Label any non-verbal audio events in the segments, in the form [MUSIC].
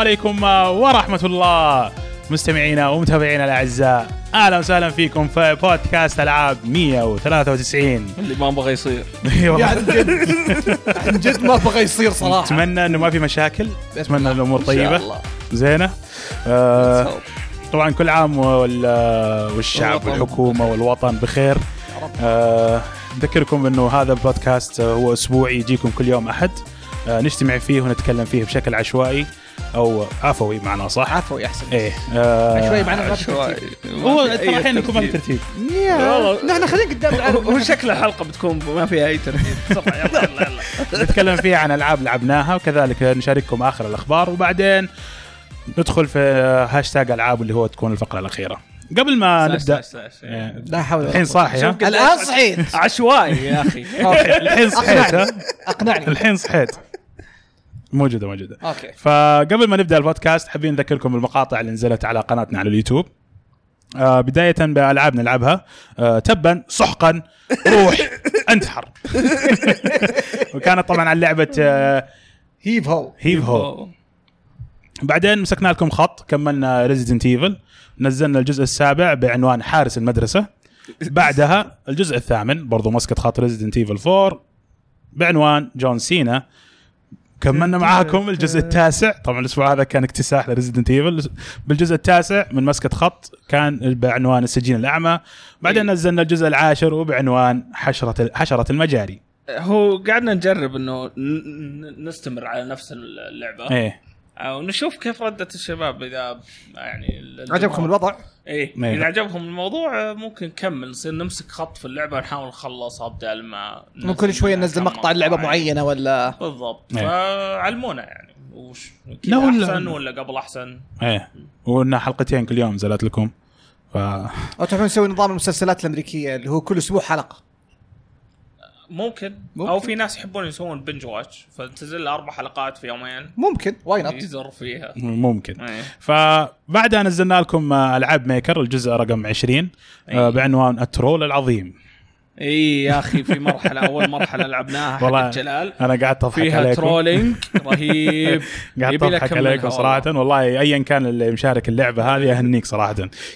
السلام عليكم ورحمة الله. مستمعينا ومتابعينا الأعزاء أهلا وسهلا فيكم في بودكاست ألعاب 193 اللي ما بغى يصير. والله. يعني جد. عن جد ما بغى يصير صراحة. أتمنى أنه ما في مشاكل. أتمنى الأمور إن شاء طيبة. الله. زينة. آه طبعا كل عام وال- والشعب. والحكومة والوطن بخير. آه، نذكركم إنه هذا البودكاست آه، هو أسبوعي يجيكم كل يوم أحد. آه، نجتمع فيه ونتكلم فيه بشكل عشوائي أو عفوي معنا صح؟ عفوي أحسن إيه آه، عشوائي معنا عشوائي. هو أحيانا يكون ما في ترتيب. نحن خلينا قدام هو العالم هو شكل الحلقة بتكون ما فيها أي ترتيب [LAUGHS] يلا يلا يلا نتكلم فيه عن ألعاب لعبناها وكذلك نشارككم آخر الأخبار وبعدين ندخل في هاشتاج ألعاب اللي هو تكون الفقرة الأخيرة قبل ما سلاش نبدا سلاش سلاش. آه، لا حول ولا الحين قوة. صاحي ها؟ الآن صحيت عشوائي يا أخي أوكي الحين صحيت؟ أقنعني الحين صحيت موجودة موجودة. أوكي. فقبل ما نبدأ البودكاست حابين نذكركم بالمقاطع اللي نزلت على قناتنا على اليوتيوب. آه بداية بألعاب نلعبها. آه تبا سحقا روح [LAUGHS] انتحر. [LAUGHS] وكانت طبعا عن لعبة آه هيف هو هيف هو بعدين مسكنا لكم خط كملنا ريزيدنت ايفل نزلنا الجزء السابع بعنوان حارس المدرسة. بعدها الجزء الثامن برضو مسكت خط Resident Evil 4 بعنوان جون سينا كملنا معاكم الجزء التاسع. طبعا الأسبوع هذا كان اكتساح ل Resident Evil بالجزء التاسع من مسكة خط كان بعنوان السجين الأعمى. بعدين نزلنا الجزء العاشر وبعنوان حشرة حشرة المجاري. هو قعدنا نجرب إنه نستمر على نفس اللعبة. إيه. ونشوف كيف ردة الشباب إذا يعني عجبكم الوضع؟ إيه. إذا عجبهم الموضوع ممكن نكمل نصير نمسك خط في اللعبة ونحاول نخلصها بدل ما ممكن كل شوية ننزل مقطع لعبة. معينة ولا بالضبط إيه. فعلمونا يعني وش كذا ولا- أحسن ولا قبل أحسن إيه وقلنا حلقتين كل يوم نزلت لكم ف أو تحبون نسوي نظام المسلسلات الأمريكية اللي هو كل أسبوع حلقة ممكن. ممكن. أو في ناس يحبون يسوون binge watch فتنزل أربع حلقات في يومين. ممكن. why not يزر فيها. ممكن. إيه. فبعدها نزلنا لكم آه، ألعاب Maker الجزء رقم 20 آه، إيه. بعنوان ال troll العظيم. اي يا أخي في مرحلة أول مرحلة لعبناها والله حق جلال أنا قاعد أضحك فيها عليكم. trolling رهيب. [LAUGHS] قاعد أضحك عليكم والله. صراحة. والله ايا كان اللي مشارك اللعبة هذه أهنيك صراحة.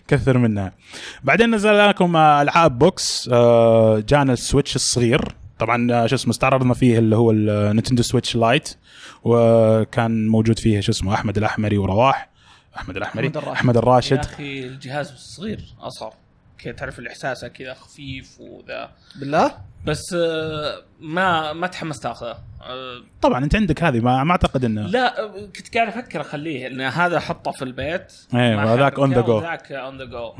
كثر منها. بعدين نزل لكم آه، ألعاب بوكس جانا ال Switch الصغير. طبعا آه، شو اسمه استعرضنا فيه اللي هو ال Nintendo Switch Lite وكان موجود فيه شو اسمه أحمد الأحمري ورواح. أحمد الأحمري أحمد الراشد. أحمد يا الراشد أخي الجهاز صغير أصغر. كذا تعرف الاحساس كذا خفيف وذا. بالله؟ بس آه، ما ما تحمست اخذه آه، طبعا أنت عندك هذه ما, ما أعتقد إنه. لا آه، كنت قاعد أفكر أخليه لأن هذا أحطه في البيت. إيه وهذاك أحركه on the go. وذاك on the go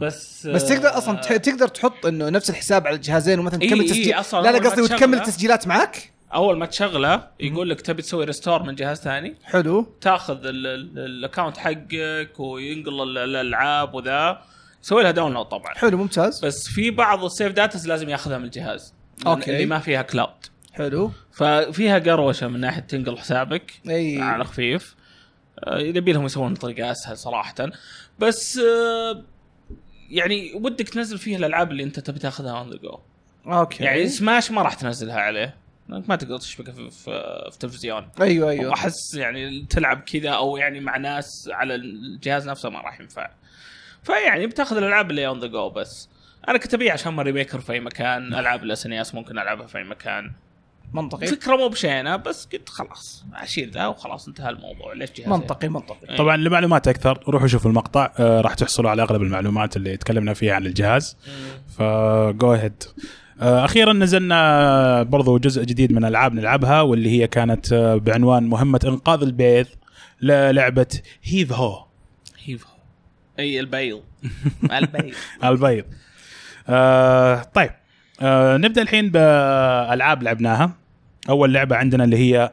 بس بس تقدر أصلا ت- تقدر تحط إنه نفس الحساب على الجهازين ومثلا تكمل إي تسجيل. أصلاً لا لا قصدي. وتكمل تسجيلات معك أول ما تشغله يقول لك تبي تسوي restore من جهاز ثاني. حلو. تاخذ ال- ال- ال account حقك وينقل ال- الألعاب وذا. يسوي لها download طبعا. حلو ممتاز. بس في بعض ال save datas لازم ياخذها من الجهاز أوكي. اللي ما فيها cloud حلو. ففيها قروشة من ناحية تنقل حسابك. أي. على خفيف. آه، يبي لهم يسوون طريقة أسهل صراحة. بس آه، يعني ودك تنزل فيها الألعاب اللي أنت تبي تاخذها on the go أوكي. يعني سماش ما راح تنزلها عليه. لأنك ما تقدر تشبكه في, في, في تلفزيون. أيوه أيوه. وأحس يعني تلعب كذا أو يعني مع ناس على الجهاز نفسه ما راح ينفع. فيعني بتاخذ الألعاب اللي on the go بس. أنا كنت أبيع عشان Mario Maker في أي مكان ألعاب ال SNES ممكن ألعبها في أي مكان. منطقي. فكرة مو بشينة بس قلت خلاص اشيل ذا وخلاص انتهى الموضوع. ليش جهاز منطقي منطقي. إيه. طبعا لمعلومات أكثر روحوا شوفوا المقطع آه راح تحصلوا على أغلب المعلومات اللي تكلمنا فيها عن الجهاز. ف go ahead أخيرا نزلنا برضو جزء جديد من ألعاب نلعبها واللي هي كانت آه، بعنوان مهمة إنقاذ البيض للعبة Heave Ho Heave إي البيض. [LAUGHS] البيض. البيض. آه طيب. آه نبدأ الحين بألعاب لعبناها. أول لعبة عندنا اللي هي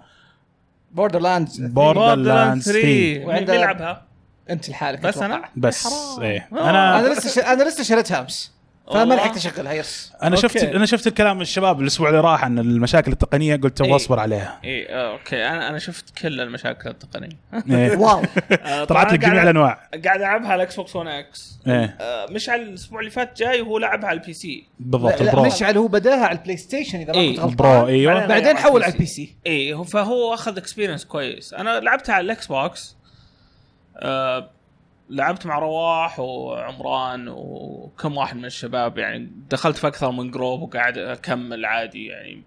Borderlands Borderlands 3. مين وعندها- بيلعبها؟ أنت لحالك بس أتوقع. أنا بس. إيه آه. أنا أنا لسه ش... أنا لسه شريتها أمس فما. لحقت اشغلها yes. أنا أوكي. شفت أنا شفت الكلام من الشباب الأسبوع اللي راح عن المشاكل التقنية قلت إيه. اصبر عليها. اي أوكي. أنا أنا شفت كل المشاكل التقنية. إيه. [LAUGHS] wow. آه، طلعت لك جميع قاعد- الأنواع. قاعد ألعبها على Xbox 1 X إيه. مش على الأسبوع اللي فات جاي وهو لعبها على ال PC. بالضبط لا, مشعل هو بدأها على ال PlayStation إذا ما إيه. كنت غلطان. Pro أيوه بعدين- حول على ال P C. اي هو- فهو أخذ experience كويس. أنا لعبتها على ال Xbox آه لعبت مع رواح وعمران وكم واحد من الشباب يعني دخلت في أكثر من group وقاعد أكمل عادي يعني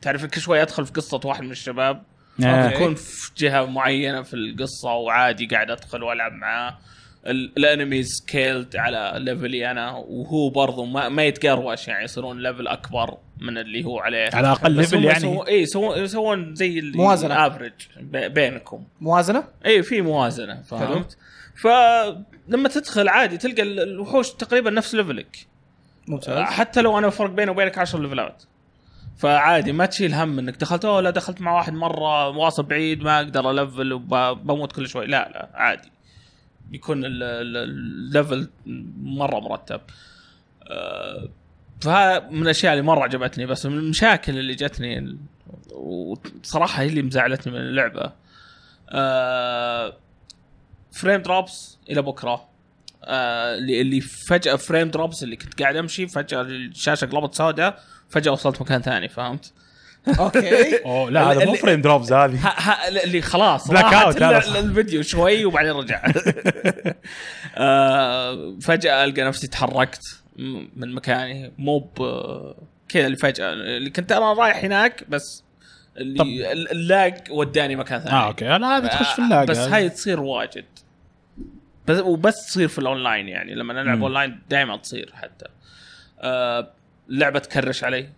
تعرف كل شوي أدخل في قصة واحد من الشباب إيه. اكون في جهة معينة في القصة وعادي قاعد أدخل وألعب معاه. ال- ال enemies scaled على level ي أنا وهو برضو ما, ما يتقروش يعني يصيرون level أكبر من اللي هو عليه. على أقل level يعني؟ يسوون اي يسوون يسوون زي اللي موازنة. average بينكم. موازنة؟ اي في موازنة فهمت؟ فلما تدخل عادي تلقى ال- الوحوش تقريبا نفس level ك ممتاز. حتى لو أنا فرق بيني وبينك 10 ليفلات فعادي ما تشيل هم إنك دخلت أوه لا دخلت مع واحد مرة واصل بعيد ما أقدر ألفل وبموت كل شوي. لا لا عادي. يكون ال- ال- ال level مرة مرتب. آه، فهذا من الأشياء اللي مرة عجبتني بس من المشاكل اللي جتني وصراحة هي اللي مزعلتني من اللعبة. آه، frame drops إلى بكرة. آه، اللي اللي فجأة frame drops اللي كنت قاعد أمشي فجأة الشاشة قلبت سوداء فجأة وصلت مكان ثاني فهمت؟ أوكي. [LAUGHS] أوه لا هذا مو frame drops هذه. اللي خلاص هذا. ال- الفيديو شوي وبعدين رجع. [LAUGHS] [LAUGHS] آه، فجأة ألقى نفسي تحركت من مكاني. مو كذا اللي فجأة اللي كنت أنا رايح هناك بس اللي ال lag وداني مكان ثاني. آه أوكي. لا هذا تخش في ال lag بس هاي تصير واجد. بس وبس تصير في الأونلاين يعني. لما نلعب. أونلاين دائما تصير حتى. آه اللعبه تكرش علي.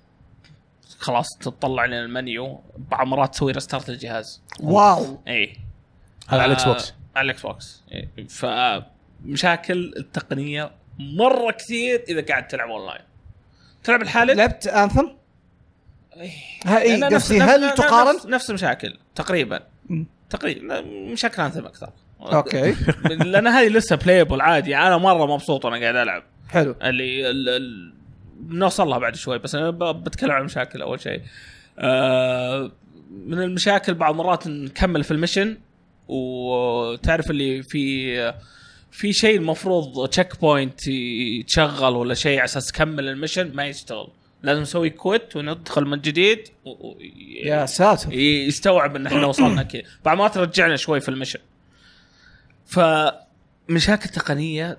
خلاص تطلع لنا المنيو. بعض مرات تسوي restart الجهاز. wow. اي هذا على ال X آه، box على ال Xbox إيه. فمشاكل التقنية مرة كثير إذا قاعد تلعب أونلاين. تلعب لحالك لعبت Anthem إيه. هاي لا، نفس- قصدي هل نفس- تقارن؟ نفس, نفس المشاكل تقريبا. تقريبا مشاكل Anthem أكثر. أوكي. [LAUGHS] لأن هذه لسه playable عادي. أنا مرة مبسوط وأنا قاعد ألعب. حلو. اللي ال- ال- نوصل لها بعد شوي بس أنا بتكلم عن المشاكل أول شيء. آه، من المشاكل بعض مرات نكمل في ال mission وتعرف اللي في في شيء المفروض checkpoint يتشغل ولا شيء على أساس تكمل ال mission ما يشتغل. لازم نسوي quit وندخل من جديد و- يا ساتر. يستوعب إن إحنا وصلنا كذا بعد ما ترجعنا شوي في ال mission. فمشاكل تقنيه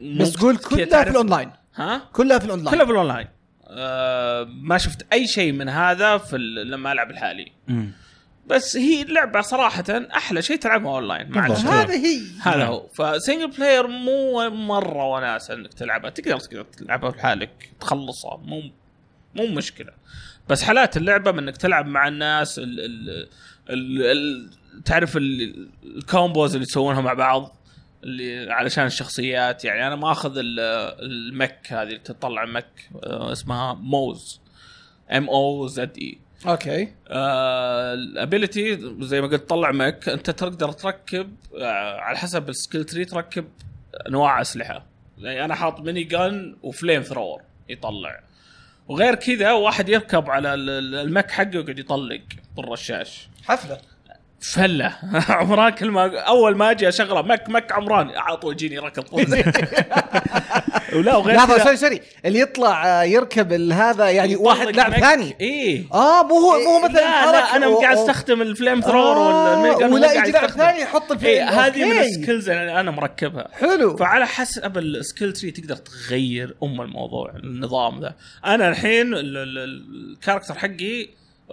بس كذا كلها في الأونلاين. ها؟ كلها في الأونلاين. كلها بالاونلاين آه ما شفت أي شيء من هذا في لما ألعب الحالي. مم. بس هي اللعبة صراحة أحلى شيء تلعبها أونلاين مع بالضبط. الشباب. هذه هي. هذا نعم. هو. ف single player مو مرة وناسه إنك تلعبها. تقدر تقدر تلعبها لحالك تخلصها. مو مو مشكلة. بس حالات اللعبة من إنك تلعب مع الناس ال ال ال ال تعرف ال- ال combos اللي يسوونها مع بعض اللي علشان الشخصيات يعني أنا ماخذ ال- ال mech هذه اللي تطلع mech آه، اسمها موز M O Z E okay. ال ability زي ما قلت تطلع مك أنت تقدر تركب آه، على حسب ال skill tree تركب أنواع أسلحة. يعني أنا حاط minigun و flamethrower يطلع. وغير كذا واحد يركب على ال- ال- ال mech حقه ويقعد يطلق بالرشاش. حفلة. فله عمران كل ما أول ما أجي أشغله mech mech عمران على طول يجيني ركض [LAUGHS] [LAUGHS] ولا وغير لحظه سوري سوري اللي يطلع آه، يركب هذا يعني واحد لاعب. ثاني إيه آه مو هو مو مثلا لا لا أنا. قاعد. أستخدم الفليم ثرور آه، ولا يجي لاعب. ثاني يحط الفيلم إيه هذه من. السكيلز اللي أنا مركبها حلو فعلى حسب السكيل تري تقدر تغير أم الموضوع النظام ذا أنا الحين ال- ال- ال- الكاركتر حقي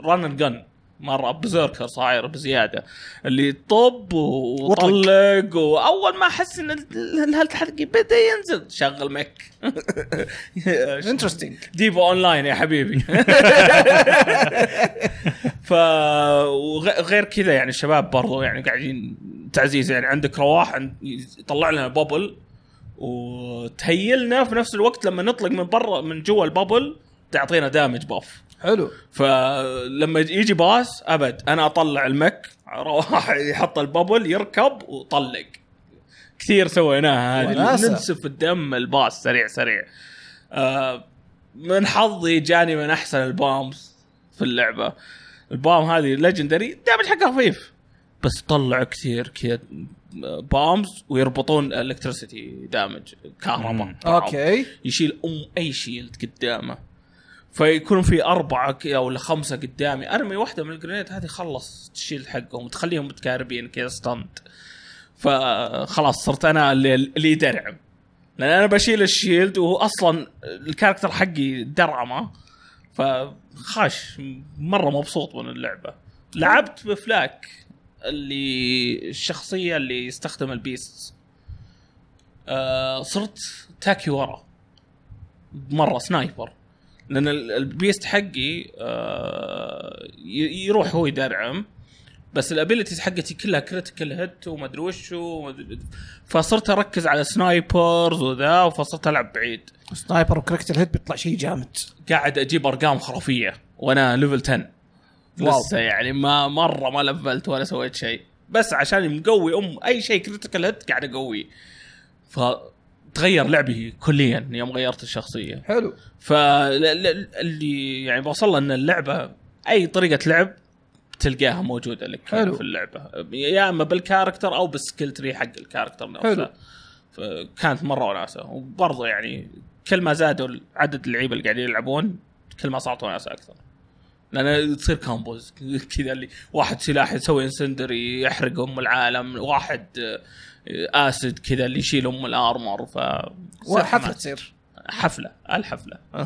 رن اند جن مرة بزيركر صاير بزيادة. اللي طب وطلق واول ما أحس إن حقي بدا ينزل. شغل مك. [LAUGHS] انترستنج ديبو أونلاين يا حبيبي. [LAUGHS] ف وغير كذا يعني الشباب برضو يعني قاعدين تعزيز يعني عندك رواح يطلع لنا بابل. وتهيلنا في نفس الوقت لما نطلق من برا من جوا البابل تعطينا دامج باف حلو. فلما يجي باس أبد أنا أطلع المك [LAUGHS] يحط البابل يركب وطلق. كثير سويناها هذه. ننسف الدم الباس سريع سريع. آه من حظي جاني من أحسن البامز في اللعبة. البام هذه ليجندري الدامج حقها خفيف بس طلع كثير كذا بامز ويربطون الكتريسيتي دامج كهرباء. أوكي. يشيل أم أي شيلد قدامه. فيكون في أربعة أو خمسه قدامي. أرمي واحدة من الجرينيد هذه خلص الشيلد حقهم وتخليهم متكاربين كذا ستاند فخلاص صرت أنا اللي, يدرعم لأن أنا بشيل ال shield وهو أصلا ال character حقي درعمة. فخاش مرة مبسوط من اللعبة. لعبت ب FL4K اللي الشخصية اللي يستخدم ال beast. آه صرت تاكي ورا. مرة sniper. لأن ال- ال beast حقي آه يروح هو يدرعم بس ال abilities حقتي كلها critical hit وما أدري وش فصرت أركز على snipers وذا فصرت ألعب بعيد. sniper و critical hit بيطلع شيء جامد. قاعد أجيب أرقام خرافية وأنا level 10 wow. لسه يعني ما مرة ما level ت ولا سويت شيء بس عشان مقوي أم أي شيء critical hit قاعد اقويه فتغير لعبي كليا يوم غيرت الشخصية. حلو. فاللي يعني بوصل له إن اللعبة أي طريقة لعب تلقاها موجودة لك حلو. في اللعبة. يا إما بال character أو بال skill tree حق ال character نفسه. حلو. فكانت مرة وناسة. وبرضه يعني كل ما زادوا عدد اللعيبة اللي قاعدين يلعبون كل ما صارت وناسة أكثر. لأن تصير combos كذا اللي واحد سلاح يسوي incinerate يحرق ام العالم واحد acid كذا اللي يشيل أم ال armor ف وحفله تصير. حفلة الحفلة. [LAUGHS]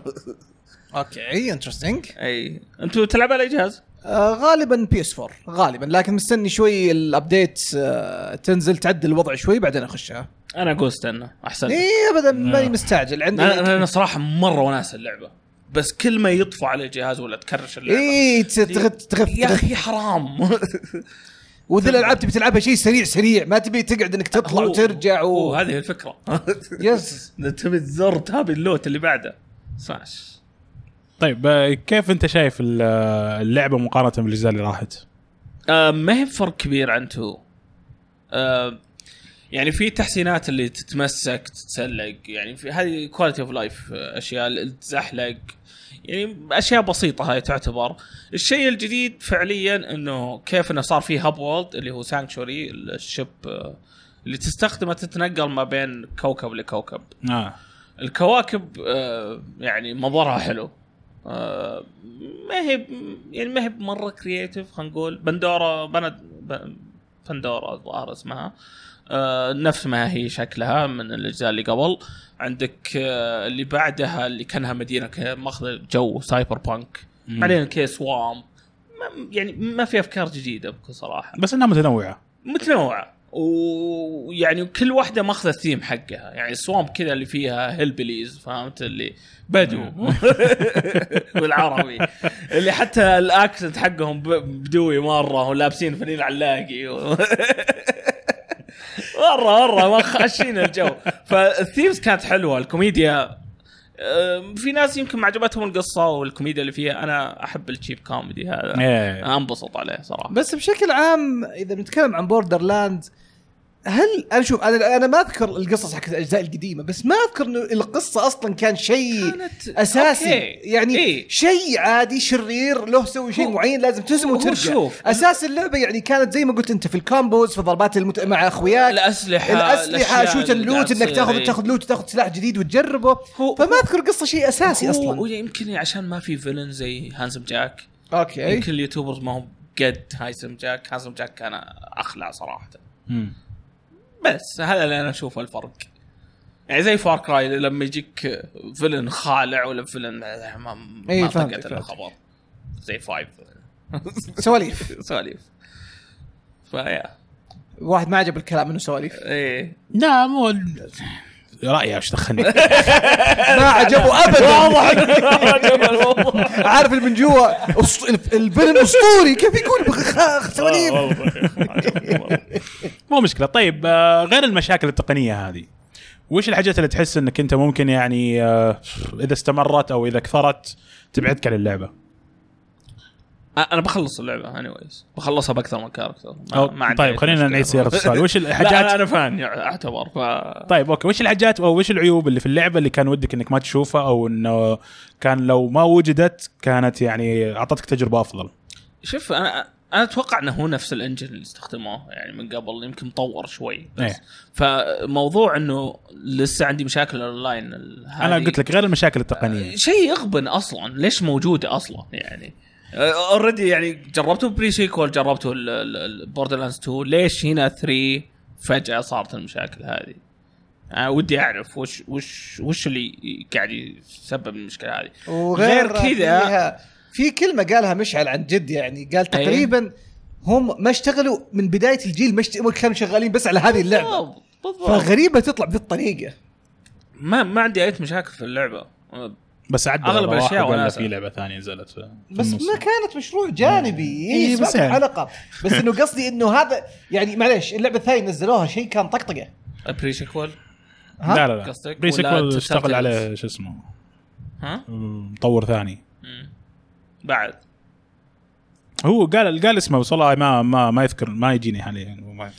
okay interesting إي. أنتوا تلعب على أي جهاز؟ آه غالبا PS 4 غالبا لكن مستني شوي ال update آه تنزل تعدل الوضع شوي بعدين أخشها. أنا أقول استنى أحسن. إي ابدا ماني مستعجل. عندي أنا أنا صراحة مرة وناس اللعبة بس كل ما يطفى على الجهاز ولا ت crash اللعبة. إي تغث تغث يا أخي حرام. [LAUGHS] وذي الألعاب تبي تلعبها شيء سريع سريع. ما تبي تقعد إنك تطلع هو- وترجع هو و... هذه الفكرة. [LAUGHS] yes تبي تزر تابي ال loot اللي بعده. سماش. طيب آه، كيف أنت شايف آه، اللعبة مقارنة بالأجزاء اللي راحت؟ آه ما هي فرق كبير عن two. آه يعني في تحسينات اللي تتمسك تتسلق. يعني في هذه quality of life أشياء اللي تزحلق. يعني أشياء بسيطة هاي تعتبر. الشيء الجديد فعليا إنه كيف إنه صار في hub world اللي هو Sanctuary ال ship آه، اللي تستخدمه تتنقل ما بين كوكب لكوكب. آه. الكواكب آه، يعني منظرها حلو. آه، ما هي يعني ما هي مرة creative خلينا نقول. باندورا باند باندورا الظاهر اسمها. آه، نفس ما هي شكلها من الأجزاء اللي قبل. عندك آه، اللي بعدها اللي كانها مدينة كذا ماخذه جو cyberpunk. بعدين كي swamp. ما يعني ما في أفكار جديدة بكل صراحة. بس إنها متنوعة. متنوعة. ويعني كل واحدة ماخذة الثيم حقها. يعني ال swamp كذا اللي فيها hillbillies فهمت؟ اللي بدو. [LAUGHS] بالعربي. اللي حتى ال accent حقهم بدوي مرة ولابسين فنيل علاقي و... [LAUGHS] مره مره ما خاشين الجو. فال themes كانت حلوة الكوميديا في ناس يمكن ما عجبتهم القصة والكوميديا اللي فيها. أنا أحب ال cheap comedy هذا إيه. أنبسط عليه صراحة. بس بشكل عام إذا بنتكلم عن بوردر لاند هل أنا شوف أنا أنا ما أذكر القصص حقت الأجزاء القديمة بس ما أذكر إنه القصة أصلا كان شيء كانت- أساسي. أوكي. يعني إيه. شيء عادي شرير له سوي شيء هو- معين لازم تهزمه هو وترجع. شوف. أساس اللعبة يعني كانت زي ما قلت أنت في ال combos في ضربات المت... مع أخوياك. الأسلحة الأسلحة shoot ال loot إنك تاخذ تاخذ loot تاخذ سلاح جديد وتجربه. هو- فما أذكر قصة شيء أساسي هو- أصلا. هو يمكن عشان ما في villain زي هانسم جاك أوكي. يمكن ال YouTubers ما هم قد هانسم جاك هانسم جاك كان أخلع صراحة. مم. بس هذا اللي أنا أشوفه الفرق. يعني زي فار كراي لما يجيك villain خالع ولا villain ما ما إيه، طقت. الخبر زي فايف [LAUGHS] سواليف. [LAUGHS] سواليف. فيا. واحد ما عجب الكلام إنه سواليف. إيه. لا مو رأيي إيش دخلني؟ [LAUGHS] ما عجبه ابدا. عارف اللي من جوا؟ الفيلم أسطوري. كيف يقول؟ سواليف. مو مشكلة. طيب آه، غير المشاكل التقنية هذه وش الحاجات اللي تحس إنك أنت ممكن يعني آه، إذا استمرت أو إذا كثرت تبعدك عن اللعبة؟ أنا بخلص اللعبة anyways بخلصها بأكثر من character ما, أو- ما طيب خلينا. نعيد سياره السؤال. وش [LAUGHS] لا الحاجات أنا fan يعني أعتبر ف طيب أوكي. وش الحاجات أو وش العيوب اللي في اللعبة اللي كان ودك إنك ما تشوفها أو إنه كان لو ما وجدت كانت يعني أعطتك تجربة أفضل؟ شوف أنا أنا أتوقع إنه هو نفس ال engine اللي استخدموه يعني من قبل يمكن مطور شوي بس. إيه. فموضوع إنه لسه عندي مشاكل اونلاين أنا قلت لك غير المشاكل التقنية. شيء يغبن أصلا. ليش موجودة أصلا؟ يعني already يعني جربته Pre-Sequel جربته بوردر لاندز 2 ليش هنا 3 فجأة صارت المشاكل هذه؟ أنا ودي أعرف وش وش وش اللي قاعد يسبب المشكلة هذه؟ وغير غير كذا- فيها- في كلمة قالها مشعل عن جد يعني قال تقريبا هم ما اشتغلوا من بداية الجيل ما اشت- كانوا شغالين بس على هذه اللعبة. بالضبط بالضبط. فغريبة تطلع بهذه الطريقة ما ما عندي أي مشاكل في اللعبة. بس عدل أغلب رواح الأشياء وقال له وناسة. في لعبة ثانية نزلت بس. ما كانت مشروع جانبي إيه، اي بس يعني. حلقه بس إنه قصدي إنه هذا يعني معليش اللعبة الثانية نزلوها شيء كان طقطقة Pre-Sequel؟ لا لا لا؟ pre ولا sequel؟ اشتغل عليه شو اسمه ها؟ مطور ثاني مم. بعد هو قال قال اسمه بس والله ما ما ما يذكر ما يجيني حاليا يعني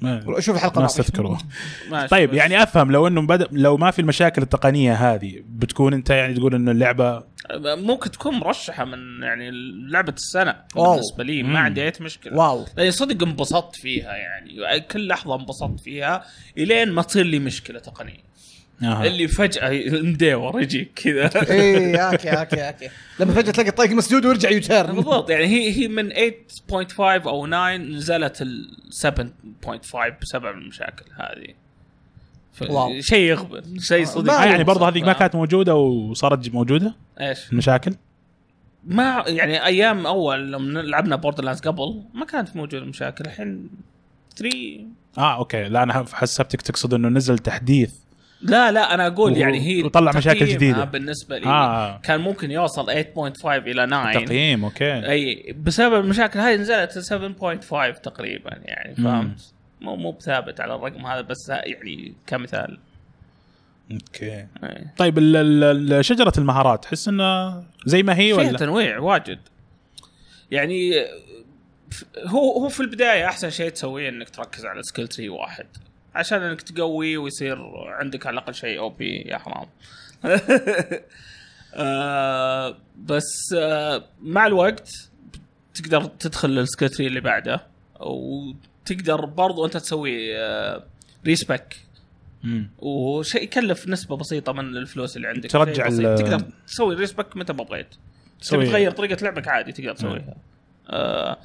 ما شوف الحلقة ما. استذكره [LAUGHS] طيب. يعني أفهم لو إنه بدا لو ما في المشاكل التقنية هذه بتكون أنت يعني تقول إنه اللعبة ممكن تكون مرشحة من يعني لعبة السنة wow. بالنسبة لي. ما عندي أي مشكلة wow لاني صدق انبسطت فيها يعني كل لحظة انبسطت فيها إلين ما تصير لي مشكلة تقنية آه. اللي فجأة مديور يجيك كذا. [LAUGHS] اي أوكي أوكي أوكي. لما فجأة تلاقي الطريق مسدود ويرجع U-turn. بالضبط يعني هي هي من 8.5 أو 9 نزلت ال 7.5 بسبب المشاكل هذه. شيء يغبن شيء صدق. آه يعني برضه. هذيك ما كانت موجودة وصارت موجودة؟ إيش؟ المشاكل ما يعني أيام أول لما لعبنا بوردر لاندز قبل ما كانت موجودة مشاكل الحين 3 آه أوكي. لا أنا حسبتك تقصد إنه نزل تحديث لا لا أنا أقول و- يعني هي وطلع مشاكل جديدة. بالنسبة لي آه. كان ممكن يوصل 8.5 إلى 9 تقييم أوكي أي بسبب المشاكل هذه نزلت 7.5 تقريبا يعني. فهمت مو مو بثابت على الرقم هذا بس يعني كمثال أوكي أي. طيب شجرة المهارات تحس انه زي ما هي فيها ولا تنويع واجد يعني هو هو في البداية أحسن شيء تسويه إنك تركز على skill tree واحد عشان إنك تقوي ويصير عندك على الأقل شيء OP يا حرام. [LAUGHS] آه بس آه مع الوقت تقدر تدخل ال skill tree اللي بعده وتقدر برضو أنت تسوي آه respec. وشيء يكلف نسبة بسيطة من الفلوس اللي عندك. ترجع تقدر تسوي respec متى ما بغيت. تبي تغير طريقة لعبك عادي تقدر تسويها. آه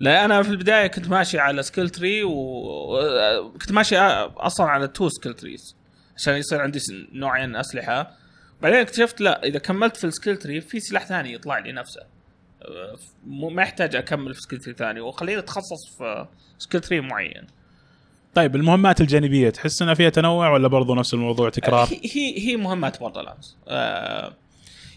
لا أنا في البداية كنت ماشي على skill tree وكنت ماشي أصلا على two skill trees عشان يصير عندي نوعين أسلحة. بعدين اكتشفت لا إذا كملت في ال skill tree في سلاح ثاني يطلع لي نفسه. مو- ما يحتاج أكمل في skill tree ثاني وخليني أتخصص في skill tree معين. طيب المهمات الجانبية تحس إنها فيها تنوع ولا برضه نفس الموضوع تكرار؟ هي هي, مهمات بوردر لاندز آه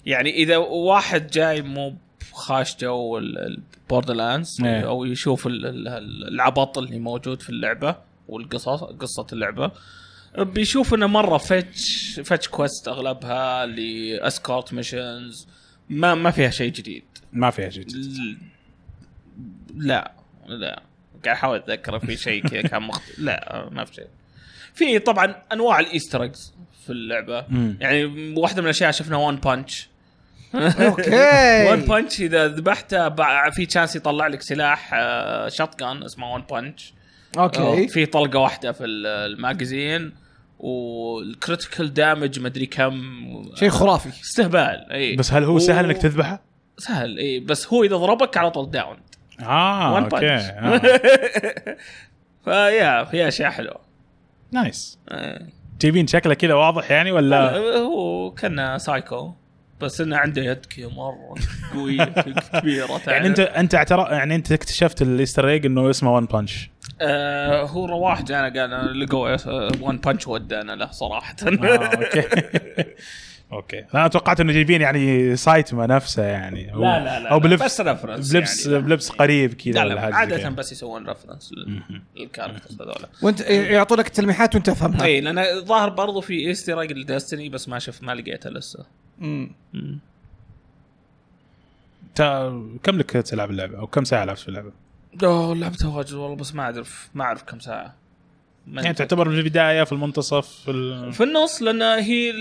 يعني إذا واحد جاي مو خاش جو البوردر لاندز إيه. أو يشوف ال- ال- ال- العبط اللي موجود في اللعبة والقصص قصة اللعبة. بيشوف إنه مرة fetch fetch quest أغلبها escort missions ما ما فيها شيء جديد. ما فيها شيء ل- لا لا. قاعد أحاول أتذكر في شيء كذا كان مختلف [LAUGHS] لا ما في شيء. في طبعا أنواع ال Easter في اللعبة. مم. يعني واحدة من الأشياء شفنا وان بانش أوكي. [LAUGHS] وان بانش [LAUGHS] إذا ذبحته بع- في chance يطلع لك سلاح shotgun اسمه وان بانش أوكي. في طلقة واحدة في ال- الـ magazine وال critical damage مدري كم شيء خرافي. استهبال إي. بس هل هو سهل إنك تذبحه؟ سهل إي. بس هو إذا ضربك على طول down آه one أوكي آه. [LAUGHS] فيا في أشياء حلوة. nice. آه. جايبين شكله كذا واضح يعني ولا؟ هو كان سايكو بس إنه عنده يد كذا مره [LAUGHS] قوية كبيرة تعرف. يعني انت أنت اعترف يعني أنت اكتشفت ال Easter egg إنه اسمه One Punch آه هو رواح جانا قال لقوا One Punch ودانا له صراحة. آه، okay. [LAUGHS] okay أنا توقعت إنه جايبين يعني سايتما نفسه يعني أو- لا لا لا أو بلبس بس reference بلبس يعني. بلبس قريب كذا لا لا كذا. بس يسوون reference لل characters هذول وأنت يعطونك التلميحات وأنت تفهمها إي لأن الظاهر برضو في Easter egg ل Destiny بس ما شفت ما لقيته لسه مم. مم. تا- كم لك تلعب اللعبة أو كم ساعة لعبت في اللعبة؟ أوه لعبتها واجد والله بس ما اعرف ما أعرف كم ساعة ما يعني تعتبر في البداية في المنتصف في ال... في النص لأن هي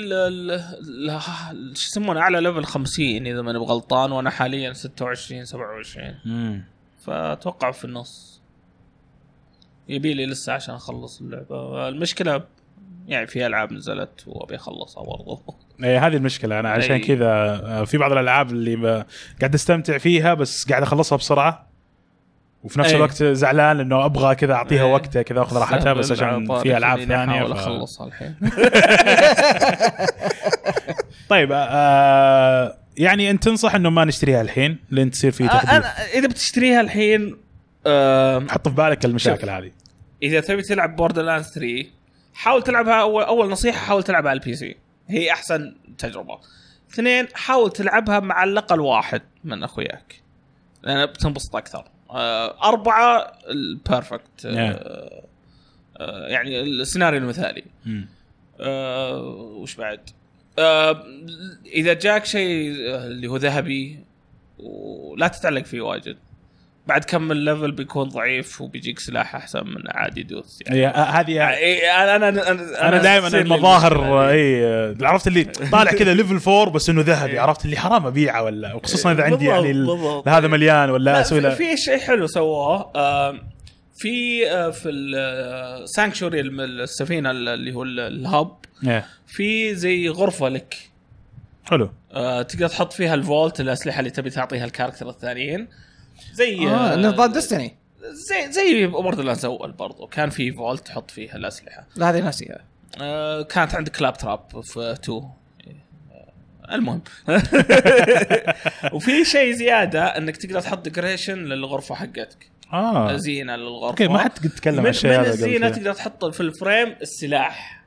شو يسمونه أعلى ليفل 50 إذا ماني بغلطان وأنا حاليا 26 27 مم. فأتوقع في النص يبي لي لسه عشان أخلص اللعبة المشكلة يعني في ألعاب نزلت وأبي أخلصها برضو اي هذه المشكلة أنا عشان. كذا آه، في بعض الألعاب اللي. قاعد أستمتع فيها بس قاعد أخلصها بسرعة وفي نفس أي. الوقت زعلان لأنه أبغى كذا أعطيها أي. وقتها كذا أخذ راحتها بس عشان في العاب ثانية أحاول. اخلصها الحين [LAUGHS] طيب آه يعني أنت تنصح إنه ما نشتريها الحين لين تصير في تحديث أنا إذا بتشتريها الحين آه، حط في بالك المشاكل هذه إذا تبي تلعب Borderlands 3 حاول تلعبها اول أول نصيحة حاول تلعبها على ال PC هي أحسن تجربة اثنين حاول تلعبها مع الأقل واحد من أخوياك لأن بتنبسط أكثر آه، أربعة ال perfect آه، آه، يعني السيناريو المثالي. وش بعد؟ إذا جاك شيء اللي هو ذهبي ولا تتعلق فيه واجد. بعد كم ال level بيكون ضعيف وبيجيك سلاح أحسن من عادي دوس يعني هي آه، هذه إيه، أنا أنا أنا أنا دائما المظاهر. اي عرفت اللي طالع كذا level 4 بس إنه ذهبي عرفت اللي حرام أبيعه ولا وخصوصا إذا عندي يعني. هذا مليان ولا لا أسوي في, شيء حلو سووه في آه، في ال Sanctuary السفينة اللي هو ال- hub إيه. في زي غرفة لك حلو آه، تقدر تحط فيها ال vault الأسلحة اللي تبي تعطيها ال character الثانيين زي آه نظام Destiny زي زي Borderlands اول برضو. كان في vault تحط فيها الأسلحة. لا هذه ناسيها. آه، كانت عندك Claptrap في 2 آه، المهم. [LAUGHS] وفي شيء زيادة إنك تقدر تحط decoration للغرفة حقتك. آه. زينة للغرفة. okay ما حد قد تكلم من, عن الشيء من هذا قبل الزينة. تقدر تحط في ال frame السلاح.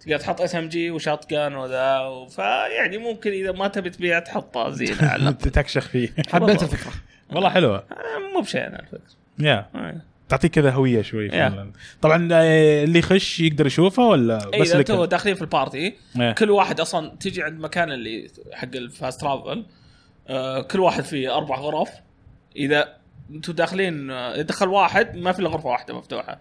تقدر تحط SMG و shotgun وذا فيعني ممكن إذا ما تبي تبيع تحطها زينة. [LAUGHS] على. تكشخ فيه. حبيت الفكرة. والله حلوة آه، مو بشيء أنا الفكرة يا آه. تعطيك كذا هوية شوي. فعلاً. طبعا آه، اللي يخش يقدر يشوفه ولا اي بس إذا لك أنتوا داخلين في ال party إيه. كل واحد أصلا تجي عند مكان اللي حق ال fast travel آه كل واحد فيه أربع غرف إذا أنتوا داخلين إذا دخل واحد ما في إلا غرفة واحدة مفتوحة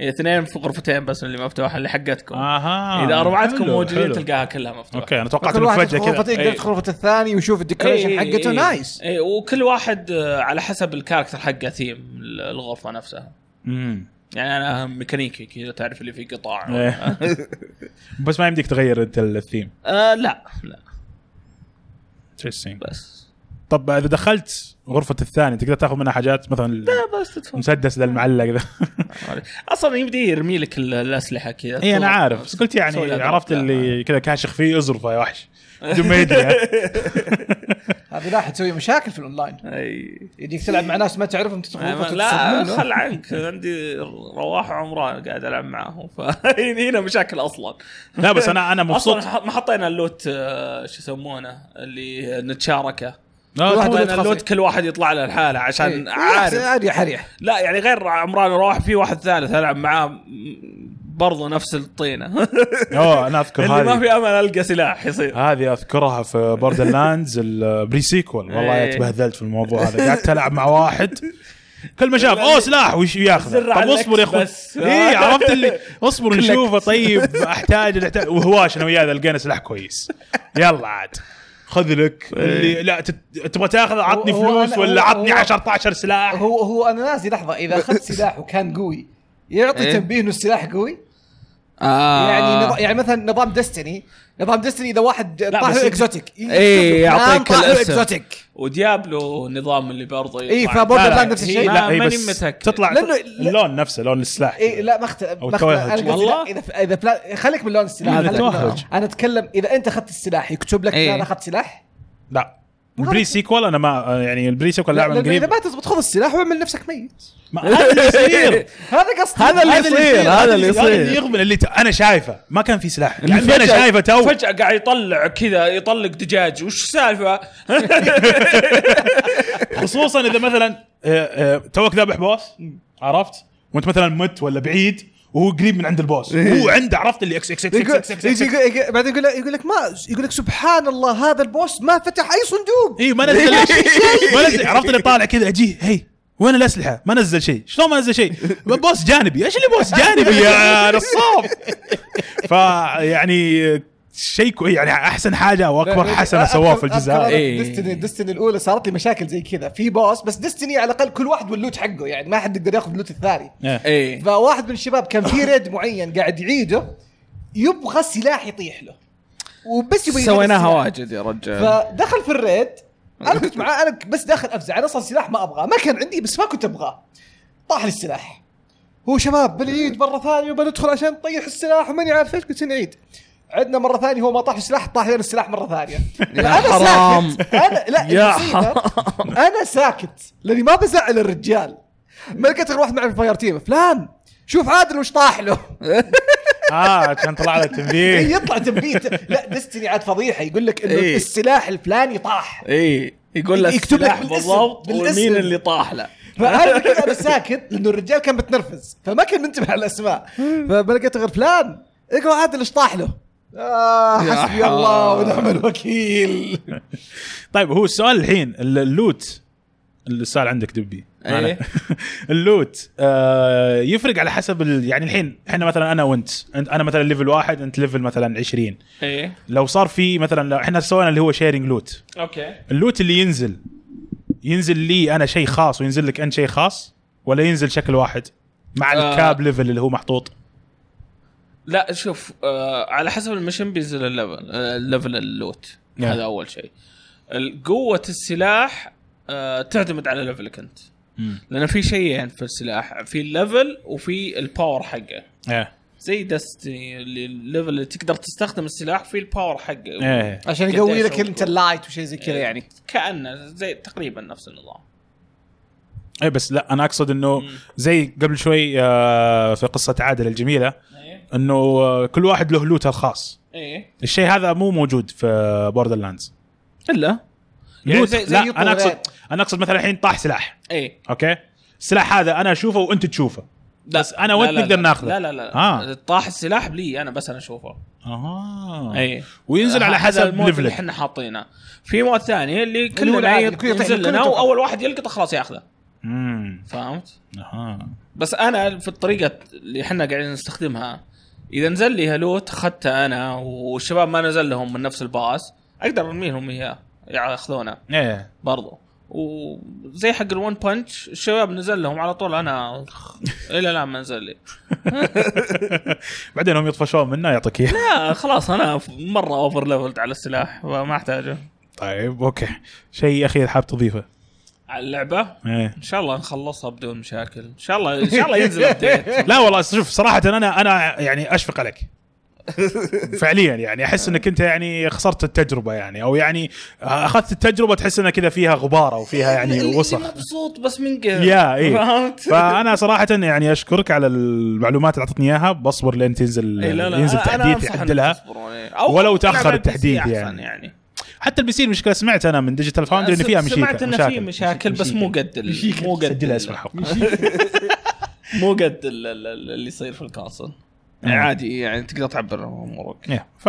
اثنين في غرفتين بس اللي مفتوحة اللي حقتكم. آها. إذا أربعتكم موجودين. تلقاها كلها مفتوحة. okay أنا توقعت انه فجأة كذا. يقدر إيه. غرفة الثاني ويشوف ال decoration إيه، حقته إيه. nice. اي وكل واحد آه، على حسب ال character حقه ثيم الغرفة نفسها. مم. يعني أنا ميكانيكي كذا تعرف اللي فيه قطاع. إيه. [LAUGHS] بس ما يمديك تغير أنت الثيم. آه لا لا. بس. طب إذا دخلت غرفة الثاني تقدر تاخذ منها حاجات مثلا لا بس تدفع المسدس ذا المعلق ذا [LAUGHS] أصلا يبدي يرمي لك ال- الأسلحة كذا. إي أنا عارف. بس قلت يعني عرفت. اللي كذا كاشخ فيه اظرفه يا وحش. [LAUGHS] بدون ما يدري [LAUGHS] هذه لا تسوي مشاكل في الأونلاين. أي. يجيك تلعب مع ناس ما تعرفهم تدخل لا. خل عنك. عندي رواح وعمران قاعد ألعب معاهم فهنا مشاكل أصلا. لا بس أنا أنا مبسوط. أصلا ما حطينا ال loot آه، شو يسمونه اللي نتشاركه. واحد ال loot كل واحد يطلع له لحاله عشان إيه. عارف. اريح اريح لا يعني غير عمران ورواح في واحد ثالث العب معاه برضو نفس الطينة. [LAUGHS] أوه أنا أذكر اللي ما هذه. في أمل ألقى سلاح يصير. هذه أذكرها في Borderlands ال Pre-Sequel والله إيه. تبهدلت في الموضوع هذا. قعدت العب مع واحد. كل ما شاف [LAUGHS] أوه سلاح وش ياخذ طب اصبر يا أخوي. اي عرفت اللي اصبر. [LAUGHS] نشوفه طيب أحتاج نحتاج. وهواش أنا وياه لقينا سلاح كويس. يلا عاد. خذ لك. اللي لا تت- تبغى تاخذ عطني فلوس ولا عطني هو- 10 سلاح؟ هو هو أنا ناسي لحظة. إذا أخذت [LAUGHS] سلاح وكان قوي يعطي إيه. تنبيه إنه السلاح قوي؟ آه. يعني نظ... يعني مثلا نظام Destiny نظام Destiny إذا واحد طاح exotic إيه، يعطيك الاسم. exotic و Diablo النظام اللي برضه إيه، يطلع. ف Border لا، لا، land نفس الشيء لا اي ماني بس متأكد. تطلع لأنه- اللون نفسه لون السلاح اي لا ما اختلف أو ما اختلف والله؟ اذا اذا بلا... خليك من لون السلاح. أنا أتكلم إذا أنت أخذت السلاح يكتب لك إيه. أنا أخذت سلاح لا ال Pre-Sequel أنا ما يعني ال Pre-Sequel لعبة من قريب إذا ما تزبط خذ السلاح واعمل نفسك ميت. ما- هذا اللي يصير. [LAUGHS] هذا قصدي. هذا اللي يصير، هذا اللي هذا اللي يصير. يغبن اللي. أنا شايفه. ما كان في سلاح. يعني أنا فجأة- شايفه تو. فجأة قاعد يطلع كذا يطلق دجاج. وش السالفة؟ [LAUGHS] خصوصا إذا مثلا آه، آه، توك ذابح boss عرفت؟ وأنت مثلا مت ولا بعيد وهو قريب من عند ال boss. هو عنده عرفت اللي X X X يقول X X X بعدين يقول يقول لك ما يقول لك سبحان الله هذا ال boss ما فتح أي صندوق. اي ما نزل [LAUGHS] ما انزل عرفت اللي طالع كذا أجيه هي وين الأسلحة؟ ما نزل شيء، شلون ما نزل شيء؟ boss جانبي، إيش اللي boss جانبي؟ [LAUGHS] يا [LAUGHS] نصاب؟ فيعني شيء كوي- يعني أحسن حاجة واكبر حسنة سووه في الجزء هذا إيه. ديستني ديستني الأولى صارت لي مشاكل زي كذا. في بوس بس Destiny على الأقل كل واحد وال loot حقه يعني ما حد يقدر ياخذ ال loot الثاني. إيه. إيه. فواحد من الشباب كان في [LAUGHS] raid معين قاعد يعيده يبغى السلاح يطيح له. وبس يبغى سويناها. واجد يا رجال. فدخل في ال raid. أنا [LAUGHS] كنت معاه أنا بس داخل أفزع. أنا أصلا سلاح ما أبغاه. ما كان عندي بس ما كنت أبغاه. طاح لي السلاح. هو شباب بنعيد مرة ثانية وبندخل عشان نطيح السلاح. وماني عارف إيش قلت نعيد عدنا مرة ثانية هو ما طاح السلاح طاح لنا السلاح مرة ثانية. يا أنا حرام. ساكت. أنا لا يا المصيبة، أنا ساكت لأني ما بزعل الرجال. ما لقيت غير واحد في ال fireteam. فلان شوف عادل وش طاح له. [LAUGHS] آه كان طلع إيه، تنبيه. يطلع تنبيه. لا Destiny عاد فضيحة. يقول لك إنه إيه. السلاح الفلاني طاح. إيه يقول لك يكتب لك بالضبط. ومين اللي طاح له؟ فأنا كذا أنا ساكت. لأنه الرجال كان متنرفز فما كان منتبه على الأسماء. فما لقيت غير فلان. اقرأ عادل إيش طاح له. آه حسبي الله. ونعم الوكيل. [LAUGHS] طيب هو السؤال الحين ال- ال loot السؤال عندك دبي. إيه. [LAUGHS] ال loot آه يفرق على حسب ال... يعني الحين إحنا مثلا أنا وأنت. انت أنا مثلا level واحد أنت level مثلا 20 إيه. لو صار في مثلا لو إحنا سوينا اللي هو sharing loot okay. ال loot اللي ينزل ينزل لي أنا شيء خاص وينزل لك أنت شيء خاص ولا ينزل شكل واحد مع آه. ال cap level اللي هو محطوط؟ لا شوف آه على حسب المشن بينزل الليفل آه الليفل اللوت. نعم. هذا أول شيء. قوة السلاح آه تعتمد على level ك انت لأن في شيئين في السلاح في ال level وفي ال power حقه. إيه زي Destiny اللي ال level اللي تقدر تستخدم السلاح في ال power حقه. إيه عشان قديش يقوي لك أنت ال light وشيء زي كذا إيه. يعني. كأنه زي تقريبا نفس النظام. إيه بس لا أنا أقصد إنه. زي قبل شوي آه في قصة عادل الجميلة انه آه، كل واحد له loot ه الخاص. إيه. الشيء هذا مو موجود في Borderlands الا يعني loot زي زي لا أنا اقصد غير. أنا أقصد مثلا الحين طاح سلاح. إيه. okay؟ السلاح هذا أنا أشوفه وأنت تشوفه. لا. بس لا لا نقدر لا. ناخذه. لا لا لا. آه. طاح السلاح بلي أنا بس أنا أشوفه. أها. اي وينزل على هذا حسب ال mode اللي level ك إحنا حاطينه. في mode ثاني اللي كلنا ينزل لنا. وأول واحد يلقطه خلاص ياخذه. امم فهمت؟ أها. بس أنا في الطريقة اللي إحنا قاعدين نستخدمها إذا نزل لي ها loot اخذته أنا والشباب ما نزل لهم من نفس البوس أقدر ارمي لهم إياه ياخذونه. إيه. برضو. وزي حق ال One Punch الشباب نزل لهم على طول أنا إلى الآن ما نزل لي. [LAUGHS] بعدين هم يطفشون منه يعطيك إياه. لا خلاص أنا مرة over leveled على السلاح فما أحتاجه. طيب okay. شيء أخير حاب تضيفه؟ على اللعبة؟ إيه. إن شاء الله نخلصها بدون مشاكل. إن شاء الله إن شاء الله ينزل update [LAUGHS] لا والله شوف صراحة أنا أنا يعني أشفق عليك. [LAUGHS] فعليا يعني أحس إنك أنت يعني خسرت التجربة يعني أو يعني أخذت التجربة تحس إنها كذا فيها غبار أو فيها يعني [LAUGHS] وسخ. مبسوط بس من قهر يا فهمت؟ فأنا صراحة يعني أشكرك على المعلومات اللي أعطتني إياها. بصبر لين تنزل إيه لا لا ينزل تحديث يعدلها. أو ولو سيء التحديث يعني. يعني. حتى ال PC المشكلة سمعت أنا من Digital Foundry ان فيها مشاكل سمعت ان في مشاكل. بس مو قد ال- مو قد سجلها ال- اسم الحلقة [LAUGHS] مو قد ال- ال- ال- اللي يصير في ال console. يعني عادي يعني تقدر تعبر أمورك. إيه. ف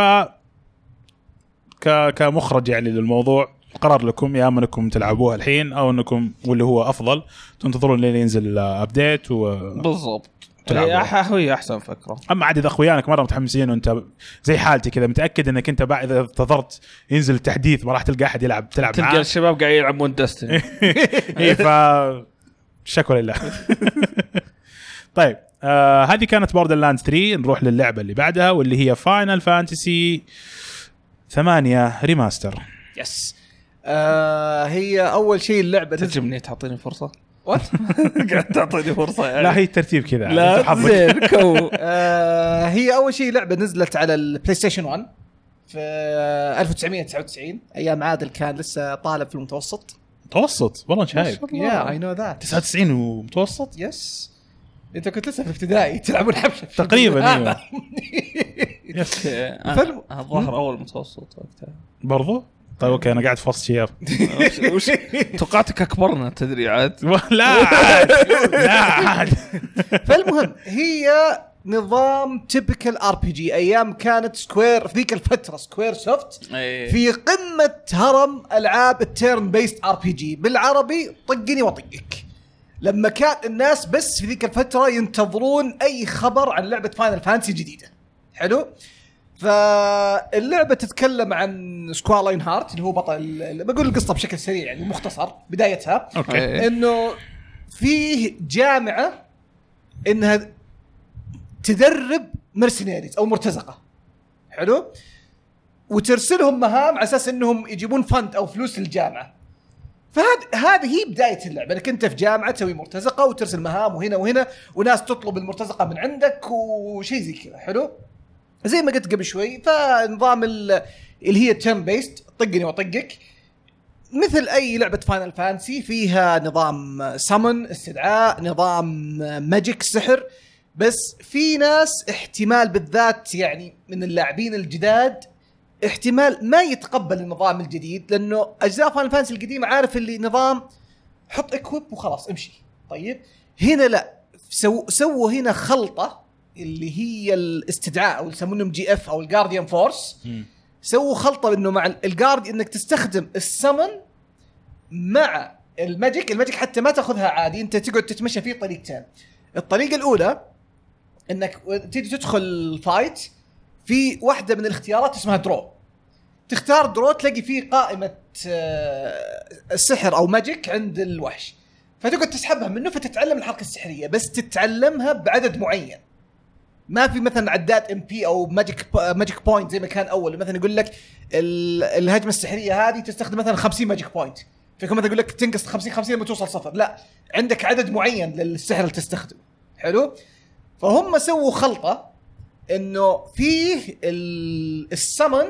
ك... كمخرج يعني للموضوع قرار لكم يا أما أنكم تلعبوها الحين أو أنكم واللي هو أفضل تنتظرون لين ينزل ابديت و... بالضبط. تلعبها. هي أح- هي أحسن فكرة. أما عاد إذا اخويانك مرة متحمسين وأنت زي حالتي كذا متأكد إنك أنت بعد إذا انتظرت ينزل التحديث ما راح تلقى أحد يلعب تلعب تلقى معاه الشباب قاعد يلعبون دستني. [LAUGHS] اي ف شكوى لله. [LAUGHS] طيب آه هذه كانت Borderlands 3 نروح للعبة اللي بعدها واللي هي فاينل فانتسي 8 ريماستر يس آه هي أول شيء اللعبة نزل. تجمني تعطيني فرصة؟ [LAUGHS] قاعد تعطيني فرصة يعني. لا هي الترتيب كذا لا حظك. زين [LAUGHS] go. آه هي أول شيء لعبة نزلت على ال PlayStation 1 في 1999 أيام عادل كان لسه طالب في المتوسط. متوسط؟ والله شايف. yeah I know that 99 ومتوسط؟ yes أنت كنت لسه في ابتدائي تلعبون حبشة تقريبا أيوه. [LAUGHS] أنا الظاهر أول متوسط وقتها. برضو؟ طيب okay أنا قاعد في فصل شياب وش- توقعتك أكبرنا تدري عاد؟ [LAUGHS] لا عاد لا عاد. فالمهم هي نظام typical RPG أيام كانت Square في ذيك الفترة Squaresoft إيه. في قمة هرم ألعاب ال turn-based RPG بالعربي طقني واطقك لما كان الناس بس في ذيك الفترة ينتظرون أي خبر عن لعبة Final Fantasy جديدة. حلو؟ فاللعبة تتكلم عن Squall Leonhart اللي هو بطل بقول القصة بشكل سريع يعني مختصر بدايتها. okay. إنه فيه جامعة إنها تدرب mercenaries أو مرتزقة. حلو؟ وترسلهم مهام على أساس إنهم يجيبون fund أو فلوس للجامعة. فهذه هذه هي بداية اللعبة. إنك أنت في جامعة تسوي مرتزقة وترسل مهام وهنا وهنا وناس تطلب المرتزقة من عندك وشيء زي كذا. حلو؟ زي ما قلت قبل شوي فنظام ال- اللي هي turn-based طقني واطقك. مثل أي لعبة Final Fantasy فيها نظام سمن استدعاء نظام magic سحر. بس في ناس احتمال بالذات يعني من اللاعبين الجداد احتمال ما يتقبل النظام الجديد لأنه أجزاء فاينل فانتسي القديمة عارف اللي نظام حط equip وخلاص امشي. طيب هنا لا سو سووا هنا خلطة اللي هي الاستدعاء أو يسمونهم GF أو ال guardian force. سووا خلطة إنه مع ال guard إنك تستخدم السمن مع ال magic. ال magic حتى ما تأخذها عادي أنت تقعد تتمشى فيه طريقتين. الطريقة الأولى إنك تيجي تدخل fight في واحدة من الاختيارات اسمها draw تختار draw تلاقي فيه قائمة آه، السحر أو magic عند الوحش. فتقعد تسحبها منه فتتعلم الحركة السحرية بس تتعلمها بعدد معين. ما في مثلا عداد MP أو magic magic point زي ما كان أول. مثلا يقول لك ال- الهجمة السحرية هذه تستخدم مثلا 50 magic point فيكون مثلا يقول لك تنقص 50 50 لما توصل صفر. لا عندك عدد معين للسحر اللي تستخدمه. حلو؟ فهم سووا خلطة إنه فيه ال- السمن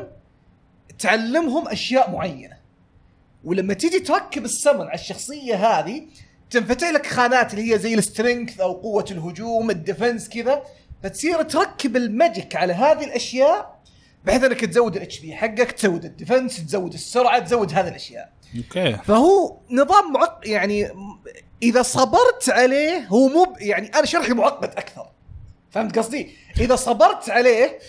تعلمهم أشياء معينة. ولما تيجي تركب السمن على الشخصية هذه تنفتح لك خانات اللي هي زي ال strength أو قوة الهجوم ال defense كذا. فتصير تركب ال magic على هذه الأشياء بحيث إنك تزود ال HP حقك تزود ال defense تزود السرعة تزود هذه الأشياء. أوكي. فهو نظام معق يعني إذا صبرت عليه هو مو يعني أنا شرحي معقد أكثر. فهمت قصدي؟ إذا صبرت عليه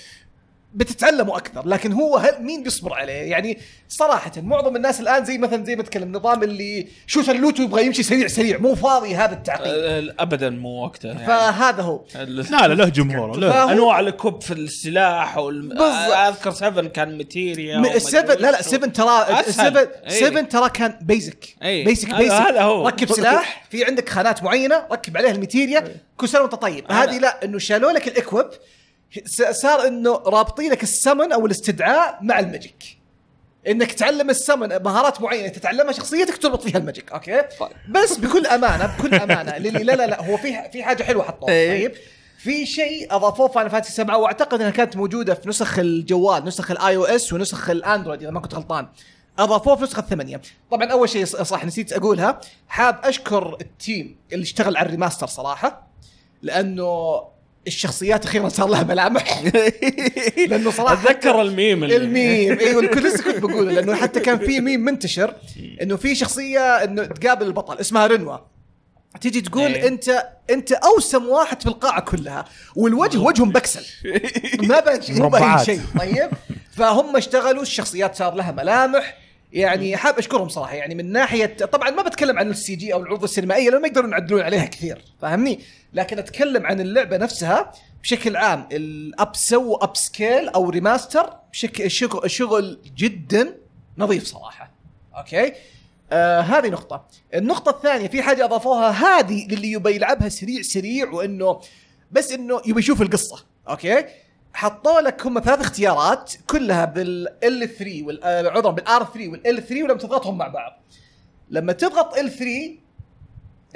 بتتعلموا أكثر لكن هو هل مين بيصبر عليه يعني صراحة معظم الناس الآن زي مثلا زي ما اتكلم نظام اللي شوتر لوتو يبغى يمشي سريع سريع مو فاضي هذا التعقيد آه، ابدا مو وقته يعني فهذا هو لا لا له جمهور له أنواع الكوب في السلاح والم... بالضبط. أذكر 7 كان materia م- ال seven لا لا 7 ترى أسهل. 7 إيه. 7 ترى كان basic إيه. basic هذا- basic هذا هو. ركب سلاح في عندك خانات معينة ركب عليها ال materia كل سنه وانت طيب. هذه لا إنه شالوا لك ال equip س- صار إنه رابطين لك السمن أو الاستدعاء مع ال magic. إنك تعلم السمن مهارات معينة تتعلمها شخصيتك تربط فيها ال magic okay؟ طيب. بس بكل أمانة بكل أمانة للي لا لا لا هو في في حاجة حلوة حطوها إيه. طيب؟ في شيء أضافوه فاينل فانتسي 7 وأعتقد إنها كانت موجودة في نسخ الجوال نسخ ال iOS ونسخ ال Android إذا ما كنت غلطان. أضافوه في نسخة ثمانية. طبعا أول شيء صح نسيت أقولها. حاب أشكر ال team اللي اشتغل على ال remaster صراحة لأنه الشخصيات أخيرا صار لها ملامح. [LAUGHS] لأنه صراحة أتذكر الميم اللي الميم. [LAUGHS] إيوه كنت لسه كنت بقوله لأنه حتى كان في ميم منتشر إنه في شخصية إنه تقابل البطل اسمها رينوا تيجي تقول إيه. انت أنت أوسم واحد في القاعة كلها والوجه وجه مبكسل ما مربعات. شيء. طيب؟ فهم اشتغلوا الشخصيات صار لها ملامح. يعني حاب أشكرهم صراحة. يعني من ناحية طبعا ما بتكلم عن ال CG أو العروض السينمائية لأنه ما يقدرون يعدلون عليها كثير فاهمني؟ لكن أتكلم عن اللعبة نفسها بشكل عام ال up سووا upscale أو remaster بشكل شغل شغل جدا نظيف صراحة. okay؟ آه هذه نقطة، النقطة الثانية في حاجة أضافوها هذه للي يبي يلعبها سريع سريع وإنه بس إنه يبي يشوف القصة، okay؟ حطوا لك هم ثلاث اختيارات كلها بال L3 وال عذرا بال R3 وال L3 ولما تضغطهم مع بعض. لما تضغط L3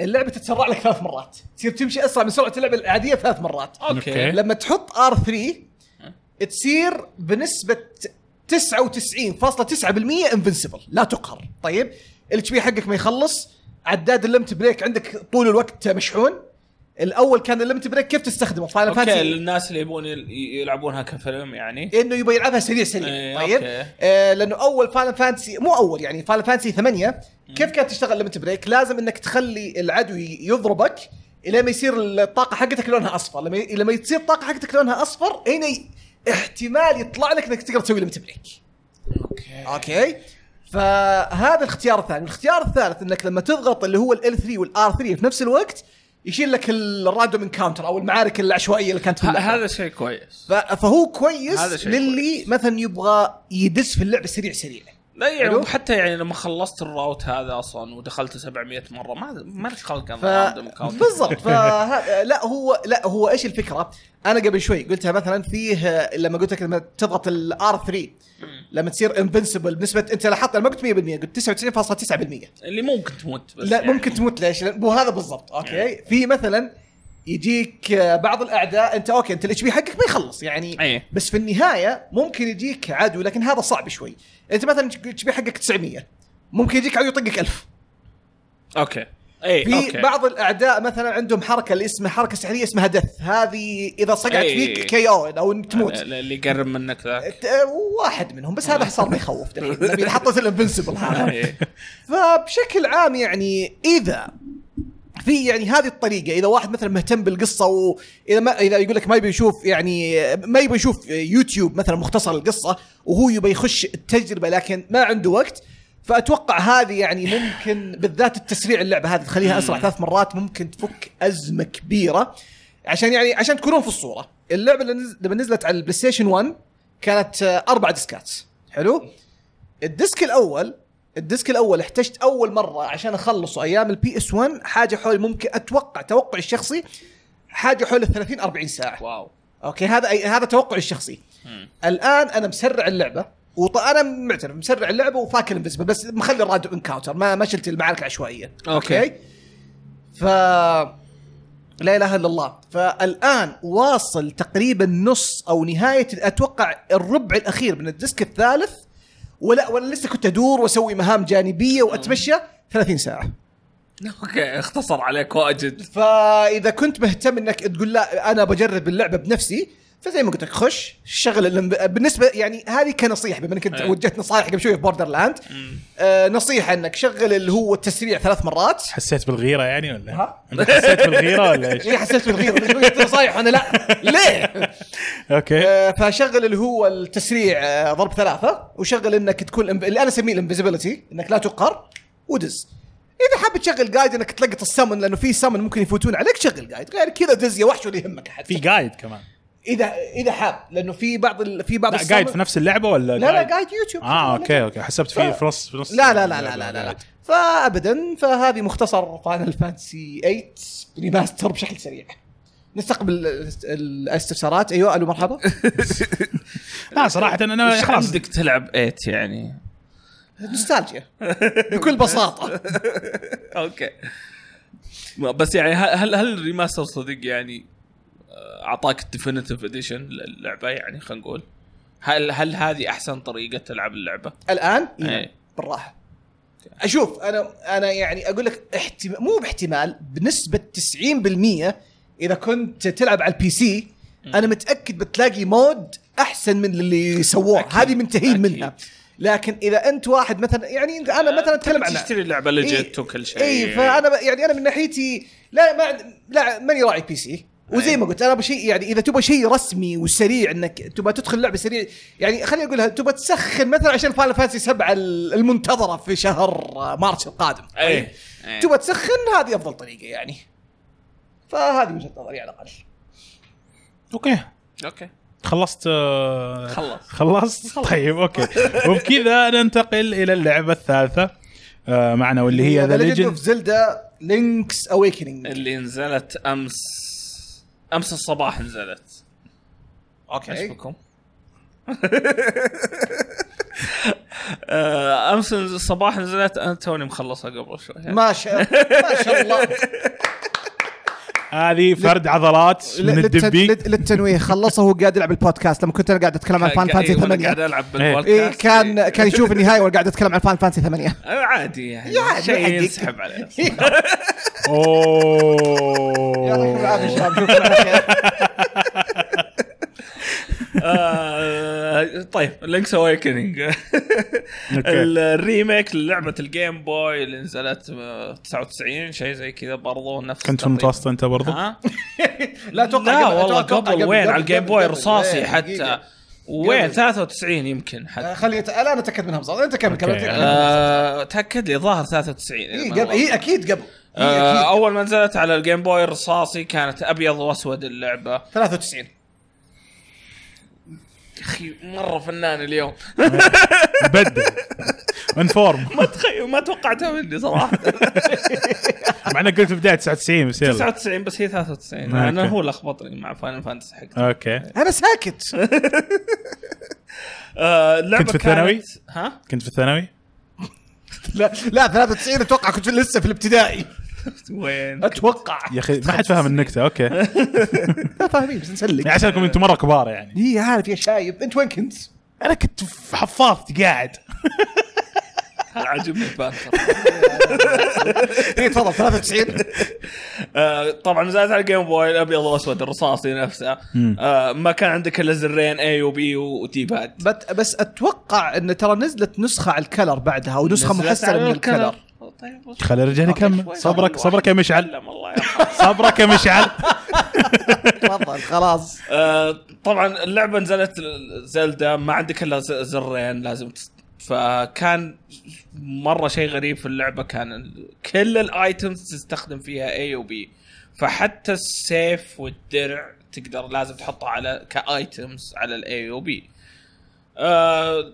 اللعبة تتسرع لك ثلاث مرات، تصير تمشي أسرع من سرعة اللعبة العادية ثلاث مرات. okay. لما تحط R3 تصير بنسبة 99.9% invincible لا تقهر. طيب ال HP حقك ما يخلص عداد ال limit break عندك طول الوقت مشحون. الأول كان ال limit break كيف تستخدمه؟ فاينل okay فانتسي للناس اللي يبون يل- يلعبونها كفيلم يعني. إنه يبغى يلعبها سريع سريع إيه، طيب؟ okay. آه لأنه أول فاينل فانتسي مو أول يعني فاينل فانتسي 8 كيف كانت تشتغل limit break لازم إنك تخلي العدو يضربك إلى ما يصير الطاقة حقتك لونها أصفر. لما لما تصير الطاقه حقتك لونها أصفر هنا ي- احتمال يطلع لك إنك تقدر تسوي limit break okay. okay؟ فهذا الاختيار الثاني. الإختيار الثالث إنك لما تضغط اللي هو ال L3 وال R3 في نفس الوقت يشيل لك ال random encounter أو المعارك العشوائية اللي كانت في اللعبة. هذا شيء كويس فهو كويس هذا شيء للي كويس. مثلا يبغى يدز في اللعبة سريع سريع لا يعني. وحتى يعني لما خلصت ال route هذا أصلا ودخلت 700 مرة ما ما لك خلق ف... بالضبط فه... [LAUGHS] لا هو لا هو إيش الفكرة؟ أنا قبل شوي قلتها مثلا فيه لما قلت لك لما تضغط ال R3 لما تصير invincible بنسبه أنت لاحظت أنا ما قلت 100% قلت 99.9% اللي ممكن تموت بس لا يعني. ممكن تموت ليش؟ مو هذا بالضبط okay في مثلا يجيك آه، بعض الأعداء أنت okay أنت ال HP حقك ما يخلص يعني. إيه. بس في النهاية ممكن يجيك عدو لكن هذا صعب شوي. أنت مثلا ال HP حقك 900 ممكن يجيك عدو يطقك 1000 okay. اي في okay. بعض الأعداء مثلا عندهم حركة اللي اسمها حركة سحرية اسمها death. هذه إذا صقعت أي. فيك KO أو تموت. اللي يقرب منك ذاك. ت- واحد منهم بس هذا صار يخوف دحين. [LAUGHS] حطيت ال invincible هذا إيه. فبشكل عام يعني إذا في يعني هذه الطريقة إذا واحد مثلا مهتم بالقصة وإذا ما إذا يقول لك ما يبي يشوف يعني ما يبي يشوف يوتيوب مثلا مختصر القصة وهو يبي يخش التجربة لكن ما عنده وقت فأتوقع هذه يعني ممكن بالذات التسريع اللعبة هذه تخليها أسرع ثلاث مرات ممكن تفك أزمة كبيرة. عشان يعني عشان تكونون في الصورة. اللعبة اللي لما نزلت على ال PlayStation 1 كانت أربع ديسكات. حلو؟ ال disc الأول ال disc الأول احتجت أول مرة عشان أخلصه أيام ال PS1 حاجة حول ممكن أتوقع توقعي الشخصي حاجة حول ال 30 40 ساعة. Wow. Okay هذا أي هذا توقعي الشخصي. مم. الآن أنا مسرع اللعبة وط... أنا معترف مسرع اللعبة وفاكر invisible بس مخلي ال random encounter ما ما شلت المعارك العشوائيه okay. ف لا إله إلا الله. فالآن واصل تقريبا نص أو نهاية أتوقع الربع الأخير من ال disc الثالث ولا ولا لسه كنت أدور وأسوي مهام جانبية وأتمشى 30 ساعة. Okay اختصر عليك واجد. فإذا كنت مهتم إنك تقول لا أنا بجرب اللعبة بنفسي فزي ما قلت لك خش شغل بالنسبة يعني هذه كنصيحة بما إنك أنت أي. وجهت نصائح قبل شوي في Borderlands. آه نصيحة إنك شغل اللي هو التسريع ثلاث مرات حسيت بالغيرة يعني ولا؟ ها؟ حسيت بالغيرة ولا إيش؟ ليه حسيت بالغيرة نصايح وأنا لا ليه [LAUGHS] okay آه فشغل اللي هو التسريع آه ضرب ثلاثة وشغل إنك تكون اللي أنا أسميه ال invisibility إنك لا تقهر ودز إذا حاب تشغل guide إنك تلقط ال summon لأنه في summon ممكن يفوتون عليك شغل guide غير كذا دز يا وحش ولا يهمك أحد في guide كمان اذا إذا حاب لأنه في بعض ال... في بعض لا guide في نفس اللعبة ولا لا لا guide YouTube آه okay okay. حسبت في ف- في نص في نص لا لا لا لا لا لا, لا. فابدا فهذه مختصر Final Fantasy 8 Remaster بشكل سريع. نستقبل الاست- الاستفسارات. أيوه ألو مرحبا. [LAUGHS] لا صراحة أنا خلاص. عندك تلعب 8 يعني؟ نوستالجيا. بكل بساطة. [LAUGHS] Okay. بس يعني هل هل هل ال remaster صدق يعني أعطاك ال definitive edition للعبة يعني خلينا نقول هل هل هذه أحسن طريقة تلعب اللعبة؟ الآن إيه. بالراحة أشوف أنا أنا يعني أقول لك احتمال مو باحتمال بنسبة 90% إذا كنت تلعب على ال PC أنا متأكد بتلاقي mod أحسن من اللي سووه. هذه منتهين. منها لكن إذا أنت واحد مثلا يعني أنا مثلا اتكلم عن تشتري اللعبة legit وكل شيء إي فأنا يعني أنا من ناحيتي لا ما لا ماني راعي PC وزي. ما قلت أنا بشيء يعني إذا تبغى شيء رسمي وسريع إنك تبغى تدخل لعبة سريع يعني خليني أقولها تبغى تسخن مثلا عشان Final Fantasy 7 المنتظرة في شهر مارس القادم أي. طيب؟ تبغى تسخن هذه أفضل طريقة يعني. فهذه وجهة نظري على الأقل. Okay. Okay. خلصت آه، خلص. خلصت؟ طيب okay. وبكذا ننتقل إلى اللعبة الثالثة آه، معنا واللي هي The Legend of Zelda Link's Awakening اللي نزلت أمس أمس الصباح نزلت. Okay. بكم؟ آه، [LAUGHS] أمس الصباح نزلت. أنا توني مخلصها قبل شوي. ما شاء ما شاء الله. [LAUGHS] هذه فرد عضلات من الدبي. للت- للتنويه خلصه وهو قاعد يلعب البودكاست. لما كنت أنا قاعد أتكلم عن Final Fantasy إيه، وأنا 8 قاعد ألعب إيه. بالبودكاست. إيه كان كان يشوف النهاية وأنا قاعد اتكلم عن Final Fantasy 8 آه، عادي يعني. شيء. ينسحب عليه. [LAUGHS] أوه [LAUGHS] شباب شوفكم على خير آه، طيب Link's [LAUGHS] Awakening. ال remake للعبة ال Game Boy اللي نزلت آه، 99 شيء زي كذا برضو نفس كنت في. المتوسط أنت برضو ها؟ [LAUGHS] لا أتوقع لا والله قبل وين على ال Game Boy رصاصي إيه، حتى. وين قبل. 93 يمكن آه، حتى خليني أت- الان أتأكد منها بالضبط انت كمل كمل. آه، تأكد لي ظاهر 93 إذا هي ما قبل غلط. أكيد قبل هي آه، أكيد أول ما نزلت على ال Game Boy الرصاصي كانت أبيض وأسود اللعبة 93 أخي مرة فنان اليوم. بدل inform [LAUGHS] ما تخيل ما توقعتها مني صراحة. مع إنك قلت في بداية 99 بس يلا. 99 بس هي 93 okay. أنا هو لخبطني مع Final Fantasy حقتي. Okay. أنا ساكت. [LAUGHS] آه، اللعبة كنت في الثانوي؟ ها؟ كنت في الثانوي؟ لا لا 93 أتوقع كنت لسه في الابتدائي. [LAUGHS] وين؟ أتوقع. [LAUGHS] يا أخي ما حد فهم النكتة okay. يعني [LAUGHS] لا فاهمين بس نسلك. عشانكم أنتم مرة كبار يعني. هي عارف يا شايب. أنت وين كنت؟ أنا كنت في حفاظتي قاعد. عاجبني ال banter إي تفضل 93 آه، طبعا نزلت على ال Game Boy الأبيض والأسود الرصاصي نفسه. آه، ما كان عندك إلا زرين A و B و D-pad بس أتوقع إن ترى نزلت نسخة على ال Color بعدها ونسخه محسنة من ال Color. طيب خلي الرجال يكمل. صبرك صبرك يا مشعل. [LAUGHS] صبرك يا مشعل. [LAUGHS] تفضل خلاص. آه، طبعا اللعبة نزلت Zelda ما عندك إلا زرين لازم فكان مرة شيء غريب في اللعبة كان كل ال items تستخدم فيها A و B فحتى السيف والدرع تقدر لازم تحطها على ك items على ال A و B آه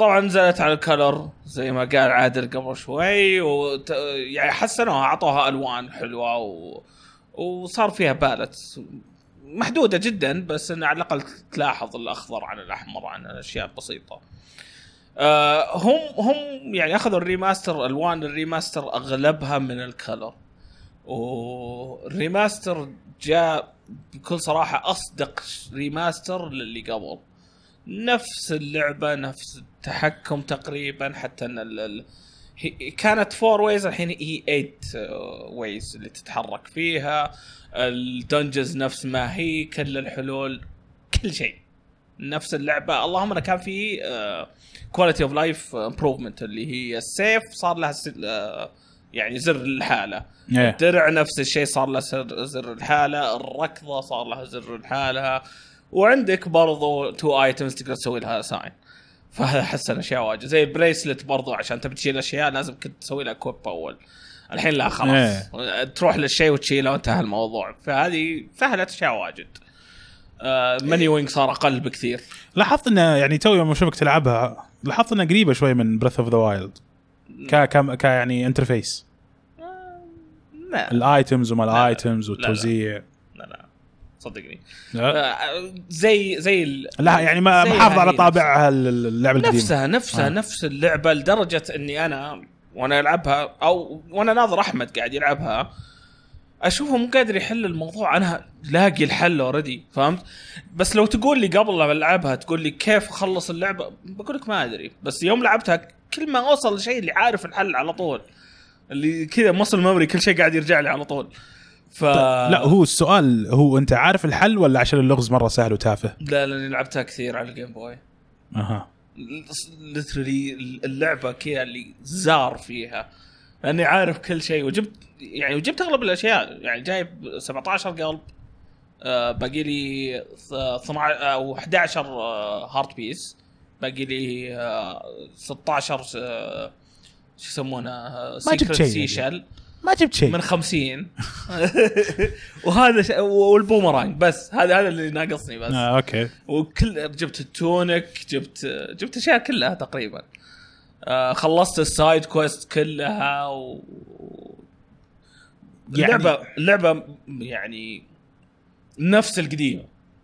طبعا نزلت على ال Color زي ما قال عادل قبل شوي وت... يعني حسنوها أعطوها ألوان حلوة و... وصار فيها palette محدودة جدا بس إنه على الأقل تلاحظ الأخضر عن الأحمر عن الأشياء البسيطة. آه هم هم يعني أخذوا الريماستر ألوان الريماستر أغلبها من الكلر. والريماستر جاء بكل صراحة أصدق remaster للي قبل. نفس اللعبة نفس التحكم تقريبا حتى إن ال كانت four ways الحين هي 8 ways اللي تتحرك فيها. ال dungeons نفس ما هي كل الحلول كل شيء. نفس اللعبة. اللهم إنه كان في quality of life improvement اللي هي السيف صار لها آه، يعني زر الحالة. إيه. الدرع نفس الشيء صار له زر الحالة. الركضة صار لها زر الحالة. وعندك برضو two items تقدر تسوي لها assign فهذا حسن أشياء واجد. زي ال bracelet برضو عشان تبي تشيل أشياء لازم كنت تسوي لها equip أول الحين لا خلاص. تروح للشيء وتشيله وانتهى الموضوع. فهذه سهلت أشياء واجد. آه menuing صار أقل بكثير. لاحظت إنه يعني تو يوم اشوفك تلعبها لاحظت إنها قريبة شوي من Breath of the Wild ك ك ك يعني interface لا. ال items وما لا، لا. ال items والتوزيع. لا لا صدقني. آه زي زي لا يعني ما محافظ على طابعها اللعبة القديمة. نفسها نفسها آه. آه. نفس اللعبة لدرجة إني أنا وأنا ألعبها أو وأنا ناظر أحمد قاعد يلعبها أشوفه مو قادر يحل الموضوع. أنا لاقي الحل already فهمت؟ بس لو تقول لي قبل لا ألعبها تقول لي كيف أخلص اللعبة بقول لك ما أدري. بس يوم لعبتها كل ما أوصل لشيء اللي عارف الحل على طول اللي كذا muscle memory كل شيء قاعد يرجع لي على طول. ف لا هو السؤال هو أنت عارف الحل ولا عشان اللغز مرة سهل وتافه؟ لا لأني لعبتها كثير على ال Game Boy أها. literally اللعبة كذا اللي زار فيها. لأني عارف كل شيء وجبت يعني وجبت أغلب الأشياء. يعني جايب 17 قلب آه باقي لي 12 أو 11 آه هارت بيس باقي لي آه 16 آه شو يسمونه آه ما جبت شيء سي يعني. شل ما جبت شيء. من 50 [LAUGHS] وهذا ش... والبومرانج بس هذا هذا اللي ناقصني بس. آه أوكي. وكل جبت التونك جبت جبت أشياء كلها تقريبا. آه خلصت ال side quest كلها و يعني- اللعبه اللعبه يعني نفس القديمه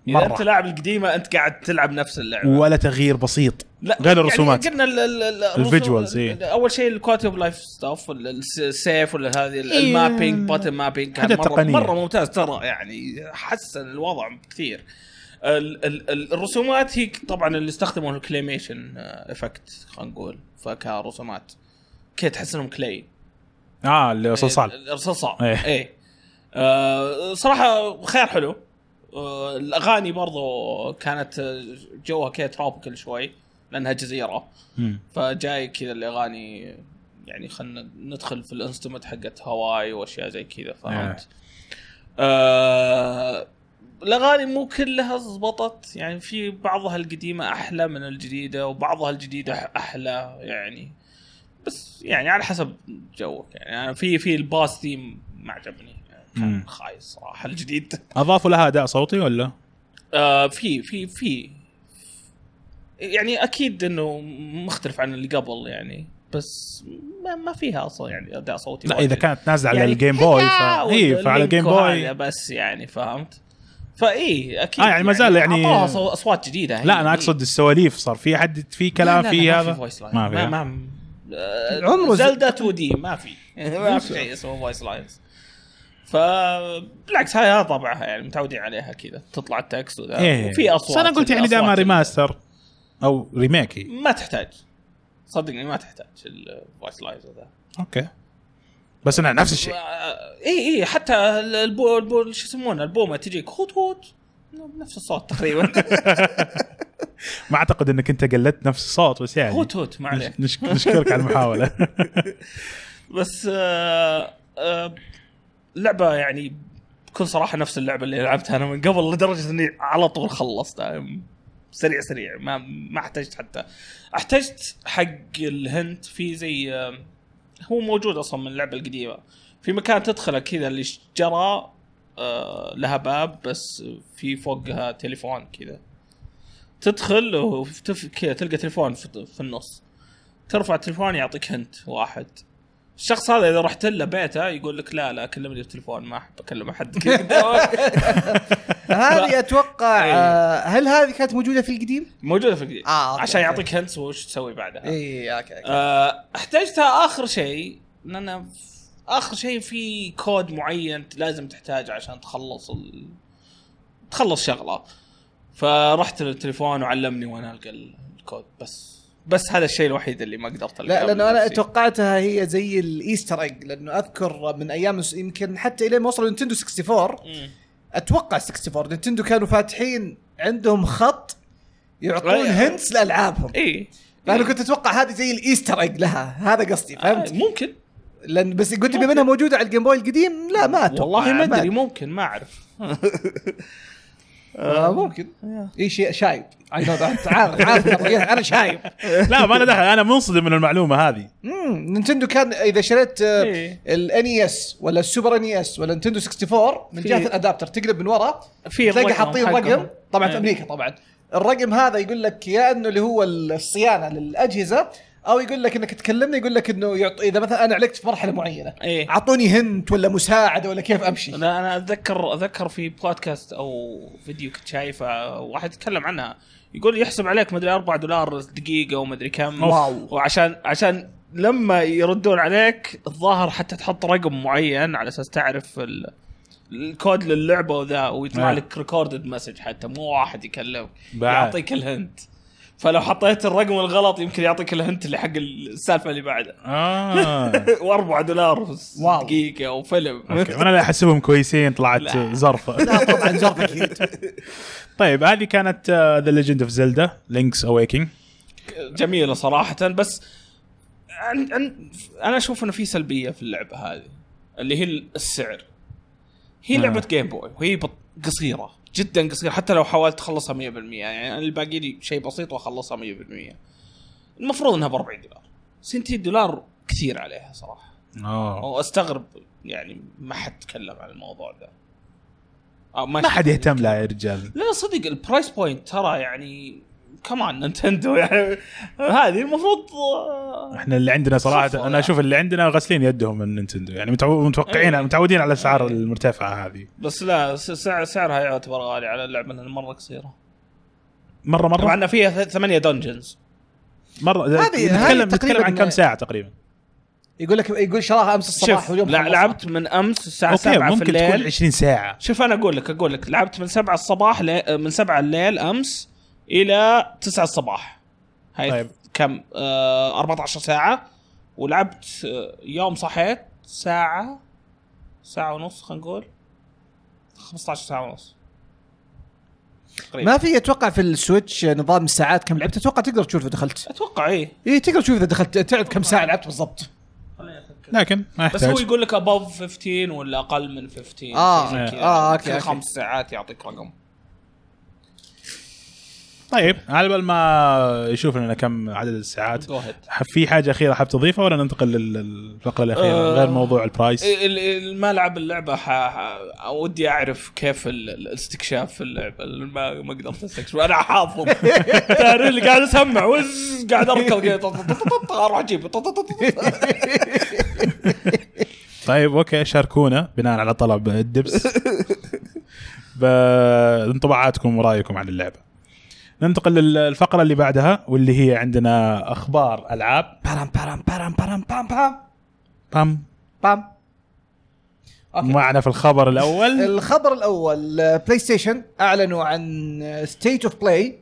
إذا مرة. أنت لاعب القديمة أنت قاعد تلعب نفس اللعبة ولا تغيير بسيط لا غير الرسومات. يعني قلنا ال- ال- ال- ال visuals، إيه. أول شيء ال quality of life stuff ال sword ولا هذه ال- إيه. ال mapping button mapping كان حاجات مره تقنية. مرة ممتاز ترى يعني حسن الوضع كثير ال- ال- ال- الرسومات هي طبعا اللي استخدموا ال claymation effect خلينا نقول فكرسومات كذا تحس انهم clay آه اللي صلصال إيه، صلصال إيه. إيه, إيه. آه صراحة خيار حلو الأغاني برضو كانت جوها كذا tropical شوي لأنها جزيرة. فجاي كذا الأغاني يعني خلينا ندخل في ال instrument حقت هواي وأشياء زي كذا فهمت؟ آه الأغاني مو كلها زبطت يعني في بعضها القديمة أحلى من الجديدة وبعضها الجديدة أحلى يعني بس يعني على حسب جوك يعني في في الباس ثيم ما عجبني كان. خايس صراحة الجديد. أضافوا لها أداء صوتي ولا؟ آه في في في. يعني أكيد إنه مختلف عن اللي قبل يعني بس ما, ما فيها أصلا يعني أداء صوتي لا. إذا كانت نازلة على يعني ال Game Boy ف... اي فعلى ال Game Boy بس يعني فهمت؟ فاي أكيد آه، يعني ما زال يعني- أعطوها صو- أصوات جديدة لا أنا أقصد السواليف صار في حد في كلام في هذا ما ما في في. ما ما آه، عمره ز- Zelda 2D ما في. [LAUGHS] ما في شيء اسمه voice lines فبالعكس هاي هذا طبعها يعني متعودين عليها كذا تطلع ال text وذا. إيه. وفي أصوات أنا قلت يعني أصوات remaster أو remake. ما تحتاج. صدقني ما تحتاج ال voice lines وذا. أوكي. بس انها نفس الشيء. إي إي حتى البو, البو شو يسمونه؟ البومة تجيك hoot hoot نفس الصوت تقريبا. [LAUGHS] [LAUGHS] ما أعتقد إنك أنت قلدت نفس الصوت بس يعني hoot hoot ما عليك. نش- نشكرك على المحاولة. [LAUGHS] بس آه آه لعبه يعني بكل صراحة نفس اللعبة اللي لعبتها أنا من قبل لدرجة إني على طول خلصتها سريع سريع ما ما احتجت حتى. احتجت حق الهنت في زي هو موجود أصلا من اللعبة القديمة. في مكان تدخله كذا اللي شجره آه لها باب بس في فوقها تليفون كذا. تدخل وتف كذا تلقى تليفون في, في النص. ترفع التليفون يعطيك هنت واحد. الشخص هذا إذا رحت له بيته يقول لك لا لا كلمني بالتليفون ما أحب اكلم احد. [LAUGHS] هذه أتوقع إيه. آه، هل هذه كانت موجودة في القديم؟ موجودة في الجديد آه، أوكي، عشان أوكي. يعطيك hints وش تسوي بعدها اي أوكي أوكي آه، احتجتها آخر شيء لأن ف- آخر شيء في كود معين لازم تحتاجه عشان تخلص ال... تخلص شغلة فرحت للتليفون وعلمني وأنا ألقى ال- الكود بس بس هذا الشيء الوحيد اللي ما قدرت لا لأنه أنا. توقعتها هي زي ال Easter egg لأنه أذكر من أيام يمكن حتى إلين ما وصلوا Nintendo 64 مم. أتوقع 64 Nintendo كانوا فاتحين عندهم خط يعطون. hints لألعابهم. إيه فأنا كنت أتوقع هذه زي ال Easter egg لها. هذا قصدي آه، فهمت؟ ممكن. لأن بس قلت بما إنها موجودة على ال Game Boy القديم لا ما أتوقع والله ما أدري. ممكن ما أعرف. [LAUGHS] آه ممكن. اي شيء شايب. عارف عارف أنا شايب. لا ما أنا دخل. أنا منصدم من المعلومة هذه. امم Nintendo كان إذا شريت إيه. ال NES ولا ال Super NES ولا Nintendo 64 من جهة ال adapter تقلب من ورا في تلاقي حاطين. رقم طبعا في إيه. أمريكا طبعا. الرقم هذا يقول لك يا إنه اللي هو الصيانة للأجهزة أو يقول لك إنك تكلمني يقول لك إنه يعط... إذا مثلا أنا علقت في مرحلة معينة إيه أعطوني هنت ولا مساعدة ولا كيف أمشي لا أنا أتذكر أتذكر في بودكاست أو فيديو كنت شايفه واحد يتكلم عنها يقول يحسب عليك مدري 4 دولار دقيقة ومدري كم واو. وعشان عشان لما يردون عليك الظاهر حتى تحط رقم معين على أساس تعرف ال... الكود للعبة وذا ويطلع آه. لك recorded message حتى مو واحد يكلمك. يعطيك ال hint فلو حطيت الرقم الغلط يمكن يعطيك ال hint اللي حق السالفة اللي بعدها آه. [LAUGHS] و4 دولار في wow. دقيقة وفيلم أوكي وأنا لا أحسبهم كويسين طلعت. زرفة. لا طبعا جرب أكيد [LAUGHS] طيب هذه كانت آه، The Legend of Zelda Link's Awakening جميلة صراحة بس عن عن أنا أشوف إنه في سلبية في اللعبة هذه اللي هي السعر. هي آه. لعبة Game Boy وهي بط- قصيرة. جدا قصيره حتى لو حاولت تخلصها 100% يعني أنا اللي باقي لي شيء بسيط وأخلصها 100% المفروض إنها ب 40 دولار. 60 دولار كثير عليها صراحة. آه. واستغرب يعني ما حد تكلم عن الموضوع ده. أو ما حد يهتم لها يا رجال. لا صدق ال price point ترى يعني كمان نينتندو [LAUGHS] يعني هذه المفروض إحنا اللي عندنا صراحة أنا. أشوف اللي عندنا غاسلين يدهم من نينتندو. يعني متوقعين إيه. متعودين على الأسعار إيه. المرتفعة هذه. بس لا س- سعر سعرها يعتبر غالي على اللعبة لانها مرة قصيرة. مره مع مرة؟ انها فيها ث- ثمانية dungeons مره هذه- نتكلم هذه نتكلم عن كم ساعة تقريبا؟ يقول لك يقول شراها أمس الصباح واليوم لا. لعبت من أمس الساعة okay 7 في ممكن تكون الليل. 20 ساعة. شوف أنا أقول لك أقول لك لعبت من 7 الصباح ل... من 7 الليل أمس إلى 9 الصباح. هاي طيب. كم؟ آه 14 ساعة. ولعبت آه يوم صحيت ساعة ساعة ونص خلينا نقول. 15 ساعة ونص. تقريبا. ما في أتوقع في السويتش نظام الساعات كم؟ لعبت. أتوقع تقدر تشوف إذا دخلت. أتوقع إيه. اي تقدر تشوف إذا دخلت. تعرف كم ساعة لعبت بالضبط. لكن ما بس هو يحتاج يقول لك above 15 ولا أقل من 15 آه، شيء زي كذا. آه، okay، كل okay. خمس ساعات يعطيك رقم. طيب على بال ما يشوف لنا كم عدد الساعات في حاجة أخيرة حاب تضيفها ولا ننتقل للفقرة الأخيرة؟ آه. غير موضوع ال price ال- ال- ما لعب اللعبة. ودي أعرف كيف ال- ال- الاستكشاف في اللعبة ما ما قدرت أستكشف. أنا حافظ. [LAUGHS] تعرف اللي قاعد أسمع وز قاعد أركض. أروح أجيب. [LAUGHS] طيب okay شاركونا بناء على طلب الدبس. [LAUGHS] بانطباعاتكم ورأيكم عن اللعبة. ننتقل للفقرة اللي بعدها واللي هي عندنا أخبار ألعاب. بارام بارام بارام بارام بام بام. بام. بام. okay. معنا في الخبر الأول. [LAUGHS] الخبر الأول بلاي ستيشن أعلنوا عن State of Play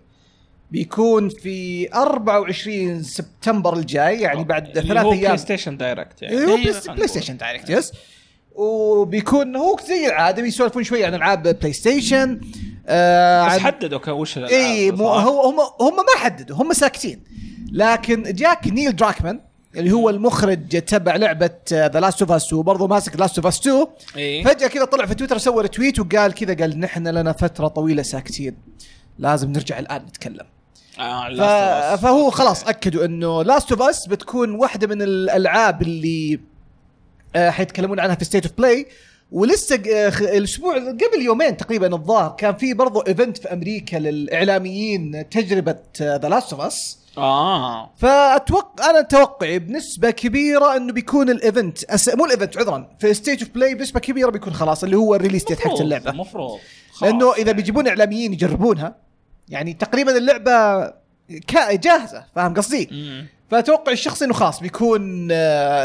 بيكون في 24 سبتمبر الجاي يعني بعد اللي ثلاث هو أيام. بلاي ستيشن Direct يعني هو بلاي. ستيشن Direct yes وبيكون هو زي العادة بيسولفون شوي عن ألعاب بلاي ستيشن آه بس حددوا وش اي؟ هو هم هم ما حددوا هم ساكتين. لكن جاك Neil Druckmann اللي هو المخرج تبع لعبة The Last of Us وبرضه ماسك Last of Us 2 اي فجأة كذا طلع في تويتر سوى tweet وقال كذا قال نحن لنا فترة طويلة ساكتين. لازم نرجع الآن نتكلم. آه ف... فهو خلاص أكدوا إنه Last of Us بتكون واحدة من الألعاب اللي آه، حيتكلمون عنها في State of Play ولسه آه، الأسبوع قبل يومين تقريبا الظاهر كان في برضو event في أمريكا للإعلاميين تجربة The Last of Us آه. فاتوقع أنا توقعي بنسبة كبيرة إنه بيكون ال event أس... مو ال event عذرا في State of Play بنسبة كبيرة بيكون خلاص اللي هو ال release date حقت اللعبة. المفروض لأنه إذا بيجيبون إعلاميين يجربونها يعني تقريبا اللعبة كا- جاهزة فاهم قصدي؟ فأتوقع الشخص إنه خلاص بيكون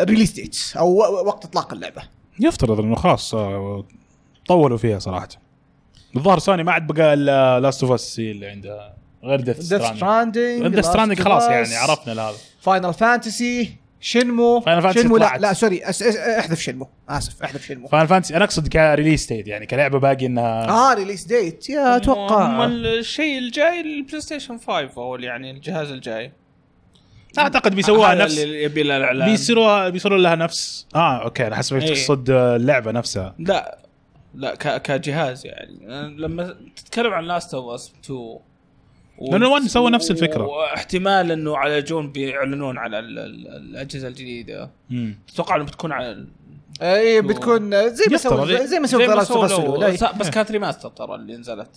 release date أو وقت إطلاق اللعبة. يفترض إنه خلاص آه، طولوا فيها صراحة. الظاهر سوني ما عاد بقى إلا Last of Us اللي عندها غير Death Stranding Death Stranding خلاص يعني عرفنا هذا Final Fantasy Shenmue Final Fantasy Shenmue لا. لا sorry أس... أس... أحذف Shenmue آسف أحذف Shenmue Final Fantasy أنا أقصد ك release date يعني كلعبة باقي انها آه release date يا هم أتوقع الشيء الجاي البلاي ستيشن 5 أو يعني الجهاز الجاي. أعتقد بيسووها نفس اللي يبي الإعلان بيصيروا بيصيروا لها نفس آه أوكي أنا حسبك إيه. تقصد اللعبة نفسها لا لا ك... كجهاز يعني لما تتكلم عن لاست اوف اس 2 و... لأنه One سوى نفس الفكرة. واحتمال إنه على جون بيعلنون على ال... ال... الأجهزة الجديدة. أتوقع إنه بتكون على. اي بتكون زي ما. سووا زي ما سووا ذا لاست سووا اوف لو- اس س- بس كانت ريماستر ترى اللي نزلت.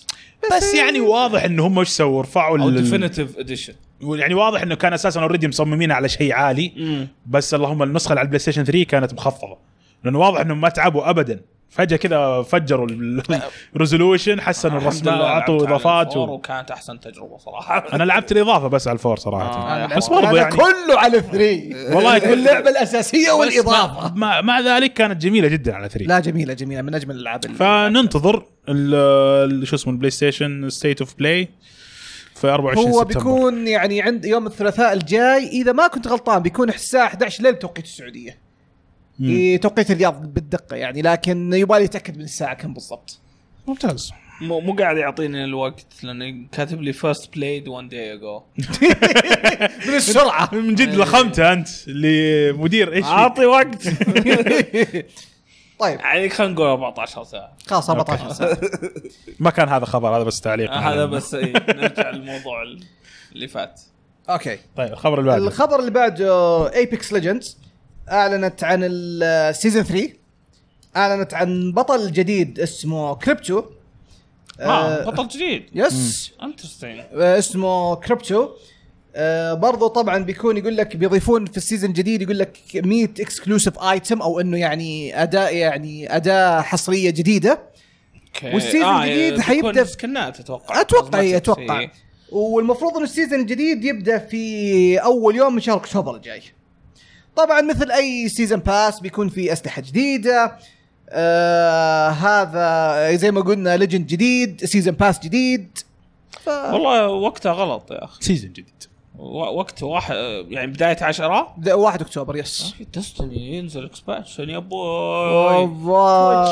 بس يعني واضح إنه هم إيش سووا؟ رفعوا أو ال- definitive edition يعني واضح إنه كان أساسا already مصممين على شيء عالي بس اللهم النسخة اللي على البلاي ستيشن 3 كانت مخفضة. لأنه واضح إنهم ما تعبوا ابدا. فجأة كذا فجروا ال resolution [LAUGHS] حسنوا الرسمه أعطوا إضافات و... وكانت أحسن تجربة صراحة. [LAUGHS] أنا لعبت الإضافة بس على الفور صراحة. آه، بس برضو يعني كله على three [LAUGHS] والله كل- اللعبة الأساسية والإضافة. مع, مع ذلك كانت جميلة جدا على 3 لا جميلة جميلة من أجمل الألعاب فننتظر شو اسمه البلاي ستيشن ستيت اوف بلاي في 24 هو سبتمبر. بيكون يعني عند يوم الثلاثاء الجاي. إذا ما كنت غلطان بيكون الساعة 11 ليل توقيت السعودية. توقيت الرياض بالدقة يعني لكن يبالي يتأكد من الساعة كم بالضبط. ممتاز. مو مو قاعد يعطيني الوقت لأنه كاتب لي فيرست بلايد وان داي اجو من السرعة. [LAUGHS] من جد لخمت أنت اللي مدير إيش؟ أعطي وقت. [LAUGHS] طيب. يعني خلينا نقول 14 ساعة. خلاص 14 ساعة. [LAUGHS] ما كان هذا خبر هذا بس تعليق. هذا بس إيه، نرجع للموضوع اللي فات. okay. طيب الخبر اللي بعده. الخبر اللي بعده Apex Legends أعلنت عن ال season 3 أعلنت عن بطل جديد اسمه كريبتو آه بطل جديد. yes interesting آه، اسمه كريبتو آه برضو طبعا بيكون يقول لك بيضيفون في ال season الجديد يقول لك 100 exclusive item أو إنه يعني أداء يعني أداة حصرية جديدة. okay. وال season الجديد حيبدأ في- skinات أتوقع. أتوقع هي Cosmetics، أتوقع. والمفروض إنه ال season الجديد يبدأ في أول يوم من شهر أكتوبر الجاي. طبعا مثل أي season pass بيكون في أسلحة جديدة. آه هذا زي ما قلنا legend جديد season pass جديد. ف... والله وقتها غلط يا أخي. season جديد. و- وقت واحد يعني بداية 10 ده 1 أكتوبر yes في دستني ينزل expansion يا. تويتش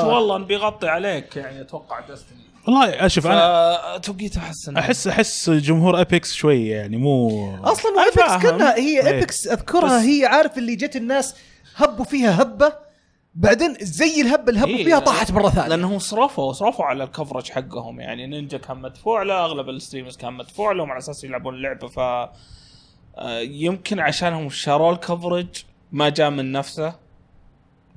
والله. نبي يغطي عليك يعني أتوقع دستني والله أشوف أنا فتوقيت أحس أحس أحس جمهور ايبكس شوية يعني مو أصلا ايبكس. كلها هي. ايبكس أذكرها هي عارف اللي جت الناس هبوا فيها هبة بعدين زي الهبة اللي هبوا إيه، فيها طاحت مرة ثانية. لأنهم صرفوا صرفوا على ال coverage حقهم. يعني نينجا كان مدفوع له أغلب ال streamers كان مدفوع لهم على أساس يلعبون اللعبة. ف آه، يمكن عشانهم شاروا ال coverage ما جاء من نفسه.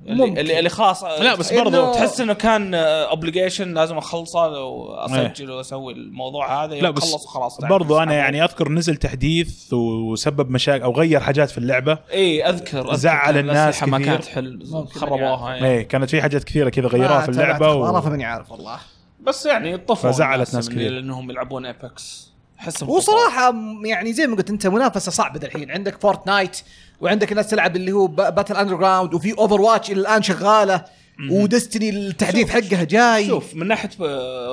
اللي ممكن. اللي, اللي خاص لا، بس إنه- برضو تحس إنه كان obligation لازم أخلصه وأسجل وأسوي الموضوع هذا لا، بس خلص وخلاص برضو أنا يعني أذكر نزل تحديث وسبب مشاكل أو غير حاجات في اللعبة إي أذكر أذكر زعل الناس الأسلحة ما كثير. كانت حل ممكن خربوها يعني. إيه كانت في حاجات كثيرة كذا غيروها في اللعبة اخبارها و... ماني عارف والله بس يعني طفوا فزعلت ناس كثير. لانهم يلعبون ايبكس أحسهم وصراحه يعني زي ما قلت أنت منافسة صعبة الحين. عندك فورتنايت وعندك الناس تلعب اللي هو Battlegrounds وفي اوفر واتش إلى الآن شغالة ودستني التحديث حقها جاي. شوف من ناحية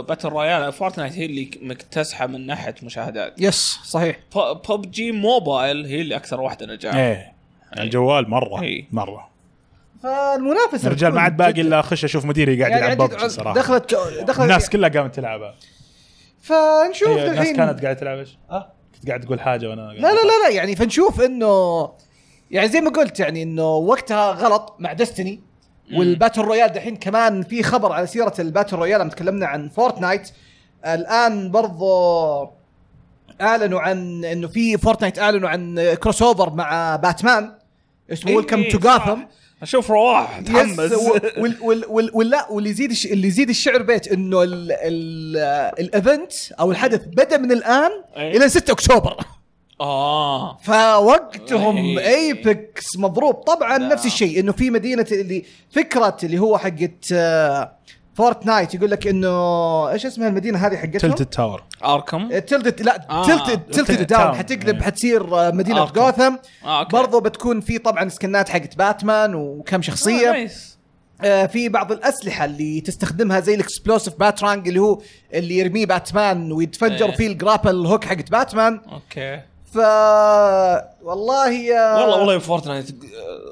battle royale فورتنايت هي اللي مكتسحة من ناحية مشاهدات. yes صحيح. PUBG Mobile هي اللي أكثر واحدة نجاح إيه الجوال مرة إيه. مرة. فالمنافسة الرجال ما عاد باقي إلا أخش أشوف مديري قاعد يعني يلعب ببجي صراحة. دخلت دخلت الناس كلها قامت تلعبها. فنشوف هي الناس الحين كانت قاعدة تلعب إيش؟ آه كنت قاعد تقول حاجة وأنا لا لا لا لا يعني فنشوف إنه يعني زي ما قلت يعني إنه وقتها غلط مع دستني وال battle royale دحين كمان في خبر على سيرة ال battle royale لما تكلمنا عن فورتنايت الآن برضو أعلنوا عن إنه في فورتنايت أعلنوا عن crossover مع باتمان اسمه Welcome to. Gotham أشوف رواح متحمس وال وال وال ولا واللي يزيد. اللي يزيد الشعر بيت إنه ال... ال... ال event أو الحدث بدأ من الآن إيه. إلى 6 أكتوبر آه فوقتهم إيه. ايبكس مضروب طبعا لا. نفس الشيء إنه في مدينة اللي فكرة اللي هو حقت آه، فورتنايت يقول لك إنه إيش اسمها المدينة هذه حقتهم؟ tilt التاور آركم Tilted لا آه، Tilted Tilted Tilted Town. حتقلب إيه. حتصير آه، مدينة. جوثم آه، okay. برضو بتكون في طبعا skinات حقت باتمان وكم آه، شخصيه nice. آه، في بعض الأسلحة اللي تستخدمها زي ال explosive batarang اللي هو اللي يرميه باتمان ويتفجر إيه. فيه ال grapple hook حقت باتمان okay ف والله يا والله والله فورتنايت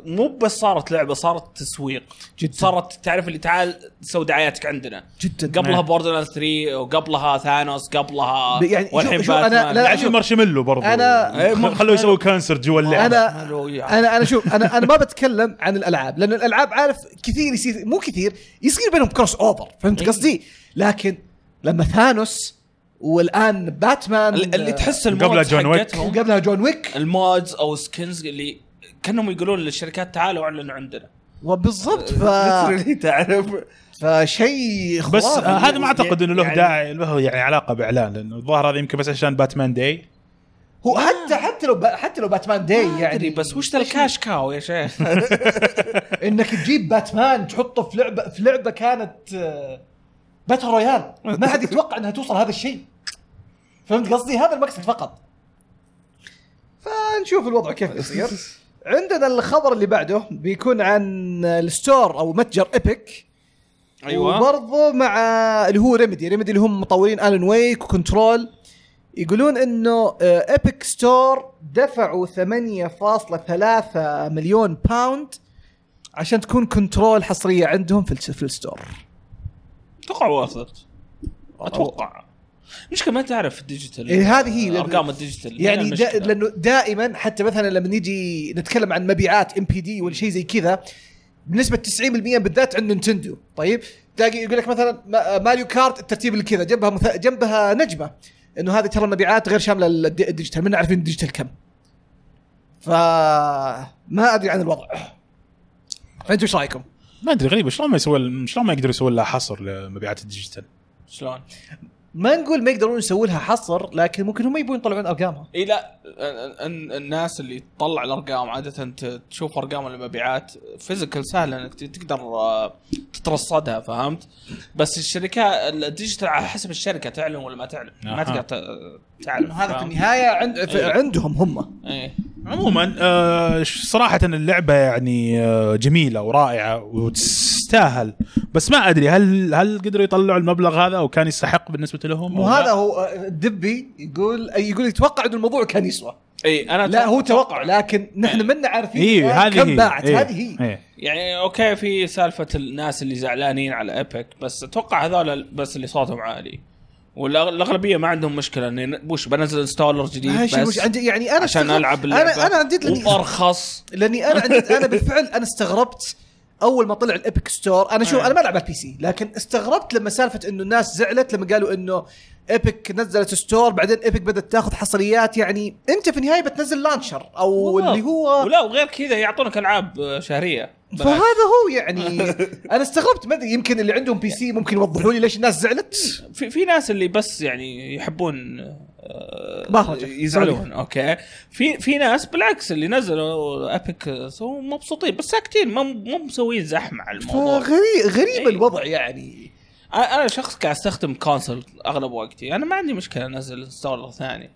مو بس صارت لعبة صارت تسويق جداً. صارت تعرف اللي تعال سوي دعاياتك عندنا جدا قبلها إيه. Border 3 وقبلها ثانوس قبلها يعني والحين أنا- باتمان. لا، يعني شوف. مارشميلو برضو أنا- إيه، خلوه يسوي concert جوا اللعبة أنا. أنا أنا شوف أنا أنا ما بتكلم عن الألعاب لأن الألعاب عارف كثير يصير مو كثير يصير بينهم crossover فهمت إيه. قصدي لكن لما ثانوس والآن باتمان اللي اللي تحس قبلها ال modes جون ويك. حقتهم وقبلها جون ويك ال modes أو skins اللي كأنهم يقولون للشركات تعالوا أعلنوا عندنا وبالضبط ف... [LAUGHS] تعرف فشيء بس خرافي. آه هذا ما أعتقد إنه له يعني- داعي له يعني علاقة بإعلان لأنه الظاهر هذا يمكن بس عشان Batman Day هو حتى حتى لو. حتى لو Batman Day يعني يعني بس وش ذا ال cash cow يا شيخ [LAUGHS] [LAUGHS] إنك تجيب باتمان تحطه في لعبه في لعبة كانت آه، battle royale [LAUGHS] ما حد يتوقع إنها توصل هذا الشيء. فهمت قصدي؟ هذا المقصد فقط. فنشوف الوضع كيف يصير. عندنا الخبر اللي بعده بيكون عن ال store أو متجر إيبك. أيوه. وبرضه مع اللي هو Remedy Remedy اللي هم مطورين Alan Wake و Control يقولون إنه Epic Store دفعوا 8.3 مليون pound عشان تكون Control حصرية عندهم في ال store. أتوقع وصلت أتوقع. مشكلة ما تعرف ال digital. إيه هذه هي. أرقام ال digital. يعني دا. لأنه دائما حتى مثلا لما نيجي نتكلم عن مبيعات NPD ولا شيء زي كذا بنسبة 90% بالذات عند نينتندو. طيب؟ تلاقي يقول لك مثلا ما- ماريو كارت الترتيب اللي كذا جنبها مث... جنبها نجمة. إنه هذه ترى المبيعات غير شاملة الد- ال digital. من عارفين ال digital كم. فما أدري عن الوضع. أنتم إيش رأيكم؟ ما أدري غريبة شلون ما يسوي شلون ما يقدروا يسوون لها حصر لمبيعات ال digital شلون؟ ما نقول ما يقدرون يسووا لها حصر لكن ممكن هم يبون يطلعون أرقامها إي لا ال- ال- الناس اللي تطلع الأرقام عادة تشوف أرقام المبيعات physical سهل إنك تقدر آه، تترصدها فهمت؟ بس الشركات الديجيتال على حسب الشركة تعلن ولا ما تعلن ما. تقدر تعلن هذا في؟ النهاية عند إيه. عندهم هم إيه عموما آه صراحة اللعبة يعني آه جميلة ورائعة وتستاهل بس ما أدري هل هل قدروا يطلعوا المبلغ هذا أو كان يستحق بالنسبة لهم؟ وهذا هو الدبي يقول يقول يتوقع انه الموضوع كان يسوى إي أنا لا هو توقع لكن نحن منا عارفين هذه كم هي باعت إيه. هذه هي إيه. يعني okay في سالفة الناس اللي زعلانين على ايبك بس أتوقع هذول بس اللي صوتهم عالي والأغلبية ما عندهم مشكلة إني وش بنزل installer جديد بس مش عندي يعني أنا عشان ألعب أنا أنا عن جد لاني وارخص لأني أنا عن جد أنا [LAUGHS] بالفعل أنا استغربت أول ما طلع ال Epic Store. أنا شوف. أنا ما العب على ال PC لكن استغربت لما سالفة إنه الناس زعلت لما قالوا إنه ايبك نزلت store بعدين ايبك بدأت تاخذ حصريات يعني أنت في النهاية بتنزل launcher أو بالضبط. اللي هو ولا وغير كذا يعطونك ألعاب شهرية بلاش. فهذا هو يعني [LAUGHS] أنا استغربت ما أدري يمكن اللي عندهم PC ممكن يوضحوا لي ليش الناس زعلت في في ناس اللي بس يعني يحبون آه، بهرجة. يزعلون أوكي في في ناس بالعكس اللي نزلوا Epic so مبسوطين بس ساكتين ما مو مسوين زحمة على الموضوع فغريب غريب إيه. الوضع يعني أنا أنا شخص قاعد أستخدم console أغلب وقتي أنا ما عندي مشكلة أنزل installer ثاني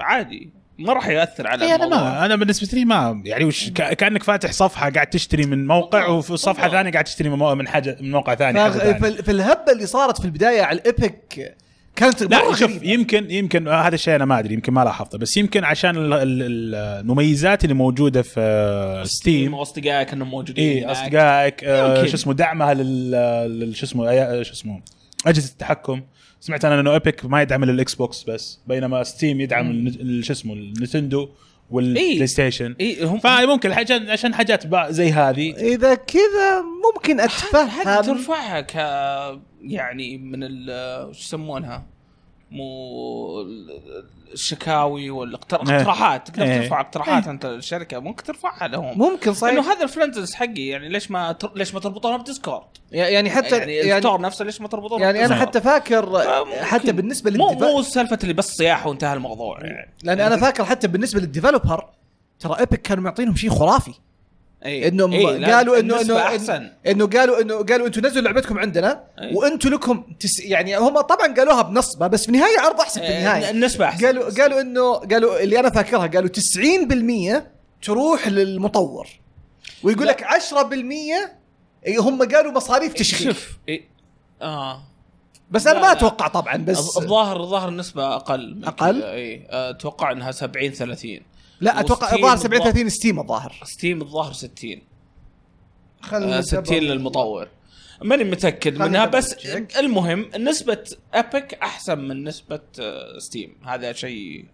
عادي ما راح يأثر على إي أنا ما أنا بالنسبة لي ما يعني وش كأنك فاتح صفحة قاعد تشتري من موقع. وفي صفحة. ثانية قاعد تشتري من حاجة من موقع ثاني. في في الهبة اللي صارت في البداية على ال Epic كانت لا شوف. يمكن يمكن آه، هذا الشيء أنا ما أدري يمكن ما لاحظته بس يمكن عشان ال- ال- ال- المميزات اللي موجودة في Steam واصدقائك إنهم موجودين اي هناك. أصدقائك آه،. شو اسمه دعمها لل شو اسمه أي- شو اسمه أجهزة التحكم. سمعت أنا إنه Epic ما يدعم إلا بوكس بس بينما Steam يدعم شو اسمه ال Nintendo وال PlayStation اي هم فممكن الحاجات عشان حاجات زي هذه. إذا كذا ممكن أتفهم. ترفعها ك يعني من ال وش يسمونها؟ مو ال- الشكاوي والاقتراحات تقدر إيه. ترفع اقتراحات أنت الشركة ممكن ترفعها لهم. ممكن صحيح. انه هذا ال friends حقي. يعني ليش ما تر... ليش ما تربطونها ب Discord؟ يعني حتى يعني, يعني ال store نفسه ليش ما تربطونه يعني أنا؟ حتى فاكر. حتى بالنسبة مو لل developer مو سالفة اللي بس صياح وانتهى الموضوع يعني. لأن أنا فاكر حتى بالنسبة لل developer ترى Epic كانوا معطينهم شيء خرافي. انهم إيه، لا، قالوا إنه إنه أحسن إنه قالوا إنه قالوا أنتم نزلوا لعبتكم عندنا أي. وأنتم لكم تس يعني هم طبعا قالوها بنسبة بس في النهاية عرض أحسن في إيه، النهاية النسبة أحسن قالوا قالوا انه قالوا اللي أنا فاكرها قالوا 90% تروح للمطور ويقول. لك 10% إيه، هم قالوا مصاريف تشغيل شوف إيه. آه بس أنا ما. أتوقع طبعا بس الظاهر الظاهر من أقل؟ كذا، اي أتوقع إنها 70 30 لا أتوقع الظاهر 70 الظاهر- 30 Steam الظاهر. Steam الظاهر 60 خلنا آه، 60 للمطور. ماني متأكد منها بس check. المهم نسبة Epic أحسن من نسبة آه، Steam هذا شيء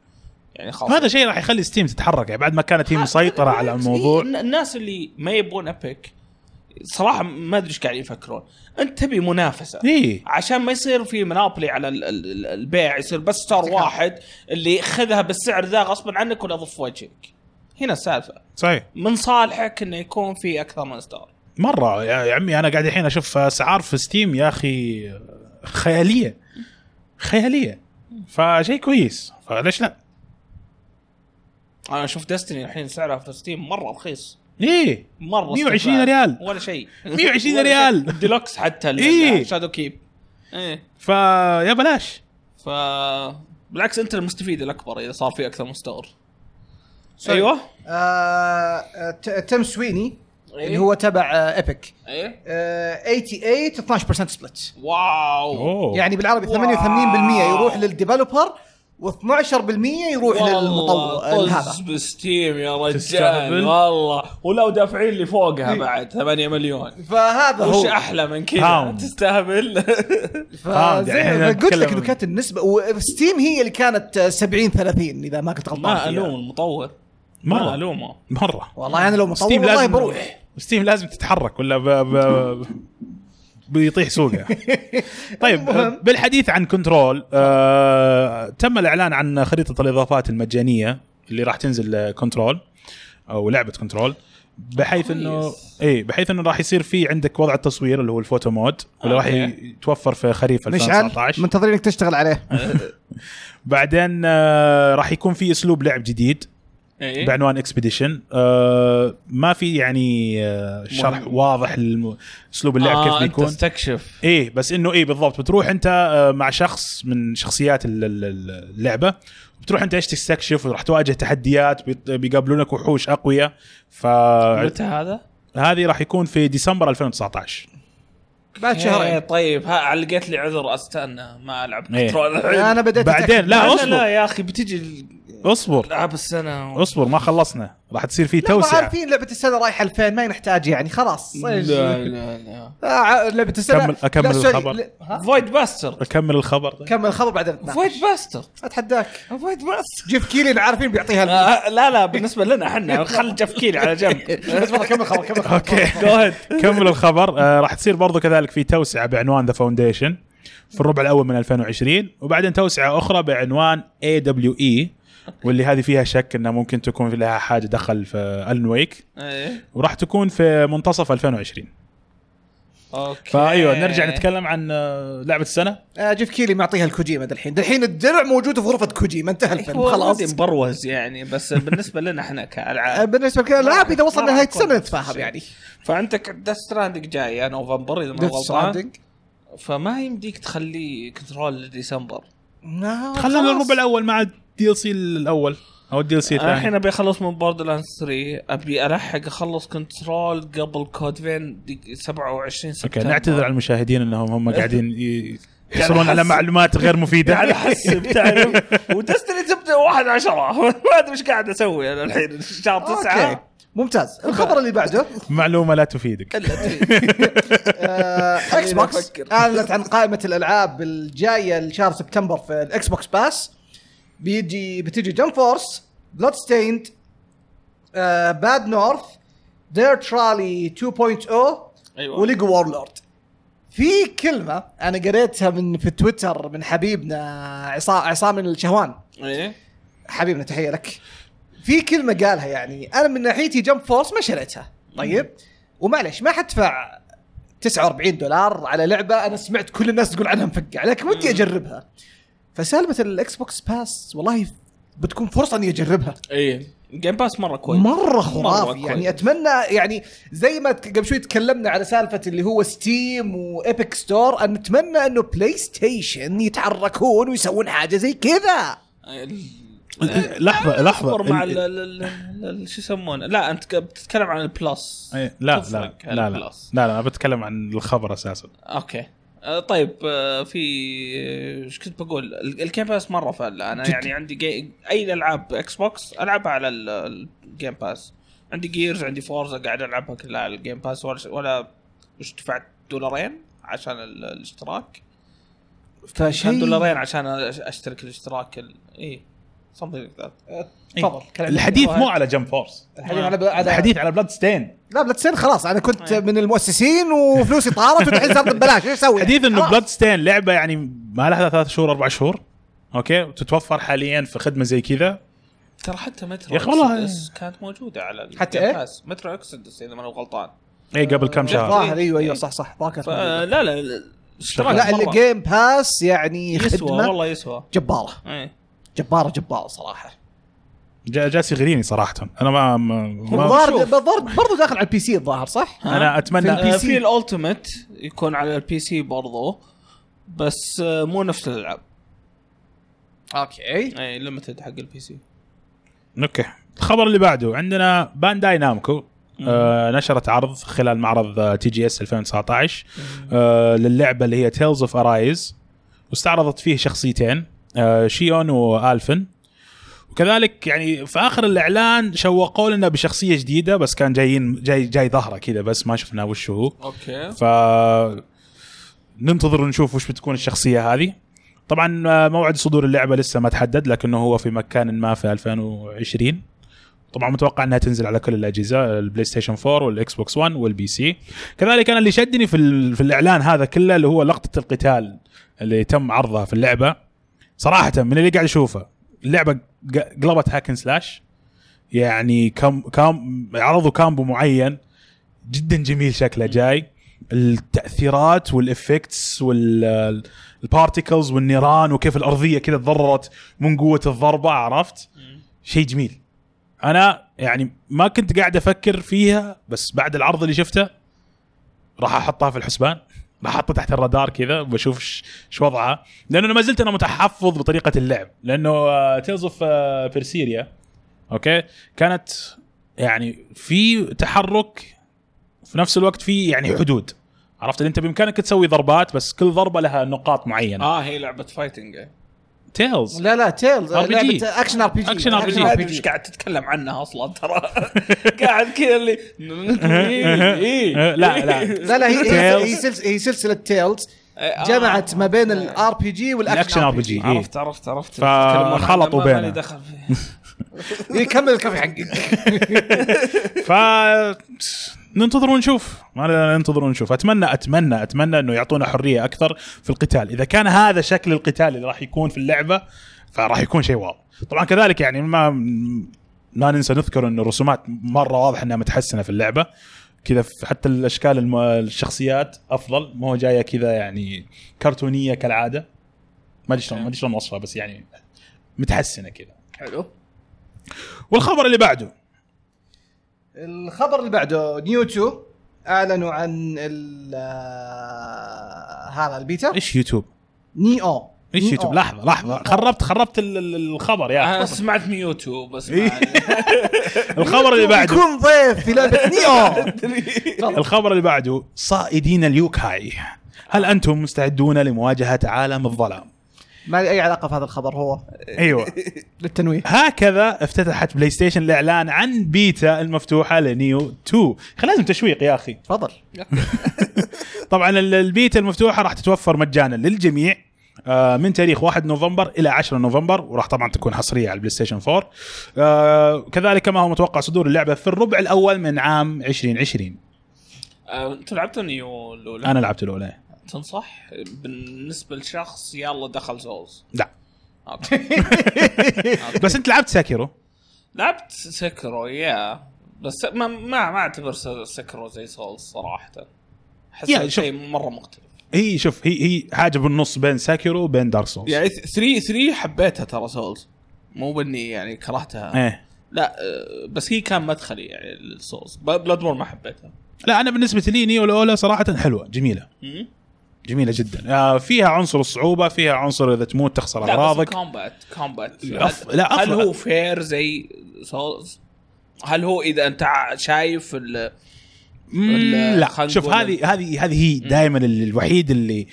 يعني خاص وهذا شيء راح يخلي Steam تتحرك يعني بعد ما كانت هي مسيطرة على الموضوع. إيه، الناس اللي ما يبون Epic صراحة ما أدري إيش قاعدين يفكرون. أنت تبي منافسة. إي. عشان ما يصير في monopoly على ال- ال- ال- البيع يصير بس تكافؤ. واحد اللي خذها بالسعر ذا غصبا عنك ولا ضف وجهك. هنا السالفة. صحيح. من صالحك إنه يكون في أكثر من store مرة يا يا عمي أنا قاعد الحين أشوف أسعار في Steam يا أخي خيالية. خيالية. فشيء كويس. فليش لا؟ أنا أشوف Destiny الحين سعرها في Steam مرة رخيص. إيه مرة 120 استغلال. ريال. ولا شيء [LAUGHS] 120 ولا شيء. ريال. الديلوكس حتى إيه. Shadowkeep إيه فيا بلاش ف بالعكس أنت المستفيد الأكبر إذا صار في أكثر من store sorry. أيوه آه آه، ت- تيم سويني إيه. اللي هو تبع آه، ايبك إيه آه 88 12% split wow أوه يعني بالعربي 88% wow. يروح لل developer و12% يروح للمطور. طز ب Steam يا رجال. والله. ولو دافعين اللي فوقها إيه. بعد 8 مليون. فهذا وش هو. أحلى من كذا. تستهبل. [LAUGHS] يعني قلت لك إنه كانت النسبة و Steam هي اللي كانت آه، 70 30 إذا ما كنت غلطان ما. ألوم المطور. ما مره ألومه. مرة. والله أنا لو مطور Steam والله لازم بروح. Steam لازم تتحرك ولا ب... ب... [LAUGHS] بيطيح سوقه [LAUGHS] طيب. بالحديث عن Control آه... تم الإعلان عن خريطة الإضافات المجانية اللي راح تنزل آه، Control أو لعبة Control بحيث إنه. اي بحيث إنه راح يصير في عندك وضع التصوير اللي هو ال photo mode واللي راح أوكي. يتوفر في خريف مشعل 2019 منتظرينك تشتغل عليه [LAUGHS] بعدين آه، راح يكون في أسلوب لعب جديد إيه؟ بعنوان Expedition آه ما في يعني آه شرح مهم. واضح لاسلوب اللعب آه كيف بيكون تستكشف إيه بس إنه إيه بالضبط بتروح أنت آه مع شخص من شخصيات ال- ال- اللعبة بتروح أنت إيش تستكشف وراح تواجه تحديات بيقابلونك وحوش أقوياء فهذه متى هذا؟ راح يكون في ديسمبر 2019 بعد إيه شهرين طيب ها علقت لي عذر أستنى ما ألعب إيه. كنترول الحين أنا بديت بعدين. لا لا أصبر لا يا أخي بتجي اصبر. العاب السنة اصبر ما خلصنا. راح تصير في توسعة. عارفين لعبة السنة رايحة لفين ما نحتاج يعني خلاص. لا لا لا. آه، لعبة السنة كمل- أكمل لا، sorry، الخبر. Void Bastards أكمل الخبر. كمل الخبر بعدين. Void Bastards أتحداك. Void Bastards Geoff Keighley عارفين بيعطيها آه، لا لا بالنسبة لنا إحنا. [LAUGHS] خل Geoff Keighley على جنب. [LAUGHS] كمل خبر كمل خبر أوكي كمل الخبر. آه راح تصير برضو كذلك في توسعة بعنوان The Foundation في الربع الأول من 2020 وبعدين توسعة أخرى بعنوان AWE واللي هذه فيها شك إنها ممكن تكون لها حاجة دخل في Alan Wake إيه. وراح تكون في منتصف 2020 أوكي. فأيوة نرجع نتكلم عن آه، لعبة السنة. آه، Geoff Keighley معطيها الكوجيما دحين دحين الدرع موجود في غرفة كوجيما. انتهى الفيلم خلاص. مبروز يعني بس بالنسبة لنا إحنا آه، كالعاب بالنسبة للالعاب إذا وصل ما راح نهاية السنة نتفاهم. يعني. فعندك Death Stranding جاية نوفمبر إذا ما غلطان. فما يمديك تخليه Control لديسمبر. آه، خلينا. الربع الأول مع ال DLC الأول أو ال DLC أنا الحين الثاني أبي أخلص من Borderlands 3 أبي ألحق أخلص Control قبل Code Vein دي- 27 سبتمبر أوكي نعتذر على المشاهدين إنهم هم قاعدين ي- يحصلون على معلومات غير مفيدة. قاعد أحسب [LAUGHS] تعرف. و Destiny تبدأ 1 10 [LAUGHS] ما أدري إيش قاعد أسوي أنا الحين. شهر أوكي 9 ممتاز. الخبر اللي بعده. معلومة لا تفيدك. [LAUGHS] آه، X box أفكر. أعلنت عن قائمة الألعاب الجاية لشهر سبتمبر في ال Xbox Pass بيجي بتجي Jump Force Bloodstained Bad North Dirt Rally 2.0 أيوه. و Lego Worlds في كلمة أنا قريتها من في تويتر من حبيبنا عصام عصام الشهوان. إيه. حبيبنا تحية لك. في كلمة قالها يعني أنا من ناحيتي Jump Force ما شريتها. طيب؟ ومعلش ما حدفع 49 دولار على لعبة أنا سمعت كل الناس تقول عنها مفقع لكن ودي أجربها. فسالفة ال Xbox Pass والله بتكون فرصة إني أجربها. إيه. Game Pass مرة كويس. مرة خرافي. يعني أتمنى يعني زي ما قبل شوي تكلمنا على سالفة اللي هو Steam و Epic Store أن نتمنى إنه PlayStation يتحركون ويسوون حاجة زي كذا. لحظة لحظة. اصبر مع ال- ال- ال- ال- ال- شو يسمونه؟ لا أنت بتتكلم عن ال Plus إيه، لا لا لا لا. لا لا أنا بتكلم عن الخبر أساسا. Okay. آه، طيب آه، في آه، إيش كنت بقول؟ ال- ال Game Pass مرة فل أنا جد. يعني عندي جي... أي ألعاب Xbox ألعبها على ال- ال Game Pass عندي Gears عندي Forza قاعد ألعبها كلها على ال Game Pass ولا ولا وش دفعت دولارين عشان ال- الاشتراك. فشيء دولارين عشان أشترك الاشتراك ال... إيه. Something like that تفضل كلام. الحديث مو على Jump Force. الحديث على على الحديث على Bloodstained. لا Bloodstained خلاص أنا كنت أي. من المؤسسين وفلوسي طارت والحين صارت ببلاش. إيش أسوي؟ حديث إنه. بلاد لعبة يعني ما لها ثلاث شهور أربع شهور okay؟ وتتوفر حاليا في خدمة زي كذا. ترى حتى مترو يا أخي والله- كانت موجودة على حتى إيه؟ Pass. Metro Exodus إذا ما أنا غلطان. اي قبل كم شهر. ظاهر أيوه أيوه إيه. صح. صح ذاك لا لا لا ال Game Pass يعني يسوى والله يسوى. جبارة. إيه. جباره جباره صراحة. جا- جالس يغريني صراحة. أنا ما, الظاهر برضو داخل على ال PC الظاهر صح؟ أنا اتمنى في ال P آه، C. في ال Ultimate يكون على ال PC برضو بس آه، مو نفس الألعاب. Okay. اي limited حق ال PC Okay. الخبر اللي بعده عندنا Bandai Namco آه نشرت عرض خلال معرض TGS 2019 آه للعبة اللي هي Tales of Arise واستعرضت فيه شخصيتين. Shionne و Alphen. وكذلك يعني في آخر الإعلان شوقوا لنا بشخصية جديدة بس كان جايين جاي جاي ظهرة كذا بس ما شفنا وش هو. Okay. ف ننتظر ونشوف وش بتكون الشخصية هذه. طبعا آه، موعد صدور اللعبة لسه ما تحدد لكنه هو في مكان ما في 2020 طبعا متوقع إنها تنزل على كل الأجهزة ال PlayStation 4 وال Xbox 1 وال PC. كذلك أنا اللي شدني في في الإعلان هذا كله اللي هو لقطة القتال اللي تم عرضها في اللعبة. صراحة من اللي قاعد اشوفه اللعبة قلبت hack and slash يعني كم كام عرضوا combo معين جدا جميل شكله جاي. التأثيرات وال effects وال particles والنيران وكيف الأرضية كذا تضررت من قوة الضربة عرفت؟ شيء جميل. أنا يعني ما كنت قاعد أفكر فيها بس بعد العرض اللي شفته راح أحطها في الحسبان. احطها تحت الرادار كذا وبشوف ش- إيش وضعها لأنه ما زلت أنا متحفظ بطريقه اللعب. لأنه Tales of Berseria okay؟ كانت يعني في تحرك في نفس الوقت في يعني حدود. عرفت؟ اللي أنت بإمكانك تسوي ضربات بس كل ضربة لها نقاط معينة. آه هي لعبة fighting Tales لا لا Tales RPG. لعبه action RPG action RPG. ما أدري إيش قاعد تتكلم عنها أصلا ترى [LAUGHS] قاعد كذا اللي [LAUGHS] إيه، لا، لا. [LAUGHS] لا لا هي هي, سلسلة Tales آه. جمعت ما بين ال RPG ال action وال action RPG. عرفت عرفت عرفت فخلطوا مالي بينها. دخل. يكمل الكافي حقك ف ننتظر ونشوف ما ننتظر ونشوف اتمنى اتمنى أتمنى إنه يعطونا حرية أكثر في القتال. إذا كان هذا شكل القتال اللي راح يكون في اللعبة فراح يكون شيء واو طبعا كذلك يعني ما ما ننسى نذكر انه الرسومات مرة واضح إنها متحسنة في اللعبة. كذا حتى الأشكال الم... الشخصيات أفضل. مو جاية كذا يعني كرتونية كالعادة. ما أدري شلون ما أدري شلون اوصفها بس يعني متحسنة كذا. حلو. والخبر اللي بعده. الخبر اللي بعده نيو 2 أعلنوا عن ال آه، هذا البيتا إيش يوتيوب؟ نيو إيش. يوتيوب لحظة لحظة خربت خربت ال- ال- الخبر يا أنا أخي. سمعت ميوتو بس إيه. [LAUGHS] الخبر اللي بعده يكون ضيف في لعبة [LAUGHS] نيو [LAUGHS] الخبر اللي بعده صائدين اليوكاي هل أنتم مستعدون لمواجهة عالم الظلام؟ ما لي أي علاقة في هذا الخبر هو. أيوه. [LAUGHS] للتنويه. هكذا افتتحت بلاي ستيشن الإعلان عن بيتا المفتوحة لنيو 2 خل لازم تشويق يا أخي. تفضل. [LAUGHS] طبعا ال- البيتا المفتوحة راح تتوفر مجانا للجميع آه، من تاريخ 1 نوفمبر إلى 10 نوفمبر وراح طبعا تكون حصرية على ال PlayStation 4 آه، كذلك كما هو متوقع صدور اللعبة في الربع الأول من عام 2020 آه، أنت لعبت Nioh الأولى؟ أنا لعبت الأولى. تنصح بالنسبة لشخص يلا دخل زوز؟ لا. Okay. [LAUGHS] بس أنت لعبت Sekiro؟ لعبت Sekiro يا بس ما ما ما أعتبر س- Sekiro زي Souls صراحة. أحس. شيء مرة مختلف. هي شوف هي هي حاجة بالنص بين Sekiro وبين Dark Souls. يعني 3 3 حبيتها ترى Souls مو بإني يعني كرهتها. إيه. لا آه، بس هي كان مدخلي يعني لل Souls بلاد ما حبيتها. لا أنا بالنسبة لي Nioh الاولى صراحة حلوة جميلة. مم. جميلة جدا. آه، فيها عنصر الصعوبة فيها عنصر إذا تموت تخسر لا بس أغراضك. combat combat لا، هل. هو fair زي Souls؟ هل هو إذا أنت شايف ال لا. خلينا شوف هذه هذه هذه هي دائما الوحيد اللي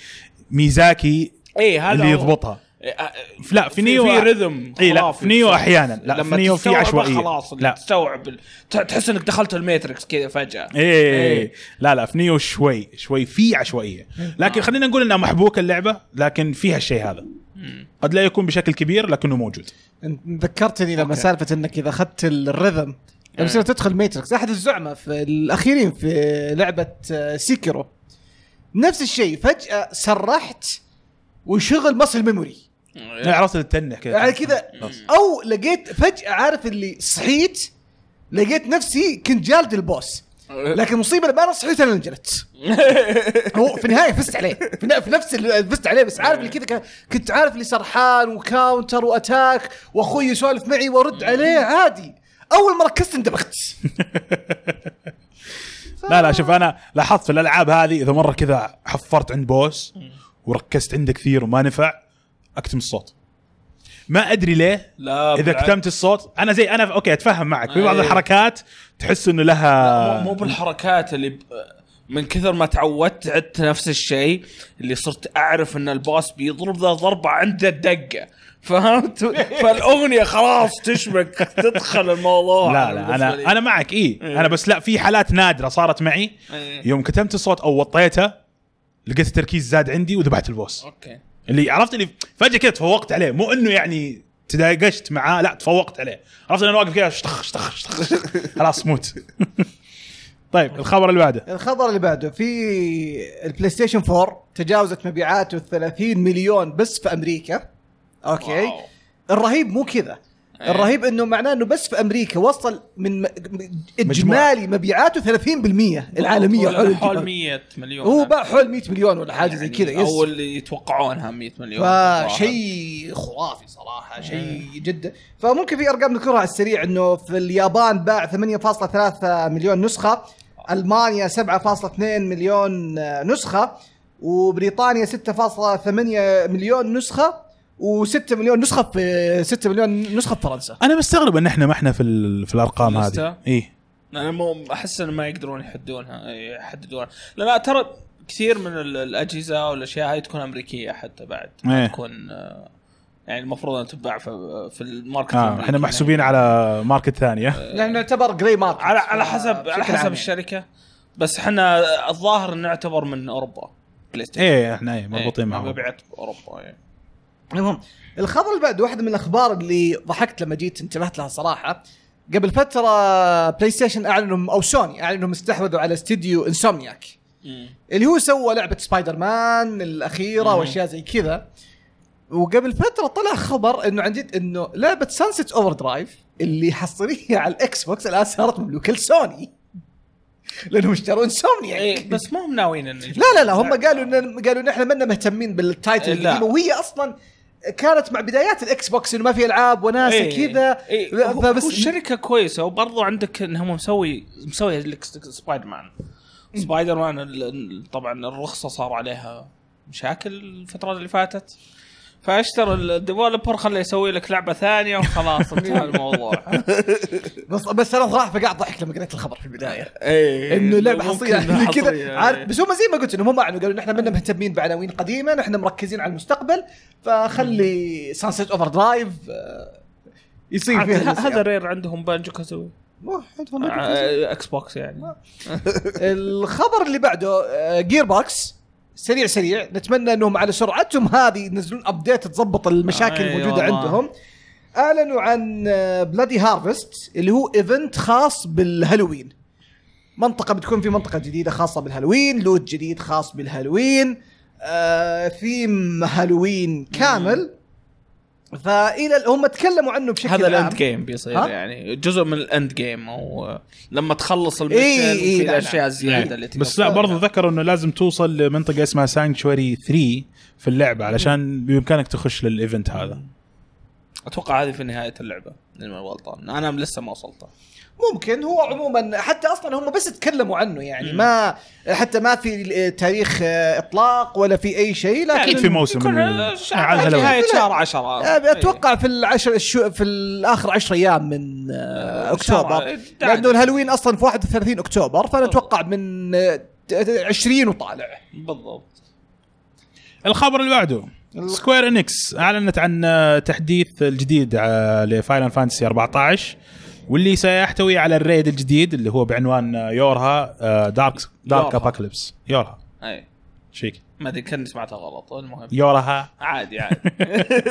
ميازاكي اي هذا اللي يضبطها. لا في Nioh في rhythm إي لا في Nioh. أحيانا لا لما في Nioh في عشوائية. خلاص لا. تستوعب تحس إنك دخلت ال Matrix كذا فجأة. إيه إيه. لا لا في Nioh شوي شوي في عشوائية. لكن خلينا نقول إنها محبوكة اللعبة لكن فيها الشيء هذا. قد لا يكون بشكل كبير لكنه موجود. انت ذكرتني لما. سالفة إنك إذا أخذت ال rhythm لما تصير تدخل Matrix أحد الزعماء في الأخيرين في لعبة آه، Sekiro نفس الشيء فجأة سرحت وشغل muscle memory عرفت التنح كذا يعني كذا أو لقيت فجأة عارف اللي صحيت لقيت نفسي كنت جالد ال boss. لكن المصيبه لما أنا صحيت أنا انجلدت. [LAUGHS] هو في النهاية فزت عليه. في نفس اللي فزت عليه بس عارف اللي كذا كنت عارف اللي سرحان و counter و attack وأخوي يسولف معي وأرد عليه عادي. أول ما ركزت اندبحت. [LAUGHS] لا لا شوف أنا لاحظت في الألعاب هذه إذا مرة كذا حفرت عند boss وركزت عنده كثير وما نفع أكتم الصوت ما أدري ليه لا إذا بالعكس. كتمت الصوت أنا زي أنا okay أتفهم معك في بعض أي. الحركات تحس إنه لها مو بالحركات اللي ب... من كثر ما تعودت عدت نفس الشيء اللي صرت أعرف إن ال boss بيضرب ذا ضربة عنده الدقة [LAUGHS] فهمت؟ فالأغنية خلاص تشبك تدخل الموضوع لا لا أنا لي. أنا معك اي إيه. أنا بس لا في حالات نادرة صارت معي إيه. يوم كتمت الصوت أو وطيته لقيت التركيز زاد عندي وذبحت ال boss okay اللي عرفت اللي فجأة كذا تفوقت عليه. مو إنه يعني تداقشت معاه لا تفوقت عليه. عرفت أنا واقف كذا اشتخ اشتخ اشتخ. خلاص موت. [LAUGHS] طيب الخبر اللي بعده. الخبر اللي بعده في ال PlayStation 4 تجاوزت مبيعاته 30 مليون بس في أمريكا. okay؟ wow. الرهيب مو كذا. إيه. الرهيب إنه معناه إنه بس في أمريكا وصل من إجمالي مبيعاته 30% العالمية حول, حول حول الجبال. 100 مليون هو باع حول 100 مليون ولا حاجة زي يعني كذا yes أو اللي يتوقعونها 100 مليون. فشيء خرافي صراحة شيء جدا فممكن في أرقام نذكرها على السريع إنه في اليابان باع 8.3 مليون نسخة ألمانيا 7.2 مليون نسخة وبريطانيا 6.8 مليون نسخة و6 مليون نسخة في 6 مليون نسخة في فرنسا. أنا مستغرب إن إحنا ما إحنا في ال- في الأرقام؟ هذه. اي أنا مو أحس انه ما يقدرون يحدونها يحددونها. لا لا ترى كثير من ال- الأجهزة والاشياء هاي تكون أمريكية حتى بعد. إيه. تكون آه، يعني المفروض انها تتباع في في ال market الأمريكي. إحنا محسوبين يعني. على market ثانية لأنه نعتبر grey market على على حسب بشكل على حسب يعني. الشركة. بس إحنا الظاهر نعتبر من أوروبا PlayStation إيه إحنا إيه مربوطين إيه، معهم. مبيعات أوروبا يعني. المهم الخبر اللي بعده واحدة من الأخبار اللي ضحكت لما جيت انتبهت لها صراحة قبل فترة PlayStation اعلنوا أو سوني أعلنوا انهم استحوذوا على استديو Insomniac اللي هو سوى لعبة سبايدر مان الاخيره. وأشياء زي كذا. وقبل فترة طلع خبر إنه عن جد إنه لعبة Sunset Overdrive اللي حصرية على ال Xbox الآن صارت مملوكة لسوني. لأنهم اشتروا Insomniac إيه بس ما هم ناويين لا لا لا هم قالوا ان قالوا إن إحنا منا مهتمين بال title لا. القديم وهي أصلا كانت مع بدايات ال Xbox إنه ما في ألعاب وناس إيه. كذا. هو- فبس- هو الشركة كويسة وبرضو عندك انهم مسوي مسوي Spider-Man Spider-Man طبعا الرخصة صار عليها مشاكل الفترة اللي فاتت. فاشترى ال developer خليه يسوي لك لعبة ثانية وخلاص انتهى الموضوع. [LAUGHS] بس بس أنا صراحة قاعد ضحك لما قريت الخبر في البداية. إيه. إنه لعبه حصرية. يعني كذا عارف إيه. بس هم زي ما قلت انهم هم أعلنوا قالوا ان إحنا منا مهتمين بعناوين قديمة نحن مركزين على المستقبل فخلي Sunset Overdrive يصير فيها هذا. Rare عندهم Banjo-Kazooie. آه، إكس بوكس يعني. [LAUGHS] الخبر اللي بعده Gearbox سريع سريع نتمنى إنهم على سرعتهم هذه ينزلون update تضبط المشاكل أي الموجودة والله. عندهم. أعلنوا عن Bloody Harvest اللي هو event خاص بالهالوين. منطقة بتكون في منطقة جديدة خاصة بالهالوين loot جديد خاص بالهالوين. آه ثيم هالوين كامل. فإلى هم تكلموا عنه بشكل هذا ال end game بيصير؟ يعني جزء من ال end game أو لما تخلص إيه، ال mission إيه، الاشياء لا. الزياده اللي تقدر بس لا. برضو ذكروا إنه لازم توصل لمنطقة اسمها Sanctuary 3 في اللعبة علشان بإمكانك تخش لل event هذا أتوقع هذه في نهاية اللعبة غلطان أنا لسه ما وصلتها ممكن هو عموما حتى أصلا هم بس تكلموا عنه يعني ما حتى ما في تاريخ آه، إطلاق ولا في أي شيء لكن أكيد في موسم على. نهاية. شهر 10 آه، أتوقع في العشر الشو في الآخر 10 أيام من آه، أكتوبر. شهر- لأنه الهالوين أصلا في 31 أكتوبر فأنا أتوقع من آه، 20 وطالع. بالضبط. الخبر اللي بعده Square Enix أعلنت عن آه، تحديث الجديد آه، ل Final Fantasy 14 واللي سيحتوي على ال raid الجديد اللي هو بعنوان YoRHa dark dark YoRHa. apocalypse YoRHa. أي. شيك ما أدري كأني سمعتها غلط. المهم. YoRHa. عادي عادي.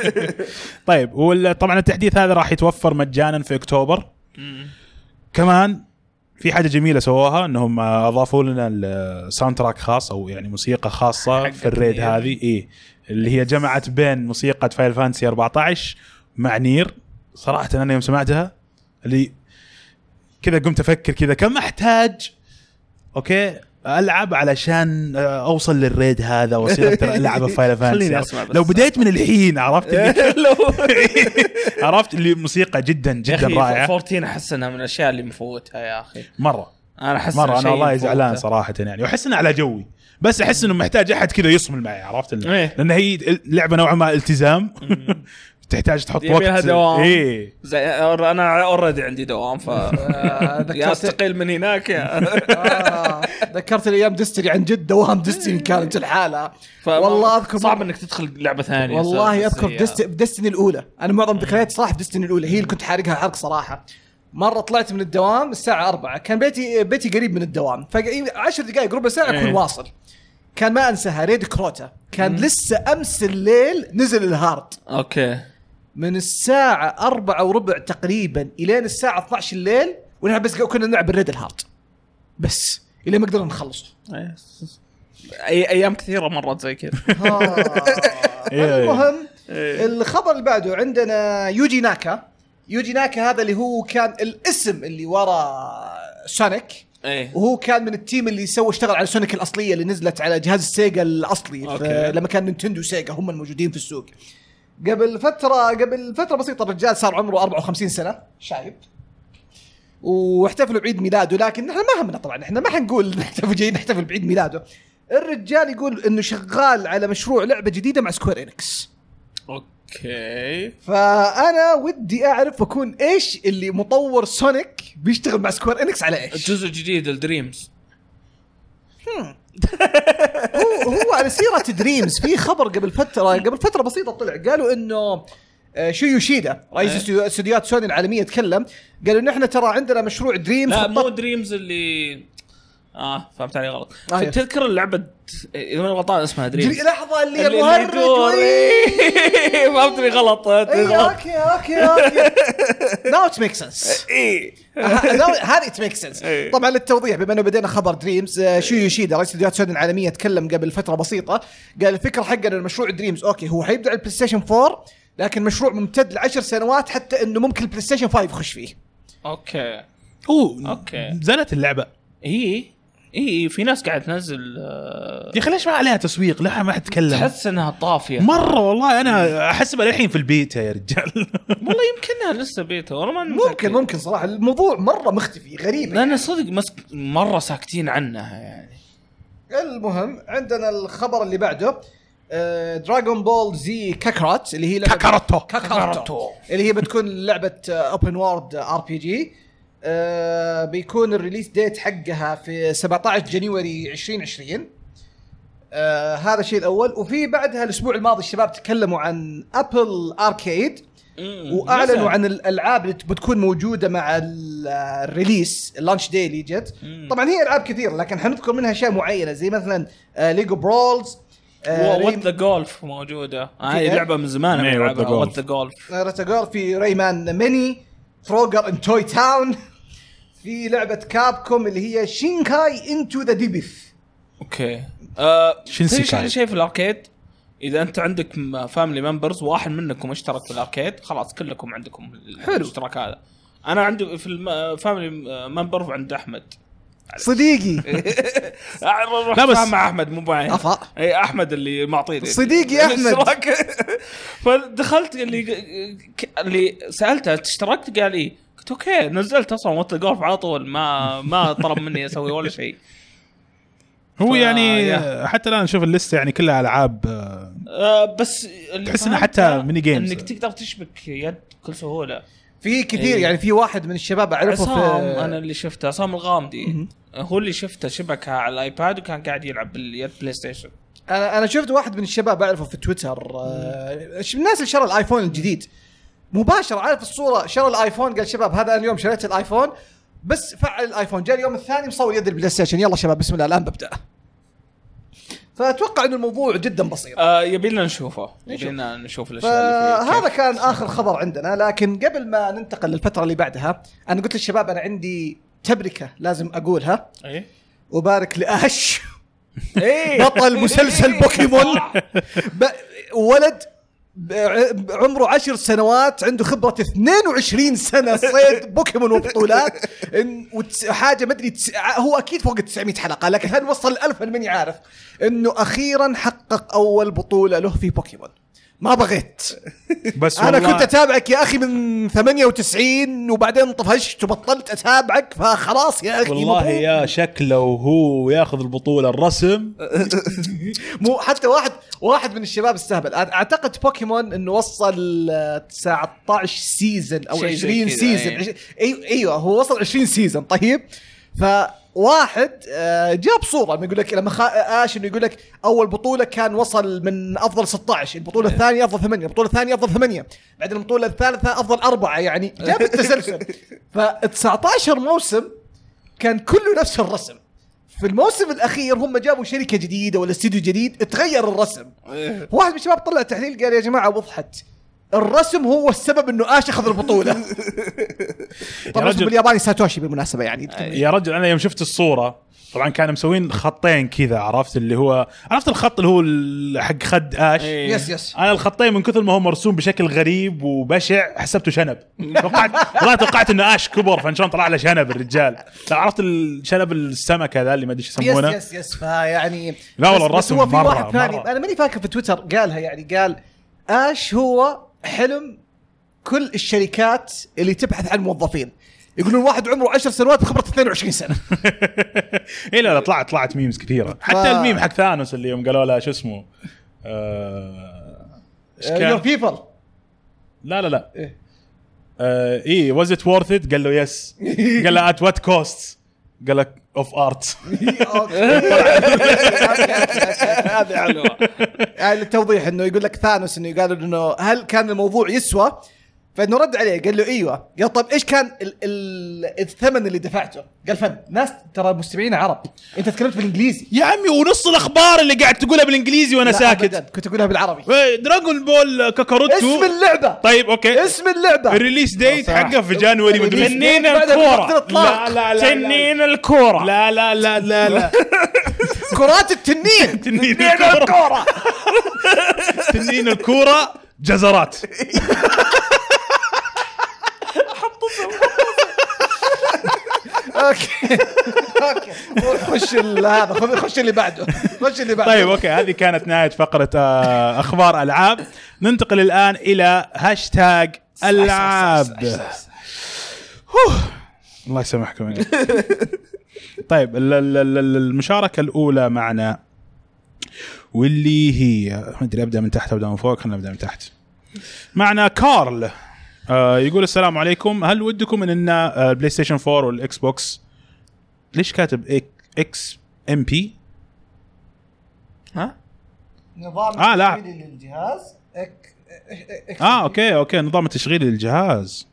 [LAUGHS] طيب وال- طبعا التحديث هذا راح يتوفر مجانا في أكتوبر. كمان في حاجة جميلة سووها إنهم آه، أضافوا لنا ال soundtrack خاص أو يعني موسيقى خاصة في ال raid. هذه. إيه. اللي هي جمعت بين موسيقى Final Fantasy 14 مع NieR. صراحة أنا يوم سمعتها. اللي كذا قمت أفكر كذا كم احتاج okay ألعب علشان آه، أوصل لل raid هذا وأصير أقدر [LAUGHS] ألعب Final خليني Fantasy أسمع بس. لو بديت من الحين عرفت اللي [LAUGHS] [LAUGHS] عرفت اللي موسيقى جدا جدا رائعة. 14 أحس إنها من الأشياء اللي مفوتها يا أخي. مرة. أنا أحس مرة أنا والله. زعلان صراحة يعني. وأحس إنه على جوي. بس أحس إنه محتاج أحد كذا يصمل معي عرفت إيه. لأن هي لعبة نوعا ما التزام. تحتاج تحط وقت. دوام. إيه. زي أنا already عندي دوام ف [LAUGHS] يا أستقيل من هناك. يا [LAUGHS] آه، ذكرت الأيام Destiny عن جد دوام Destiny كانت الحالة. ف- والله أذكر صعب إنك تدخل لعبة ثانية والله أذكر Destiny الأولى. أنا معظم ذكرياتي صراحة في Destiny الأولى. هي اللي كنت حارقها حرق صراحة. مرة طلعت من الدوام الساعة 4 كان بيتي بيتي قريب من الدوام. ف 10 دقائق ربع ساعة أكون إيه. واصل. كان ما أنساها raid Crota. كان لسه أمس الليل نزل ال hard. okay. من الساعة 4 وربع تقريبا إلين الساعة 12 الليل ونحن بس كنا نلعب ال raid ال hard بس إلى ما قدرنا نخلصه إيه. أي أيام كثيرة مرت زي كذا. [LAUGHS] [LAUGHS] إيه. المهم إيه. الخبر اللي بعده عندنا يوجي ناكا. يوجي ناكا هذا اللي هو كان الاسم اللي ورا Sonic. إيه. وهو كان من ال team اللي سوى اشتغل على Sonic الأصلية اللي نزلت على جهاز ال Sega الأصلي. لما كان Nintendo Sega هم الموجودين في السوق. قبل فترة قبل فترة بسيطة الرجال صار عمره 54 سنة شايب. واحتفلوا بعيد ميلاده لكن نحن ما همنا طبعا إحنا ما حنقول [LAUGHS] نحتفل جايين نحتفل بعيد ميلاده. الرجال يقول إنه شغال على مشروع لعبة جديدة مع Square Enix okay. فأنا ودي أعرف أكون إيش اللي مطور Sonic بيشتغل مع Square Enix على إيش؟ الجزء الجديد ال Dreams هو هو على سيرة Dreams في خبر قبل فتره قبل فترة بسيطة طلع قالوا إنه آه، شو يوشيدا رئيس إيه. استديوهات سوني العالمية تكلم قال انه إحنا ترى عندنا مشروع Dreams لا مو Dreams اللي آه فهمت علي غلط. آه، تذكر اللعبة إذا ماني غلطان اسمها Dreams Drea- لحظه اللي. وي- فهمتني [LAUGHS] غلط اي okay okay okay. now it make sense اي هذه it make sense إيه. طبعا للتوضيح بما أنه بدينا خبر Dreams آه، شو يوشيدا رئيس استديوهات سوني العالمية تكلم قبل فترة بسيطة. قال الفكرة حقنا المشروع Dreams okay هو حيبدأ على ال PlayStation 4 لكن مشروع ممتد لعشر سنوات حتى إنه ممكن ال PlayStation 5 يخش فيه. أوكي. أوه أوكي. نزلت اللعبة. اي اي في ناس قاعد تنزل آه، يا أخي ليش ما عليها تسويق؟ ليه ما حد تكلم؟ تحس إنها طافية. مرة والله أنا أحسبها للحين في البيت يا رجال. [LAUGHS] والله يمكنها لسه بيته والله ما ممكن ممكن صراحة. الموضوع مرة مختفي غريب. لأن صدق مسك مرة ساكتين عنها يعني. المهم عندنا الخبر اللي بعده. Dragon Ball Z Kakarot اللي هي كاكاروتو. كاكاروتو. اللي هي بتكون لعبة open world RPG. بيكون ال release date حقها في 17 January 2020 آه هذا الشيء الأول. وفي بعدها الأسبوع الماضي الشباب تكلموا عن Apple Arcade وأعلنوا عن الألعاب اللي بتكون موجودة مع ال- ال release ال launch day اللي جت. طبعا هي ألعاب كثير لكن حنذكر منها أشياء معينة زي مثلا آه Lego Brawls What the Golf موجودة. هاي إيه؟ لعبة من زمان What the Golf. What the Golf في Rayman Mini. Frogger in Toy Town في لعبة Capcom اللي هي Shinsekai Into the Depths okay. آه شينسيكاي. أحلى شيء في ال Arcade؟ إذا أنت عندك family members واحد منكم اشترك في ال Arcade خلاص كلكم عندكم حلو. الاشتراك هذا. أنا عندي في ال family member عند أحمد. صديقي. [LAUGHS] لا بس- مع أحمد مو معي أفا. اي أحمد اللي معطيني صديقي. [LAUGHS] الاشتراك. [LAUGHS] فدخلت اللي اللي سألته اشتركت قال إيه. قلت okay نزلت أصلا What Golf على طول. ما ما طلب مني أسوي ولا شيء. هو ف- يعني يا. حتى الآن نشوف اللسته يعني كلها ألعاب آه، آه بس تحس فهمته حتى mini games. إنك تقدر تشبك يد بكل سهولة. في كثير إيه. يعني في واحد من الشباب أعرفه عصام في أنا اللي شفته عصام الغامدي. هو اللي شفته شبكها على ال iPad وكان قاعد يلعب باليد PlayStation أنا أنا شفت واحد من الشباب أعرفه في تويتر آه، الناس اللي شرى ال iPhone الجديد. مباشرة عارف الصورة شرى ال iPhone قال شباب هذا أنا اليوم شريت ال iPhone بس فعل ال iPhone. جاء اليوم الثاني مصور يد ال PlayStation يلا شباب بسم الله الآن ببدأ. فأتوقع انه الموضوع جدا بسيط. آه يبي لنا نشوفه. نشوف. يبي لنا نشوف الأشياء اللي كيف. كان آخر خبر عندنا لكن قبل ما ننتقل للفترة اللي بعدها أنا قلت للشباب أنا عندي تبركة لازم أقولها. إيه وبارك لآش. إيه بطل مسلسل [LAUGHS] بوكيمون. [LAUGHS] ولد عمره عشر سنوات عنده خبرة 22 سنة صيد بوكيمون وبطولات. إن وتس... حاجة ما أدري تس... هو أكيد فوق ال 900 حلقة لكن هل وصل ال 1000 أنا ماني عارف. إنه أخيرا حقق أول بطولة له في بوكيمون. ما بغيت. [LAUGHS] بس أنا والله كنت أتابعك يا أخي من 98 وبعدين طفشت وبطلت أتابعك فخلاص يا أخي والله. يا شكله وهو ياخذ البطولة الرسم. [LAUGHS] مو حتى واحد واحد من الشباب استهبل. أعتقد بوكيمون إنه وصل آه، 19 season أو شيء زي 20 كذا، season أي. عش- أيوه إيوه هو وصل 20 season طيب فواحد آه، جاب صورة يقول لك لما خا... آش إنه يقول لك أول بطولة كان وصل من أفضل 16 البطولة الثانية أفضل 8 البطولة الثانية أفضل 8 بعدين البطولة الثالثة أفضل أربعة يعني جاب التسلسل. [LAUGHS] ف 19 موسم كان كله نفس الرسم. في الموسم الأخير هم جابوا شركة جديدة ولا استديو جديد تغير الرسم إيه. واحد من الشباب طلع تحليل قال يا جماعة وضحت الرسم هو السبب إنه اش اخذ البطولة [LAUGHS] طبعا رجل. بالياباني ساتوشي بالمناسبة يعني يا رجل أنا يوم شفت الصورة طبعا كانوا مسوين خطين كذا عرفت؟ اللي هو عرفت الخط اللي هو حق خد آش؟ إيه. yes yes أنا الخطين من كثر ما هو مرسوم بشكل غريب وبشع حسبته شنب. [LAUGHS] توقعت والله توقعت إنه آش كبر فإن شلون طلع له شنب الرجال. لا عرفت الشنب السمكة ذا اللي ما أدري إيش يس يسمونه؟ yes yes فيعني لا والله الرسم هو في مرة- واحد ثاني. أنا ماني فاكر في تويتر قالها يعني قال آش هو حلم كل الشركات اللي تبحث عن موظفين. يقولون واحد عمره 10 سنوات بخبره 22 سنة. [LAUGHS] اي لا لا طلعت طلعت memes كثيرة. حتى ف- الميم حق ثانوس اللي يوم قالوا له شو اسمه؟ آه،؟ your people لا لا لا. آه اي was it worth it قال له yes [LAUGHS] قال له at what cost قال لك of art هذه حلوة. [LAUGHS] يعني التوضيح إنه يقول لك ثانوس إنه قالوا إنه هل كان الموضوع يسوى؟ فإنه رد عليه قال له إيوه. قال طيب إيش كان ال ال الثمن اللي دفعته؟ قال فن ناس ترى مستمعين عرب. أنت تكلمت بالإنجليزي. يا عمي ونص الأخبار اللي قاعد تقولها بالإنجليزي وأنا لا ساكت. أبداً، كنت أقولها بالعربي. Dragon Ball كاكاروتو. اسم اللعبة. طيب أوكي. اسم اللعبة. ال release date. حقه في January مدري. تنين الإطلاق. لا لا لا تنين الكورة. لا لا لا لا لا. كرات التنين. [LAUGHS] تنين الكورة. [LAUGHS] تنين الكورة جزرات. [LAUGHS] أوكي. أوكي خش هذا خذ خش اللي بعده. خش اللي بعده. طيب أوكي هذه كانت نهاية فقرة آه، أخبار ألعاب. ننتقل الآن إلى هاشتاج ألعاب. الله يسامحكم. طيب ال- ال- ال- ال- المشاركة الأولى معنا واللي هي ما أدري أبدأ من تحت أبدأ من فوق خلينا نبدأ من تحت. معنا كارل. آه يقول السلام عليكم. هل ودكم إن البلاي ستيشن 4 والاكس بوكس ليش كاتب XMB ها؟ نظام آه، لا. التشغيل للجهاز. إك... إك... آه أوكي أوكي نظام التشغيل للجهاز.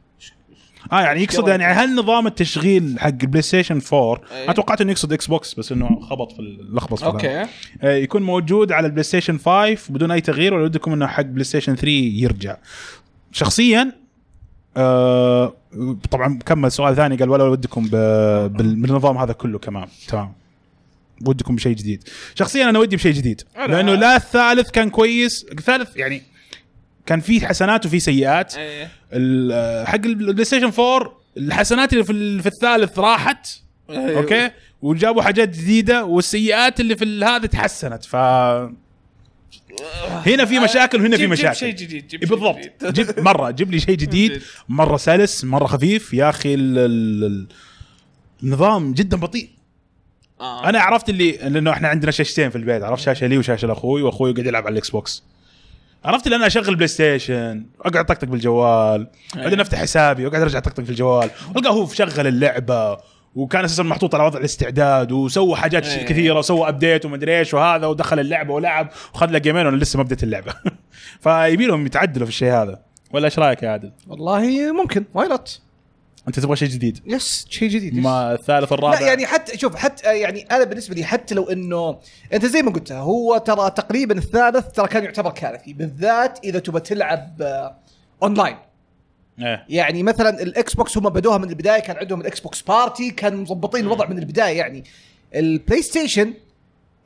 آه يعني يقصد يعني هل نظام التشغيل حق البلاي ستيشن 4 إيه. أنا توقعت إنه يقصد إكس بوكس بس إنه خبط في اللخبط في أوكي. آه يكون موجود على البلاي ستيشن 5 بدون أي تغيير ولا ودكم إنه حق بلاي ستيشن 3 يرجع؟ شخصيا آه طبعا كمل سؤال ثاني قال ولا ودكم بالنظام هذا كله كمان. تمام. ودكم بشيء جديد. شخصيا أنا ودي بشيء جديد لأنه لا. الثالث كان كويس. الثالث يعني كان فيه حسنات وفيه سيئات. إيه ال- حق البلاي ستيشن 4 الحسنات اللي في, في الثالث راحت. أيوه. أوكي؟ وجابوا حاجات جديدة والسيئات اللي في هذا تحسنت. ف هنا في مشاكل وهنا في مشاكل جيب شيء جديد جيب بالضبط. جديد. جيب مرة جيب لي شيء جديد. مرة سلس مرة خفيف. يا أخي ال- ال- ال- النظام جدا بطيء. آه. أنا عرفت اللي لأنه إحنا عندنا شاشتين في البيت. عرفت شاشة لي وشاشة لأخوي وأخوي قاعد يلعب على الإكس بوكس. عرفت اللي أنا أشغل بلاي ستيشن أقعد طقطق بالجوال بعدين أفتح حسابي وأقعد أرجع طقطق في الجوال. القاه هو شغل اللعبة وكان أساسا محطوط على وضع الاستعداد وسوى حاجات إيه. كثيرة وسوى update ومدري إيش وهذا ودخل اللعبة ولعب وخذ له جيمين وأنا لسه ما بديت اللعبة. [LAUGHS] فيبي لهم يتعدلوا في الشيء هذا. ولا إيش رأيك يا عادل؟ والله ممكن. why not أنت تبغى شيء جديد؟ yes شيء جديد. yes. ما الثالث الرابع لا يعني حتى شوف حتى يعني أنا بالنسبة لي حتى لو إنه أنت زي ما قلت هو ترى تقريبا الثالث ترى كان يعتبر كارثي بالذات إذا تبغى تلعب آه، اونلاين إيه. يعني مثلا الإكس بوكس هم بدوها من البداية كان عندهم الإكس بوكس party كانوا مظبطين الوضع من البداية يعني. البلاي ستيشن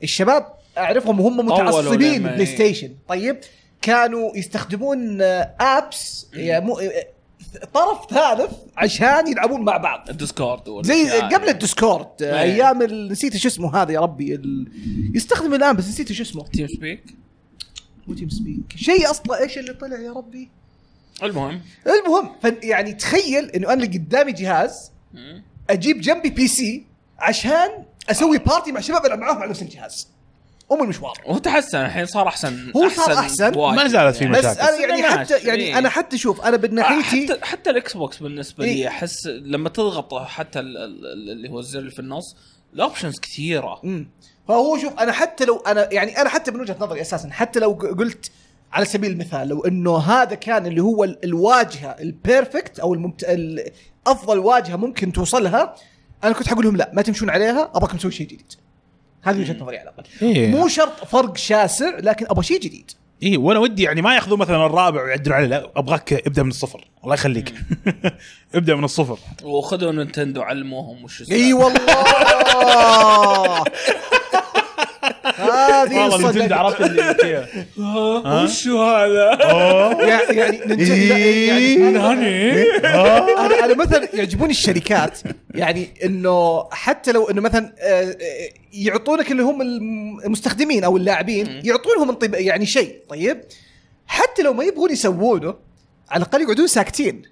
الشباب أعرفهم وهم متعصبين بالبلاي ستيشن طيب كانوا يستخدمون apps يعني مو- طرف ثالث عشان يلعبون مع بعض. الديسكورد زي الأشياء قبل. الديسكورد إيه. أيام نسيت شو اسمه هذا يا ربي ال... يستخدم الآن بس نسيت شو اسمه. تيم سبيك مو تيم سبيك شيء أصلا إيش اللي طلع يا ربي؟ المهم المهم ف- يعني تخيل إنه أنا اللي قدامي جهاز أجيب جنبي PC عشان أسوي party مع شباب العب معاهم على نفس الجهاز أم المشوار هو تحسن الحين صار احسن هو صار أحسن. بوايد. ما زالت في يعني. بس مشاكل. أنا يعني حتى يعني إيه. أنا حتى شوف أنا من ناحيتي حتى حتى الاكس بوكس بالنسبة لي إيه. أحس لما تضغط حتى ال- ال- اللي هو الزر اللي في النص ال options كثيرة مم. فهو شوف أنا حتى لو أنا يعني أنا حتى من وجهة نظري أساسا حتى لو ق- قلت على سبيل المثال لو إنه هذا كان اللي هو ال- الواجهة ال perfect أو الممت... ال- أفضل واجهة ممكن توصلها أنا كنت حقول لهم لا ما تمشون عليها أبغاكم تسوي شيء جديد. هذه وجهة نظري على الأقل. إيه. مو شرط فرق شاسع لكن أبغى شيء جديد. اي وأنا ودي يعني ما يأخذوا مثلا الرابع ويعدلوا عليه لا أبغاك ابدأ من الصفر. الله يخليك. [LAUGHS] ابدأ من الصفر. وخذوا نينتندو علموهم وش. إي والله! [LAUGHS] هذه والله نينتندو صدق عرفت اللي فيها. ها؟ وش هذا؟ يعني يعني نينتندو- يعني ناني أنا أنا مثلا يعجبوني الشركات. يعني إنه حتى لو إنه مثلا آه، آه، يعطونك اللي هم الم- المستخدمين أو اللاعبين يعطونهم انطب- يعني شيء. طيب؟ حتى لو ما يبغون يسوونه على الأقل يقعدون ساكتين.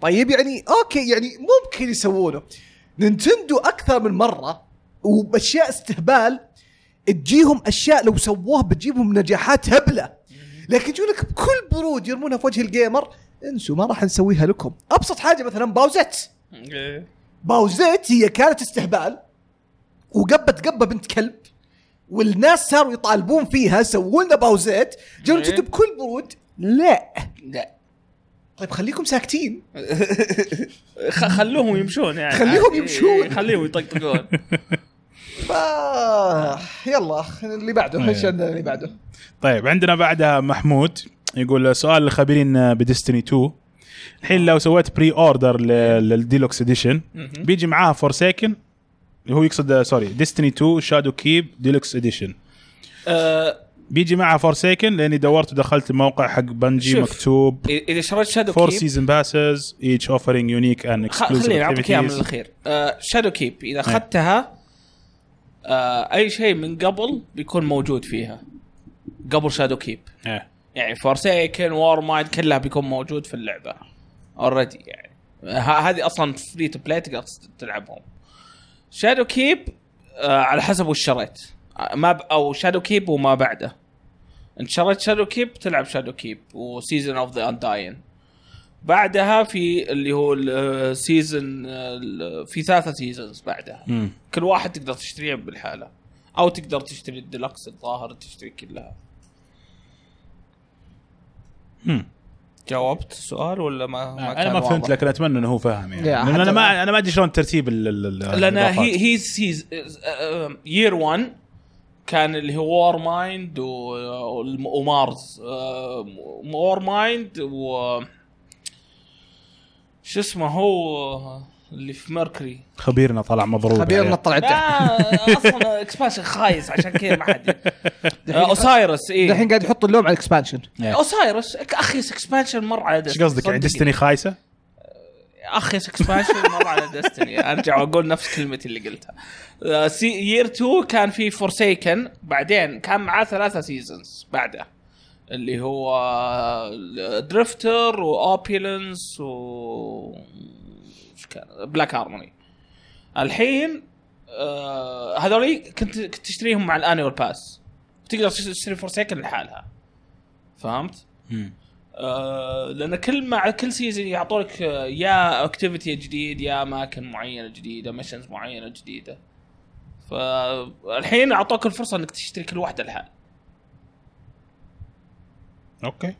طيب؟ يعني okay يعني ممكن يسوونه. Nintendo أكثر من مرة وبأشياء استهبال تجيهم أشياء لو سووها بتجيبهم نجاحات هبلة. لكن يجون لك بكل برود يرمونها في وجه ال gamer انسوا ما راح نسويها لكم. أبسط حاجة مثلا باوزت باوزت هي كانت استهبال وقبت قبة بنت كلب والناس صاروا يطالبون فيها سووا لنا باوزات جو إيه. جد بكل برود لا. لا. طيب خليكم ساكتين. [LAUGHS] خلوهم يمشون يعني. خليهم عادي. يمشون. خليهم يطقطقون. [LAUGHS] ف... يلا اللي بعده إيش عندنا اللي بعده؟ طيب عندنا بعدها محمود يقول سؤال للخبيرين ب Destiny 2 الحين لو سويت pre-order لل deluxe edition بيجي معاها Forsaken هو يقصد sorry Destiny 2 Shadowkeep deluxe edition آه، بيجي معها Forsaken لأني دورت ودخلت الموقع حق Bungie شوف. مكتوب. اذا شريت Shadow four keep season passes each offering unique and خليني أعطيك إياها من exclusive الأخير. آه Shadowkeep إذا أخذتها آه أي شيء من قبل بيكون موجود فيها. قبل Shadowkeep يعني Forsaken Warmind كلها بيكون موجود في اللعبة. already يعني. هذه أصلا free to play تقدر تلعبهم. Shadowkeep آه على حسب وش شريت. آه، ما ب... أو Shadowkeep وما بعده. انت شريت Shadowkeep تلعب Shadowkeep و Season of the Undying بعدها في اللي هو ال season في ثلاثة seasons بعدها مم. كل واحد تقدر تشتريه بالحالة أو تقدر تشتري الديلكس الظاهر تشتري كلها مم. جاوبت السؤال ولا ما, ما أنا ما فهمت؟ لكن أتمنى إنه هو فاهم يعني لأن أنا ما- أنا ما أدري شلون ترتيب ال- ال- ال- لأن. هي هي سيز year 1 كان اللي هو Warmind و Mars Warmind و شو اسمه هو اللي في Mercury؟ خبيرنا طلع مضروب خبيرنا. طلع لا أصلا expansion خايس عشان كذا ما حد Osiris اي الحين قاعد يحط اللوم على ال expansion. Osiris أخي expansion مر على إيش قصدك يعني؟ Destiny خايسة؟ أخي expansion مر على Destiny أرجع وأقول نفس كلمتي اللي قلتها. سي year 2 كان في Forsaken بعدين كان معاه ثلاثة seasons بعده اللي هو Drifter و Opulence و إيش كان؟ Black Armory الحين آه هذولي كنت كنت تشتريهم مع ال annual pass تقدر تشتري Forsaken لحالها. فهمت؟ مم. آه لأن كل مع كل season يعطونك آه، يا activity جديد يا اماكن معينة جديدة missions معينة جديدة. فالحين أعطوك الفرصة إنك تشتري كل واحدة لحال okay.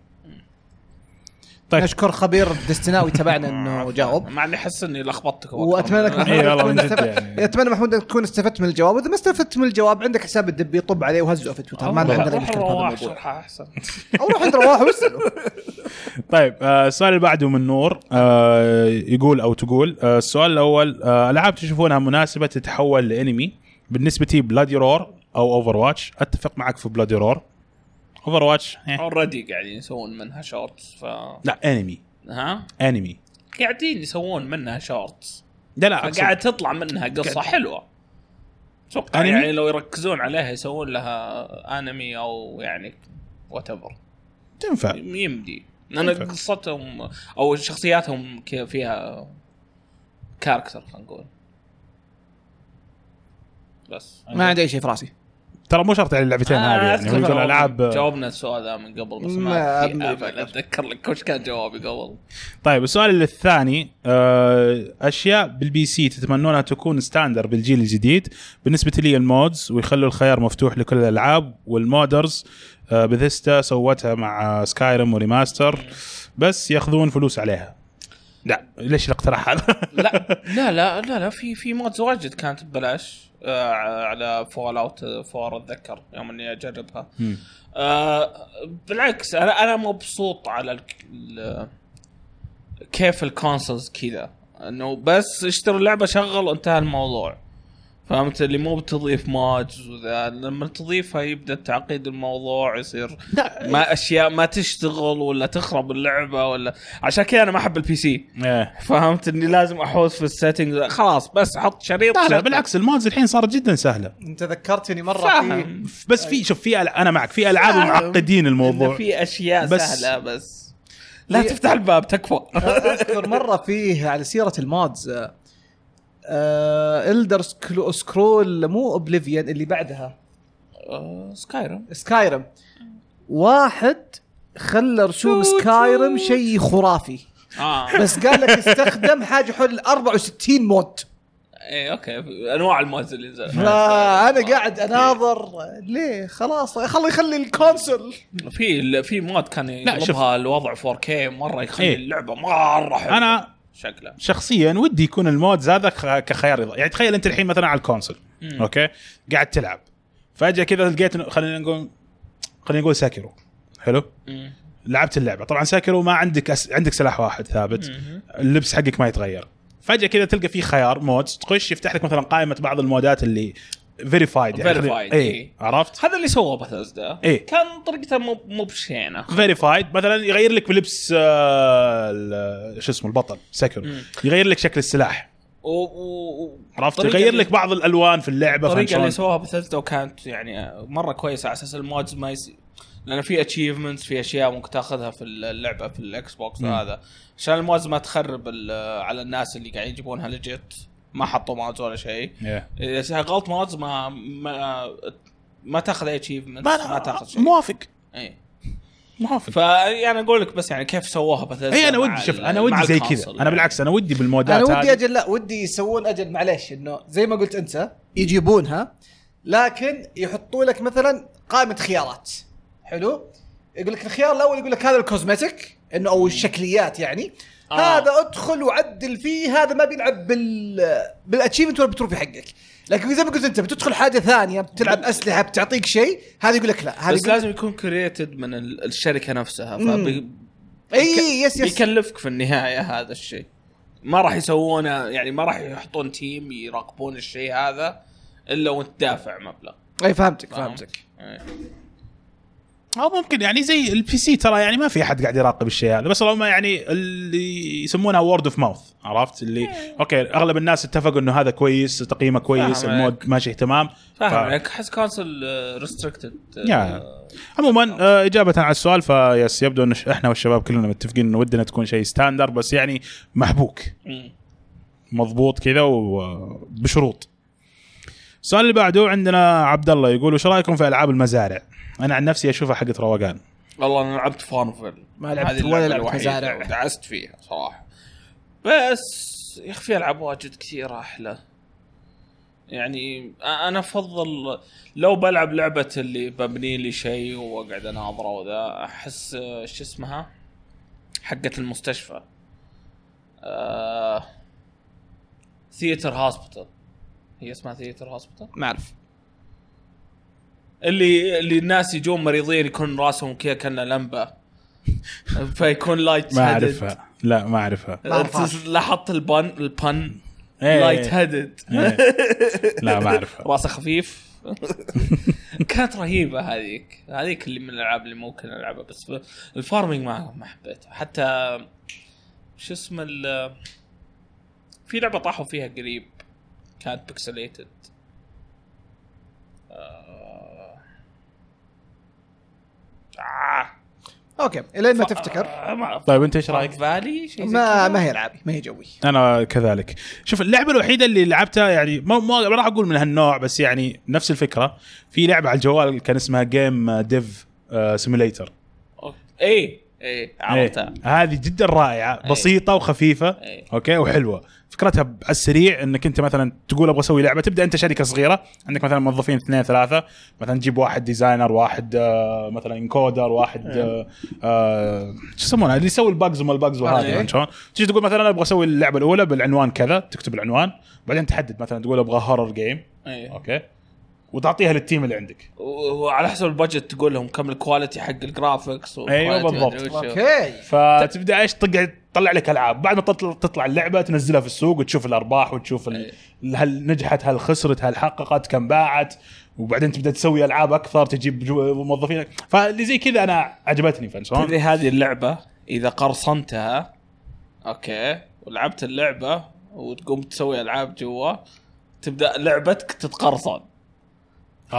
طيب. نشكر خبير الدستناوي تبعنا [LAUGHS] إنه جاوب. مع اني احس إني لخبطتكم أكثر وأتمنى من- لك إي والله من أتمنى جد استفدت- يعني. أتمنى محمود إنك تكون استفدت من الجواب. وإذا ما استفدت من الجواب عندك حساب الدبي طب عليه وهزه في تويتر. ما روح- عندنا روح مشكله الموضوع. شرحها أحسن. [LAUGHS] أو روح عند رواح واسأله. [LAUGHS] طيب آه، السؤال اللي بعده من نور آه، يقول أو تقول آه، السؤال الأول ألعاب تشوفونها مناسبة تتحول لأنمي بالنسبة لي Bloody Roar أو Overwatch أتفق معك في Bloody Roar Overwatch already قاعدين يسوون منها shorts ف لا انمي ها؟ انمي قاعدين يسوون منها shorts لا لا قاعد تطلع منها قصة قاعد- حلوة. أتوقع؟ يعني لو يركزون عليها يسوون لها انمي أو يعني whatever تنفع. يمدي. لأن. قصتهم أو شخصياتهم فيها character خلينا نقول. بس. ما عندي أي شيء في رأسي. ترى مو شرط على اللعبتين آه، هذه يعني يقول جاوبنا- العاب جاوبنا السؤال ذا من قبل بس ما- ما. أتذكر لك وش كان جوابي قبل. طيب السؤال الثاني آه، أشياء بال PC تتمنونها تكون standard بالجيل الجديد بالنسبة لي ال mods ويخلوا الخيار مفتوح لكل الألعاب وال modders آه، بثيستا سوتها مع Skyrim و remaster بس ياخذون فلوس عليها. لا. ليش الاقتراح هذا؟ لا. [LAUGHS] لا لا لا لا في في mods واجد كانت ببلاش آه على Fallout 4 أتذكر يوم إني أجربها. آه بالعكس أنا أنا مبسوط على ال ال كيف ال consoles كذا. إنه بس اشتري اللعبة شغل انتهى الموضوع. فهمت؟ اللي مو بتضيف mods وذا لما تضيفها يبدأ تعقيد الموضوع يصير لا ما أشياء ما تشتغل ولا تخرب اللعبة ولا عشان كذا أنا ما أحب ال PC إيه. فهمت؟ إني لازم أحوس في ال setting. خلاص بس حط شريط لا لا. بالعكس ال mods الحين صارت جدا سهلة. أنت ذكرتني مرة في بس في شوف في أنا معك في ألعاب. معقدين الموضوع. في أشياء بس- سهلة بس. لا تفتح الباب تكفى. أذكر مرة فيه على سيرة ال mods آه Elder Scrolls مو Oblivion اللي بعدها. Skyrim Skyrim واحد خلى رسوم Skyrim شيء خرافي. آه. بس قال لك استخدم حاجة حول ال 64 mod. اي okay. أنواع ال mods اللي نزلت. فانا قاعد أناظر. ليه؟ خلاص خلي يخلي ال console. في في mod كان. يقلبها الوضع 4K مرة يخلي إيه. اللعبة مرة حلوة. أنا شكله شخصيا ودي يكون ال mod هذا كخيار. يعني تخيل أنت الحين مثلا على ال console مم. okay قاعد تلعب فجأة كذا لقيت خلينا نقول خلينا نقول Sekiro حلو مم. لعبت اللعبة طبعا Sekiro ما عندك أس... عندك سلاح واحد ثابت مم. اللبس حقك ما يتغير فجأة كذا تلقى في خيار mods تخش يفتح لك مثلا قائمة بعض المودات اللي verified Verified، اي إيه. عرفت هذا اللي سواه بثزدا إيه. كان طريقته مو مو بشينة verified مثلا يغير لك بلبس آه، شو اسمه البطل مم. يغير لك شكل السلاح و... و... عرفت يغير لك بعض الألوان في اللعبة الطريقة اللي؟ سووها بثزدا وكانت يعني مرة كويسة على أساس ال mods ما يس... لأن في achievements في أشياء ممكن تاخذها في اللعبة في ال Xbox مم. هذا عشان ال mods ما تخرب ال- على الناس اللي قاعد يجيبونها legit ما حطوا mods ولا شيء. Yeah. إذا شغلت mods ما ما ما تاخذ أي achievement ما ما تاخذ شيء. موافق. اي موافق. فيعني أقول لك بس يعني كيف سووها بثزدا اي أنا ودي شوف أنا ودي زي كذا. يعني. أنا بالعكس أنا ودي بالمودات أنا ودي أجل لا ودي يسوون أجل معليش إنه زي ما قلت أنت يجيبونها لكن يحطوا لك مثلا قائمة خيارات. حلو؟ يقول لك الخيار الأول يقول لك هذا ال cosmetic إنه أو الشكليات يعني. آه. هذا ادخل وعدل فيه هذا ما بيلعب بال بال achievement ولا بال trophy حقك لكن زي ما قلت انت بتدخل حاجة ثانية بتلعب أسلحة بتعطيك شيء هذا يقول لك لا هذا بس يقول لازم يكون created من ال- الشركة نفسها. فبي... إي yes yes بيكلفك في النهاية هذا الشيء ما راح يسوونه يعني ما راح يحطون team يراقبون الشيء هذا إلا وانت دافع مبلغ إي فهمتك فهمت؟ فهمتك إيه. أو ممكن يعني زي ال PC ترى يعني ما في أحد قاعد يراقب الشيء هذا بس اللهم يعني اللي يسمونها word of mouth عرفت؟ اللي okay أغلب الناس اتفقوا إنه هذا كويس تقييمه كويس ال mod ماشي اهتمام فاهم ف- عليك. احس console restricted يا. عموما آه، إجابة على السؤال ف yes يبدو ان ش- إحنا والشباب كلنا متفقين إنه ودنا تكون شيء standard بس يعني محبوك. مضبوط كذا وبشروط السؤال اللي بعده عندنا عبد الله يقول وش رأيكم في ألعاب المزارع؟ أنا عن نفسي أشوفها حقت روقان. والله أنا لعبت FarmVille ما لعبت ولا الوحيدة مزارع. ودعست فيها صراحة. بس يا أخي في ألعاب واجد كثيرة أحلى. يعني أنا أفضل لو بلعب لعبة اللي ببني لي شيء وأقعد أناظره وذا أحس شو اسمها؟ حقة المستشفى. آه... Theater Hospital هي اسمها Theater Hospital ما أعرف. اللي اللي الناس يجون مريضين يكون راسهم كذا كأنه لمبة. [LAUGHS] فيكون light ما أعرفها. لا ما أعرفها. [LAUGHS] لاحظت البن البن. light headed إيه. لا ما أعرفها. [LAUGHS] راسه خفيف. كانت رهيبة هذيك. هذيك اللي من الألعاب اللي ممكن ألعبها بس ال farming ما ما حبيته حتى شو اسمه في لعبة طاحوا فيها قريب. كانت pixelated آه. آه. okay إلين ما تفتكر آه، ما طيب أنت إيش رأيك؟ Valley شيء ما؟ ما هي العابي ما هي جوي أنا كذلك شوف اللعبة الوحيدة اللي لعبتها يعني ما ما راح أقول من هالنوع بس يعني نفس الفكرة في لعبة على الجوال كان اسمها Game Dev Simulator okay. إيه إيه عرفتها. هذه جدا رائعة إيه. بسيطة وخفيفة. إيه. okay وحلوة. فكرتها على السريع إنك أنت مثلا تقول أبغى أسوي لعبة تبدأ أنت شركة صغيرة. عندك مثلا موظفين اثنين ثلاثة مثلا تجيب واحد designer واحد آه مثلا encoder واحد آه آه شو يسمونه؟ اللي يسوي ال bugs وما ال bugs إيه. وهذه فهمت شلون؟ تجي تقول مثلا أبغى أسوي اللعبة الأولى بالعنوان كذا تكتب العنوان. بعدين تحدد مثلا تقول أبغى horror game إيه. okay. وتعطيها لل team اللي عندك. وعلى حسب ال budget تقول لهم كم ال quality حق ال graphics وال quality بالضبط. أوكي. فتبدأ إيش تقعد تطلع لك ألعاب. بعد ما تطلع, تطلع اللعبة تنزلها في السوق وتشوف الأرباح وتشوف ال... أي. هل نجحت هل خسرت هل حققت كم باعت. وبعدين تبدأ تسوي ألعاب أكثر تجيب جو- موظفين. فاللي زي كذا أنا عجبتني فهمت شلون؟ تدري هذه اللعبة إذا قرصنتها أوكي ولعبت اللعبة وتقوم تسوي ألعاب جوا تبدأ لعبتك تتقرصن.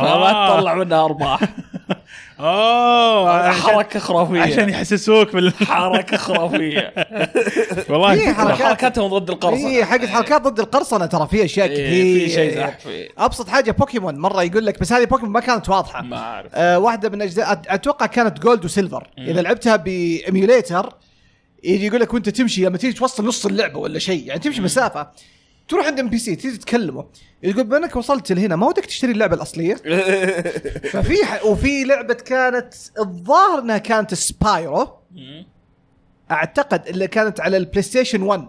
فما آه. تطلع منها أرباح. [LAUGHS] أوه. حركة خرافية. عشان يحسسوك بال حركة [LAUGHS] خرافية. والله. حركاتهم ضد القرصنة. هي حقت حركات ضد القرصنة ترى في أشياء إيه، كثير. في شيء أبسط حاجة بوكيمون مرة يقول لك بس هذه بوكيمون ما كانت واضحة. ما أعرف. آه واحدة من أجزاء أتوقع كانت Gold و Silver إذا لعبتها ب emulator يجي يقول لك وأنت تمشي لما تيجي توصل نص اللعبة ولا شيء يعني تمشي مسافة تروح عند NPC تيجي تكلمه يقول بما انك وصلت لهنا ما ودك تشتري اللعبة الأصلية؟ [LAUGHS] ففي ح... وفي لعبة كانت الظاهر إنها كانت Spyro. أعتقد اللي كانت على ال PlayStation 1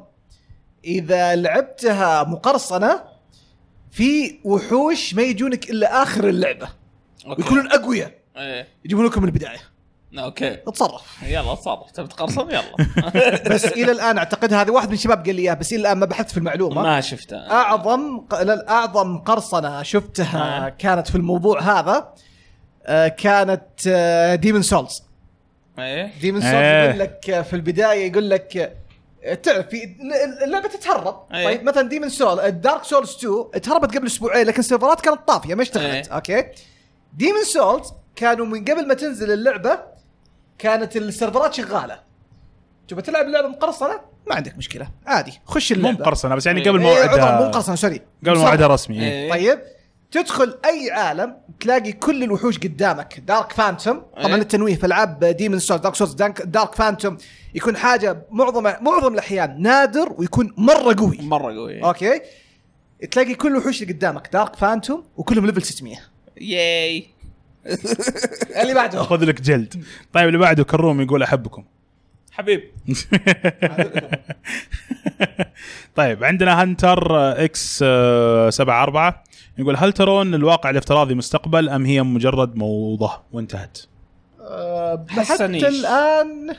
إذا لعبتها مقرصنة في وحوش ما يجونك إلا آخر اللعبة. يكونون أقوياء. إيه. يجيبون لكم من البداية. okay. اتصرف. يلا تصرف تبي تقرصن؟ يلا. [LAUGHS] [LAUGHS] بس إلى الآن أعتقد هذه واحد من الشباب قال لي إياه بس إلى الآن ما بحثت في المعلومة. ما شفته. أعظم أعظم قرصنة شفتها آه. كانت في الموضوع هذا آه، كانت Demon's Souls إيه. Demon's Souls إيه. يقول لك آه، في البداية يقول لك آه، تعرف في ال- اللعبة تتهرب. إيه. طيب مثلا Demon's Souls ال Dark Souls 2 تهربت قبل أسبوعين لكن السيرفرات كانت طافية ما اشتغلت. إيه. أوكي؟ Demon's Souls كانوا من قبل ما تنزل اللعبة كانت السيرفرات شغالة. تبغى تلعب اللعبه مقرصنة؟ ما عندك مشكلة. عادي. خش مو اللعبه مقرصنة بس يعني إيه. قبل إيه، عذر، مو موعدها مقرصنة سوري. قبل موعدها رسمي إيه. إيه. طيب. تدخل أي عالم تلاقي كل الوحوش قدامك. dark phantom طبعا إيه. التنويه في ألعاب Demon's Souls Dark Souls dark phantom يكون حاجة معظم معظم الأحيان نادر ويكون مرة قوي. مرة قوي. أوكي. تلاقي كل الوحوش اللي قدامك dark phantom وكلهم level 600 ياي [LAUGHS] اللي بعده. خذ لك جلد. طيب اللي بعده كروم يقول أحبكم. حبيب. [LAUGHS] طيب عندنا Hunter X 74 يقول هل ترون الواقع الافتراضي مستقبل أم هي مجرد موضة وانتهت؟ أه حتى. الآن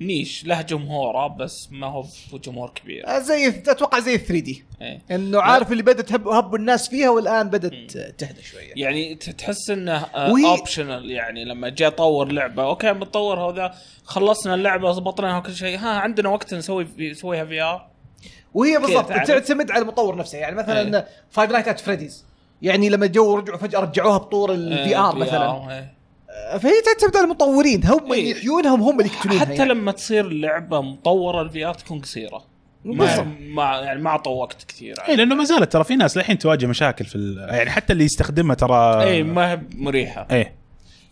نيش له جمهوره بس ما هو في جمهور كبير. آه، زي أتوقع زي 3D إيه. إنه عارف اللي بدأت هب هبوا الناس فيها والآن بدأت تهدى شوية. يعني تحس إنه وهي- optional يعني لما جاء طور لعبة. أوكي بنطور هذا خلصنا اللعبة ضبطناها وكل شيء. ها عندنا وقت نسوي نسويها VR وهي بالضبط؟ تعتمد على المطور نفسه. يعني مثلا إيه. Five Nights at Freddy's يعني لما جو رجعوا فجأة رجعوها بطور ال VR مثلا. إيه. فهي تعتمد على المطورين. هم اللي إيه. يحيونها وهم اللي يقتلونها حتى يعني. لما تصير اللعبه مطورة ال VR تكون قصيرة. ما بالضبط. ما يعني ما اعطوا وقت كثير. اي لأنه ما زالت ترى في ناس للحين تواجه مشاكل في ال- يعني حتى اللي يستخدمها ترى اي ما هي مريحة. إيه.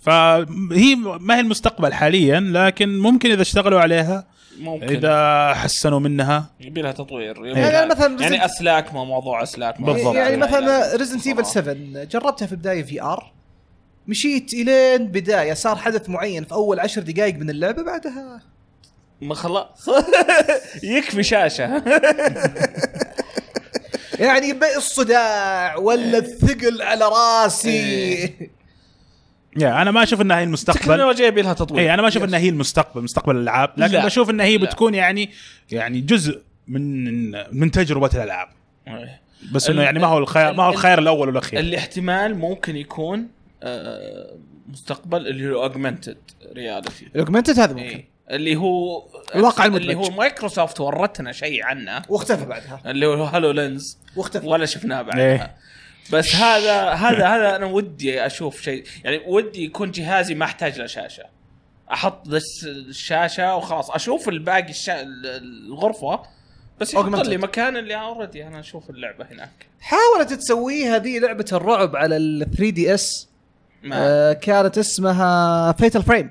فهي ما هي المستقبل حاليا لكن ممكن إذا اشتغلوا عليها ممكن. إذا حسنوا منها. يبي لها تطوير. يعني لها- مثلا يعني أسلاك ما موضوع أسلاك. ما بالضبط. يعني موضوع- مثلا Resident Evil صراحة. 7 جربتها في البداية VR مشيت الين بدايه صار حدث معين في أول عشر دقائق من اللعبة بعدها ما خلاص [LAUGHS] يكفي شاشة [LAUGHS] يعني الصداع ولا الثقل على راسي إيه. يا أنا ما أشوف إنها هي المستقبل التكنولوجيا يبي لها تطوير اي أنا ما أشوف. إنها هي المستقبل مستقبل الألعاب لكن لا. بشوف إنها هي. بتكون يعني يعني جزء من من تجربة الألعاب إيه. بس إنه يعني ما هو الخيار ما هو ال- الخيار الأول والأخير الاحتمال ممكن يكون مستقبل اللي هو augmented reality ال augmented هذا ممكن. إيه. اللي هو الواقع اللي المدمج. هو مايكروسوفت ورتنا شيء عنه. واختفى بعدها. اللي هو HoloLens واختفى. ولا شفناه بعدها. إيه. بس هذا هذا هذا أنا ودي أشوف شيء. يعني ودي يكون جهازي ما أحتاج له شاشة. أحط بس الشاشة وخلاص. أشوف الباقي الشا... الغرفة بس يحط. لي مكان اللي already أنا أشوف اللعبة هناك. حاولت تسويها ذي لعبة الرعب على ال 3DS آه كانت اسمها Fatal Frame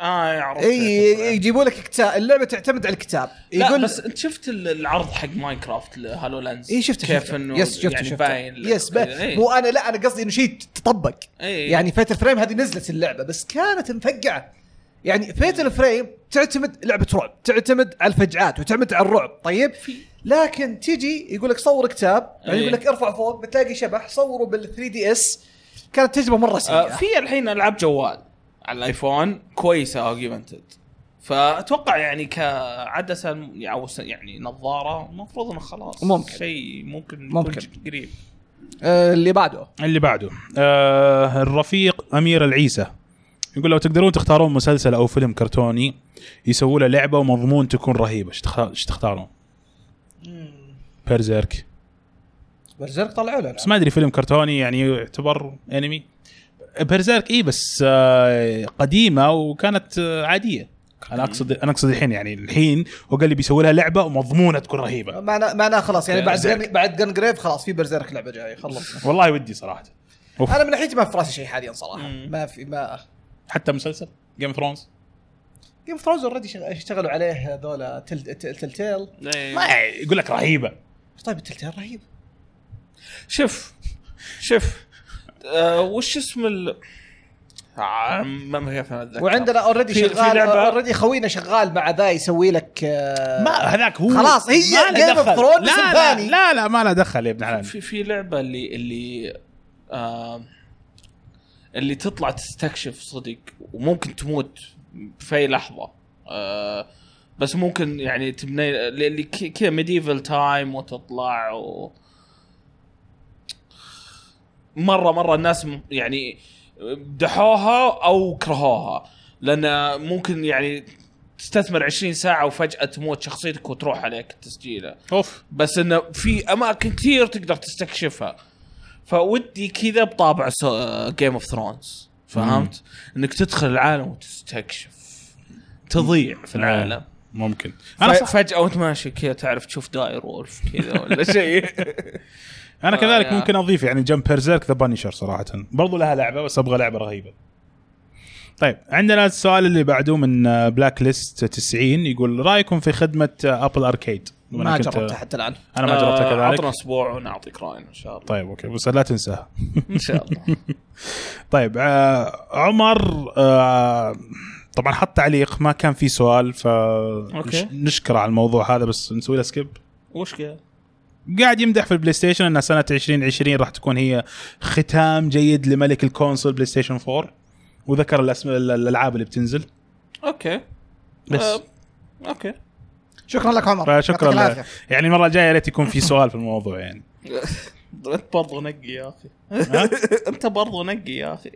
آه يعرف إي يجيبوا لك كتاب اللعبة تعتمد على الكتاب. لا يقول بس أنت شفت ال- العرض حق Minecraft ل HoloLens إي شفته كيف. إنه yes شفته يعني شفته. باين yes با... إيه. مو أنا لا أنا قصدي إنه شيء تطبق. إيه. يعني Fatal Frame هذه نزلت اللعبة بس كانت مفقعة. يعني Fatal Frame تعتمد لعبة رعب تعتمد على الفجعات وتعتمد على الرعب طيب؟ لكن تجي يقول لك صور كتاب يعني إيه. يقول لك ارفع فوق بتلاقي شبح صوره بال 3DS كانت تجربة مرة آه سيئة. في الحين ألعاب جوال على الآيفون كويسة augmented فأتوقع يعني كعدسة أو يعني نظارة المفروض إنه خلاص ممكن. شيء ممكن ممكن. قريب. آه اللي بعده. اللي بعده. آه الرفيق أمير العيسى. يقول لو تقدرون تختارون مسلسل أو فيلم كرتوني يسووا له لعبة ومضمون تكون رهيبة إيش تختارون؟ بيرزيرك برزيرك طلعوا له بس ما أدري فيلم كرتوني يعني يعتبر انمي Berserk اي بس آه قديمة وكانت آه عادية. أنا أقصد أنا أقصد الحين يعني الحين هو قال لي بيسوي لها لعبة ومضمونة تكون رهيبة. معناه معناه خلاص يعني بعد Berserk. Gun... بعد Gungrave خلاص في Berserk لعبة جاية خلصنا والله ودي صراحة. أوف. أنا من ناحيتي ما في راسي شيء حاليا صراحة. مم. ما في ما حتى مسلسل Game Thrones Game of Thrones already اشتغلوا عليه هذول Tell... Tell... Tell... Tale إيه. ما يقول لك رهيبة. طيب ال Telltale رهيب. شوف شوف آه وش اسم ال آه ما أتذكر. وعندنا اوريدي شغال اوريدي خوينا شغال مع ذا يسوي لك آه، ما هذاك هو خلاص، هي of دخل. Thrones لا لا. لا لا ما له دخل يا ابن حلال في في لعبة اللي اللي آه اللي تطلع تستكشف صدق وممكن تموت في أي لحظة آه بس ممكن يعني تبني اللي ك- كذا ميديفل تايم وتطلع و مرة مرة الناس يعني دحوها أو كرهوها. لأن ممكن يعني تستثمر 20 ساعة وفجأة تموت شخصيتك وتروح عليك التسجيله أوف. بس إنه في أماكن كثير تقدر تستكشفها. فودي كذا بطابع Game of Thrones فهمت؟ إنك تدخل العالم وتستكشف. تضيع في العالم. ممكن. أنا فجأة وأنت ماشي كذا تعرف تشوف dire wolf كذا ولا شيء. [LAUGHS] أنا كذلك آه، ممكن اضيف يعني جنب Berserk The Punisher صراحة. برضو لها لعبة بس أبغى لعبة رهيبة. طيب عندنا السؤال اللي بعده من Blacklist 90 يقول رأيكم في خدمة Apple Arcade ما جربتها حتى الآن. أنا ما جربتها آه، كذلك. عطنا أسبوع ونعطيك راينا إن شاء الله. طيب أوكي بس لا تنساها. إن شاء الله. [LAUGHS] طيب آه عمر آه طبعا حط تعليق ما كان في سؤال أوكي. فنشكر على الموضوع هذا بس نسوي له skip وش كذا؟ قاعد يمدح في ال PlayStation ان سنة 2020 راح تكون هي ختام جيد لملك ال console PlayStation 4 وذكر الاسماء الألعاب اللي بتنزل. أوكي. بس. آه، أوكي. شكرا لك عمر. يعطيك لك. العافية. يعني المرة الجاية يا ريت يكون في سؤال في الموضوع يعني. [LAUGHS] [LAUGHS] انت برضو نقي يا أخي؟ أنت برضو نقي يا أخي.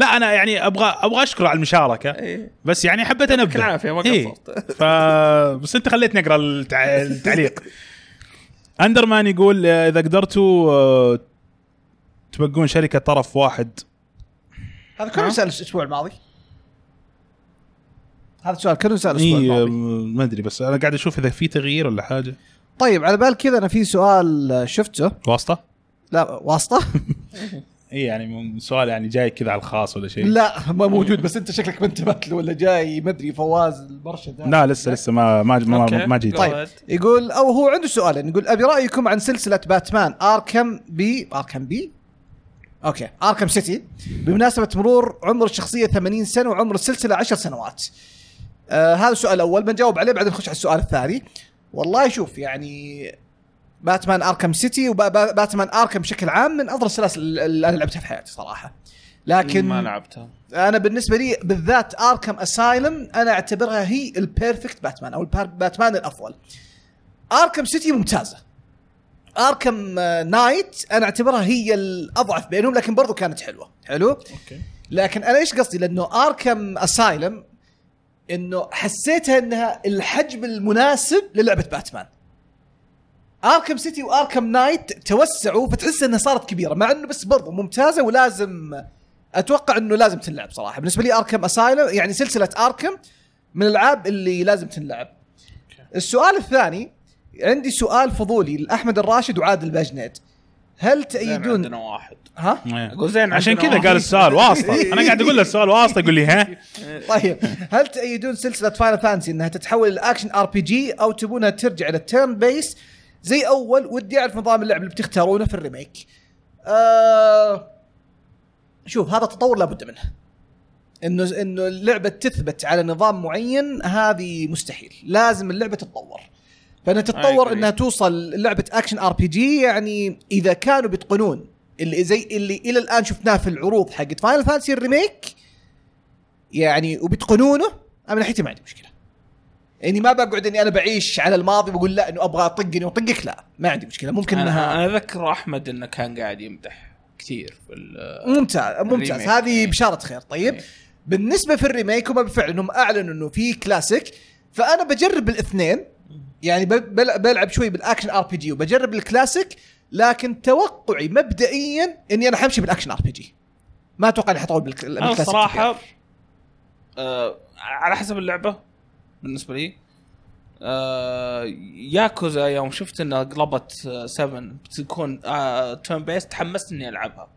لا أنا يعني أبغى أبغى أشكره على المشاركة. إيه. بس يعني حبيت يعطيك انبه العافية ما إيه. قصرت. بس أنت خليتني أقرأ التع... التعليق. [LAUGHS] أندرمان يقول آه، إذا قدرتوا آه، تبقون شركة طرف واحد. هذا كله سال الأسبوع الماضي. هذا السؤال كله سال الأسبوع اي الماضي. ما أدري بس أنا قاعد أشوف إذا في تغيير ولا حاجة. طيب على بال كذا أنا في سؤال شفته. واسطة؟ لا واسطة؟ [LAUGHS] اي يعني من سؤال يعني جاي كذا على الخاص ولا شيء لا ما موجود بس أنت شكلك ما انتبهت له ولا جاي ما أدري فواز المرشد. لا لسه لسه ما ما ما. ما جيت طيب. يقول أو هو عنده سؤال يقول أبي رأيكم عن سلسلة Batman Arkham بي Arkham بي أوكي Arkham City بمناسبة مرور عمر الشخصية 80 سنة وعمر السلسلة 10 سنوات آه هذا السؤال الأول بنجاوب عليه بعدين نخش على السؤال الثاني والله شوف يعني Batman Arkham City و Batman Arkham بشكل عام من افضل السلاسل اللي أنا لعبتها في حياتي صراحة. لكن ما لعبتها. أنا بالنسبة لي بالذات Arkham Asylum أنا أعتبرها هي ال perfect Batman أو باتمان الأفضل. Arkham City ممتازة. Arkham آه، Knight أنا أعتبرها هي الأضعف بينهم لكن برضو كانت حلوة. حلو؟ أوكي. لكن أنا إيش قصدي؟ لأنه Arkham Asylum إنه حسيتها إنها الحجم المناسب للعبة باتمان. Arkham City و Arkham Knight توسعوا فتحس إنها صارت كبيرة مع إنه بس برضو ممتازة ولازم أتوقع إنه لازم تنلعب صراحة. بالنسبة لي Arkham Asylum يعني سلسلة Arkham من الألعاب اللي لازم تنلعب. السؤال الثاني عندي سؤال فضولي لأحمد الراشد وعادل باجنيد هل تأيدون عندنا واحد. ها؟ أقول زين عشان كذا. قال السؤال واسطة. [LAUGHS] أنا قاعد أقول له السؤال واسطة يقول لي ها؟ [LAUGHS] طيب. هل تأيدون سلسلة Final Fantasy إنها تتحول إلى action RPG أو تبونها ترجع إلى ال turn-based زي أول ودي أعرف نظام اللعب اللي بتختارونه في ال remake. آه شوف هذا تطور لابد منه. إنه إنه اللعبة تثبت على نظام معين هذه مستحيل، لازم اللعبة تتطور. فإنها تتطور. إنها توصل لعبه action RPG يعني إذا كانوا بيتقنون اللي زي اللي إلى الآن شفناه في العروض حقت Final Fantasy ال remake يعني وبيتقنونه أنا من ناحيتي ما عندي مشكلة إني ما بقعد إني أنا بعيش على الماضي بقول لا إنه أبغى اطقني واطقك لا. ما عندي مشكلة. ممكن أنا انها أنا أذكر أحمد إنه كان قاعد يمدح كثير في ال- ممتاز ممتاز. هذه إيه. بشارة خير. طيب إيه. بالنسبة في ال remake هم بالفعل إنهم أعلنوا إنه في كلاسيك فأنا بجرب الاثنين. يعني بلعب شوي بال action RPG وبجرب الكلاسيك لكن توقعي مبدئيا إني أنا حمشي بال action RPG. ما أتوقع إني حطول بالك- أنا بالكلاسيك الصراحه آه على حسب اللعبة. بالنسبة لي. آه ياكوزا يوم شفت إنها قلبت 7 بتكون آه turn-based تحمست إني ألعبها.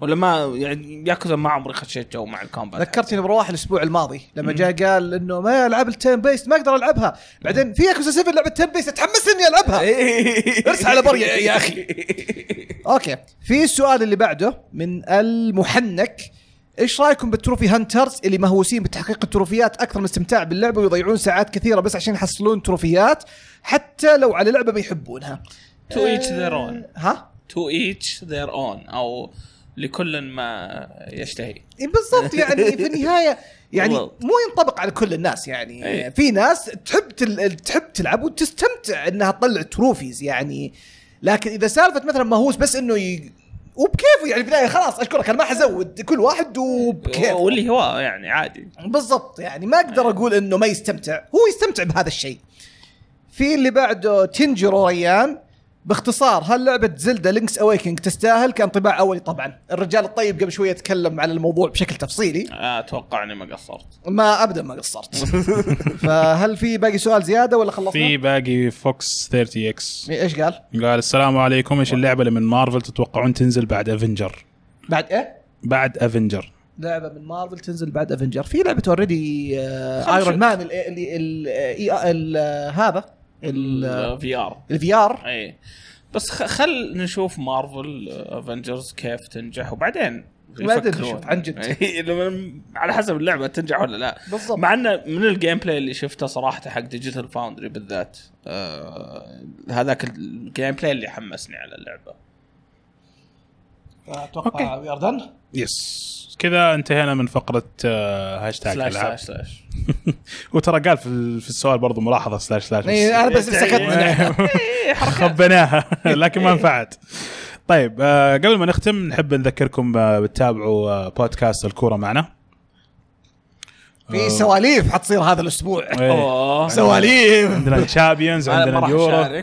ولا ما يعني ياكوزا ما عمري خشيت جو مع ال combat ذكرتني بروح الأسبوع الماضي لما جاء قال إنه ما العاب ال turn-based ما أقدر ألعبها. بعدين في ياكوزا 7 لعبة turn-based اتحمس إني ألعبها. [LAUGHS] ارس على بريا يا أخي. أوكي. في السؤال اللي بعده من المحنك. إيش رأيكم بال trophy hunters اللي مهووسين بتحقيق التروفيات أكثر من استمتاع باللعبة ويضيعون ساعات كثيرة بس عشان يحصلون تروفيات حتى لو على لعبة ما يحبونها؟ to each their own ها؟ to each their own أو لكل ما يشتهي. بالضبط. يعني في [LAUGHS] النهاية يعني. مو ينطبق على كل الناس. يعني. في ناس تحب تل... تحب تلعب وتستمتع إنها تطلع trophies. يعني لكن إذا سالفة مثلا مهووس بس إنه ي... وبكيفه يعني في النهايه خلاص اشكرك أنا ما حزود كل واحد وبكيفه. واللي هو يعني عادي. بالضبط يعني ما أقدر أقول إنه ما يستمتع هو يستمتع بهذا الشيء. في اللي بعده تنجرو ريان باختصار هل لعبة Zelda Link's Awakening تستاهل؟ كانطباع أولي طبعا. الرجال الطيب قبل شوية تكلم على الموضوع بشكل تفصيلي. أتوقع إني ما قصرت. ما ابدا ما قصرت. [LAUGHS] فهل في باقي سؤال زيادة ولا خلصنا؟ في باقي Fox 30 X. إيش قال؟ قال السلام عليكم إيش اللعبة اللي من مارفل تتوقعون تنزل بعد Avenger بعد إيه؟ بعد Avenger لعبة من مارفل تنزل بعد Avenger في لعبة already Iron. Man ال- اللي ال- ال- ال- هذا. ال V R ال VR اي بس خل نشوف Marvel Avengers كيف تنجح وبعدين يفكرون. نشوف عن جد. إي، لما- على حسب اللعبة تنجح ولا لا. بالضبط. مع انه من ال gameplay اللي شفته صراحة حق Digital Foundry بالذات آه هذاك ال gameplay اللي حمسني على اللعبة. أتوقع we are done يس كذا انتهينا من فقرة آه، hashtag slash العاب slash slash. [LAUGHS] وترى قال في ال- في السؤال برضو ملاحظة slash slash. إيه، أنا بس سكت منها [LAUGHS] إيه،. خبيناها لكن ما نفعت. طيب آه، قبل ما نختم نحب نذكركم آه، بتتابعوا بودكاست الكورة معنا. في سواليف حتصير هذا الأسبوع. إيه. سواليف. عندنا ال Champions عندنا اليورو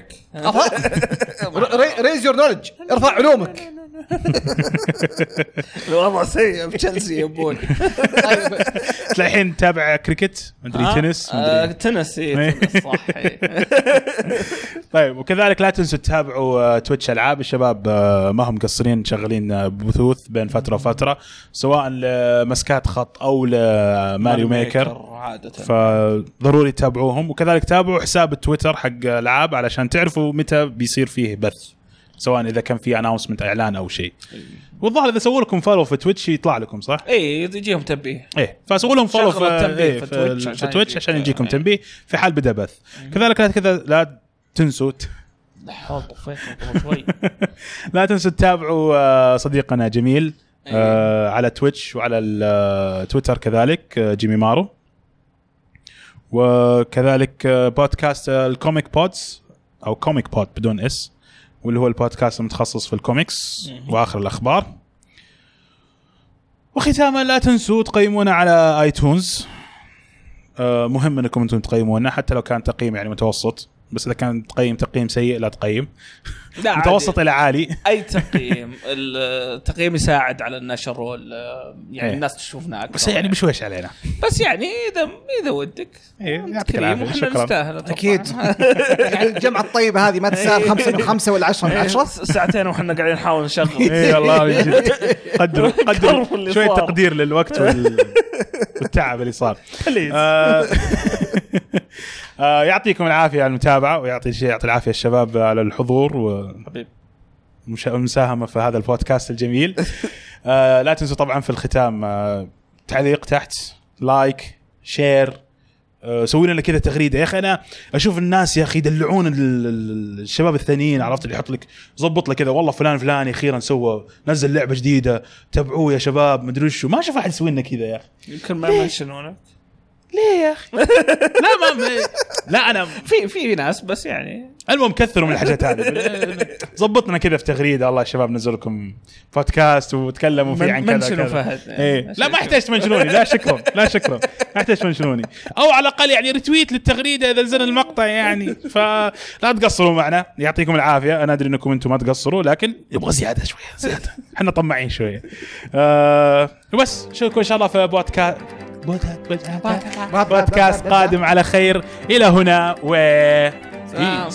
raise your knowledge ارفع علومك. [LAUGHS] الوضع سيء بتشيلسي يبون طيب الحين تتابع كريكت مدري ها؟ تنس آه، تنس إيه. [LAUGHS] صح. [LAUGHS] طيب وكذلك لا تنسوا تتابعوا آه، Twitch ألعاب. الشباب آه، ما هم مقصرين شغالين آه، بثوث بين فترة وفترة سواء لمسكات خط أو ل Mario Maker. عادة. فضروري تتابعوهم. وكذلك تابعوا حساب التويتر حق ألعاب علشان تعرفوا متى بيصير فيه بث؟ سواء إذا كان في announcement إعلان أو شيء. والظاهر إذا سووا لكم follow في تويتش يطلع لكم صح؟ اي يجيهم تنبيه. إيه فسووا لهم follow في, إيه في في, تويتش في, عشان تويتش يجيك- عشان يجيكم إيه. تنبيه في حال بدأ بث. كذلك لا كذا لا تنسوا شوي. [LAUGHS] لا تنسوا تتابعوا آه، صديقنا جميل آه، على تويتش وعلى التويتر كذلك آه، جيمي مارو. وكذلك بودكاست الكوميك بودز أو كوميك بود بدون S واللي هو البودكاست المتخصص في الكوميكس وآخر الأخبار. وختاما لا تنسوا تقيمونا على ايتونز آه، مهم أنكم أنتم تقيمونا حتى لو كان تقييم يعني متوسط. بس إذا كان تقييم تقييم سيء لا تقيم. [LAUGHS] لا عادي. متوسط إلى عالي. أي تقييم. التقييم يساعد على النشر وال يعني إيه. الناس تشوفنا أكثر. بس يعني بشويش علينا. بس يعني إذا إذا ودك. إيه، أنت يعطيك وإحنا شكراً. نستاهل. أكيد. [LAUGHS] يعني الجمعة الطيبة هذه ما تسال خمسة من خمسة ولا عشرة من إيه، عشرة. ساعتين وإحنا قاعدين نحاول نشغل. اي والله [LAUGHS] قدروا قدروا شوية. تقدير للوقت وال... والتعب اللي صار. آه، يعطيكم العافية على المتابعة ويعطي يعطي العافية الشباب على الحضور حبيب. والمساهمه في هذا البودكاست الجميل. [LAUGHS] آه، لا تنسوا طبعا في الختام آه، تعليق تحت like share سوي لنا كذا تغريدة. يا أخي أنا أشوف الناس يا أخي يدلعون ال- ال- الشباب الثانيين عرفت اللي يحط لك ظبط لك كذا والله فلان فلاني أخيرا سوى نزل لعبة جديدة تابعوه يا شباب مدري وشو. ما أشوف أحد يسوي لنا كذا يا أخي. يمكن ما يمنشنونك ليه يا أخي؟ [LAUGHS] لا ما لا أنا في في ناس بس يعني. المهم كثروا من الحاجات هذه. [LAUGHS] ظبطنا كذا في تغريدة. والله يا شباب نزل لكم بودكاست وتكلموا فيه عن كذا منشنوا فهد. إيه. لا ما يحتاج تمنشنوني. لا شكرا. لا شكرا. ما يحتاج تمنشنوني. أو على الأقل يعني ريتويت للتغريدة إذا نزل المقطع يعني. فلا تقصروا معنا. يعطيكم العافية. أنا أدري أنكم أنتم ما تقصروا لكن يبغى زيادة شوية زيادة. إحنا طماعين شوية. آه وبس نشوفكم إن شاء الله في بودكاست بودكاست قادم على خير إلى هنا و سلام.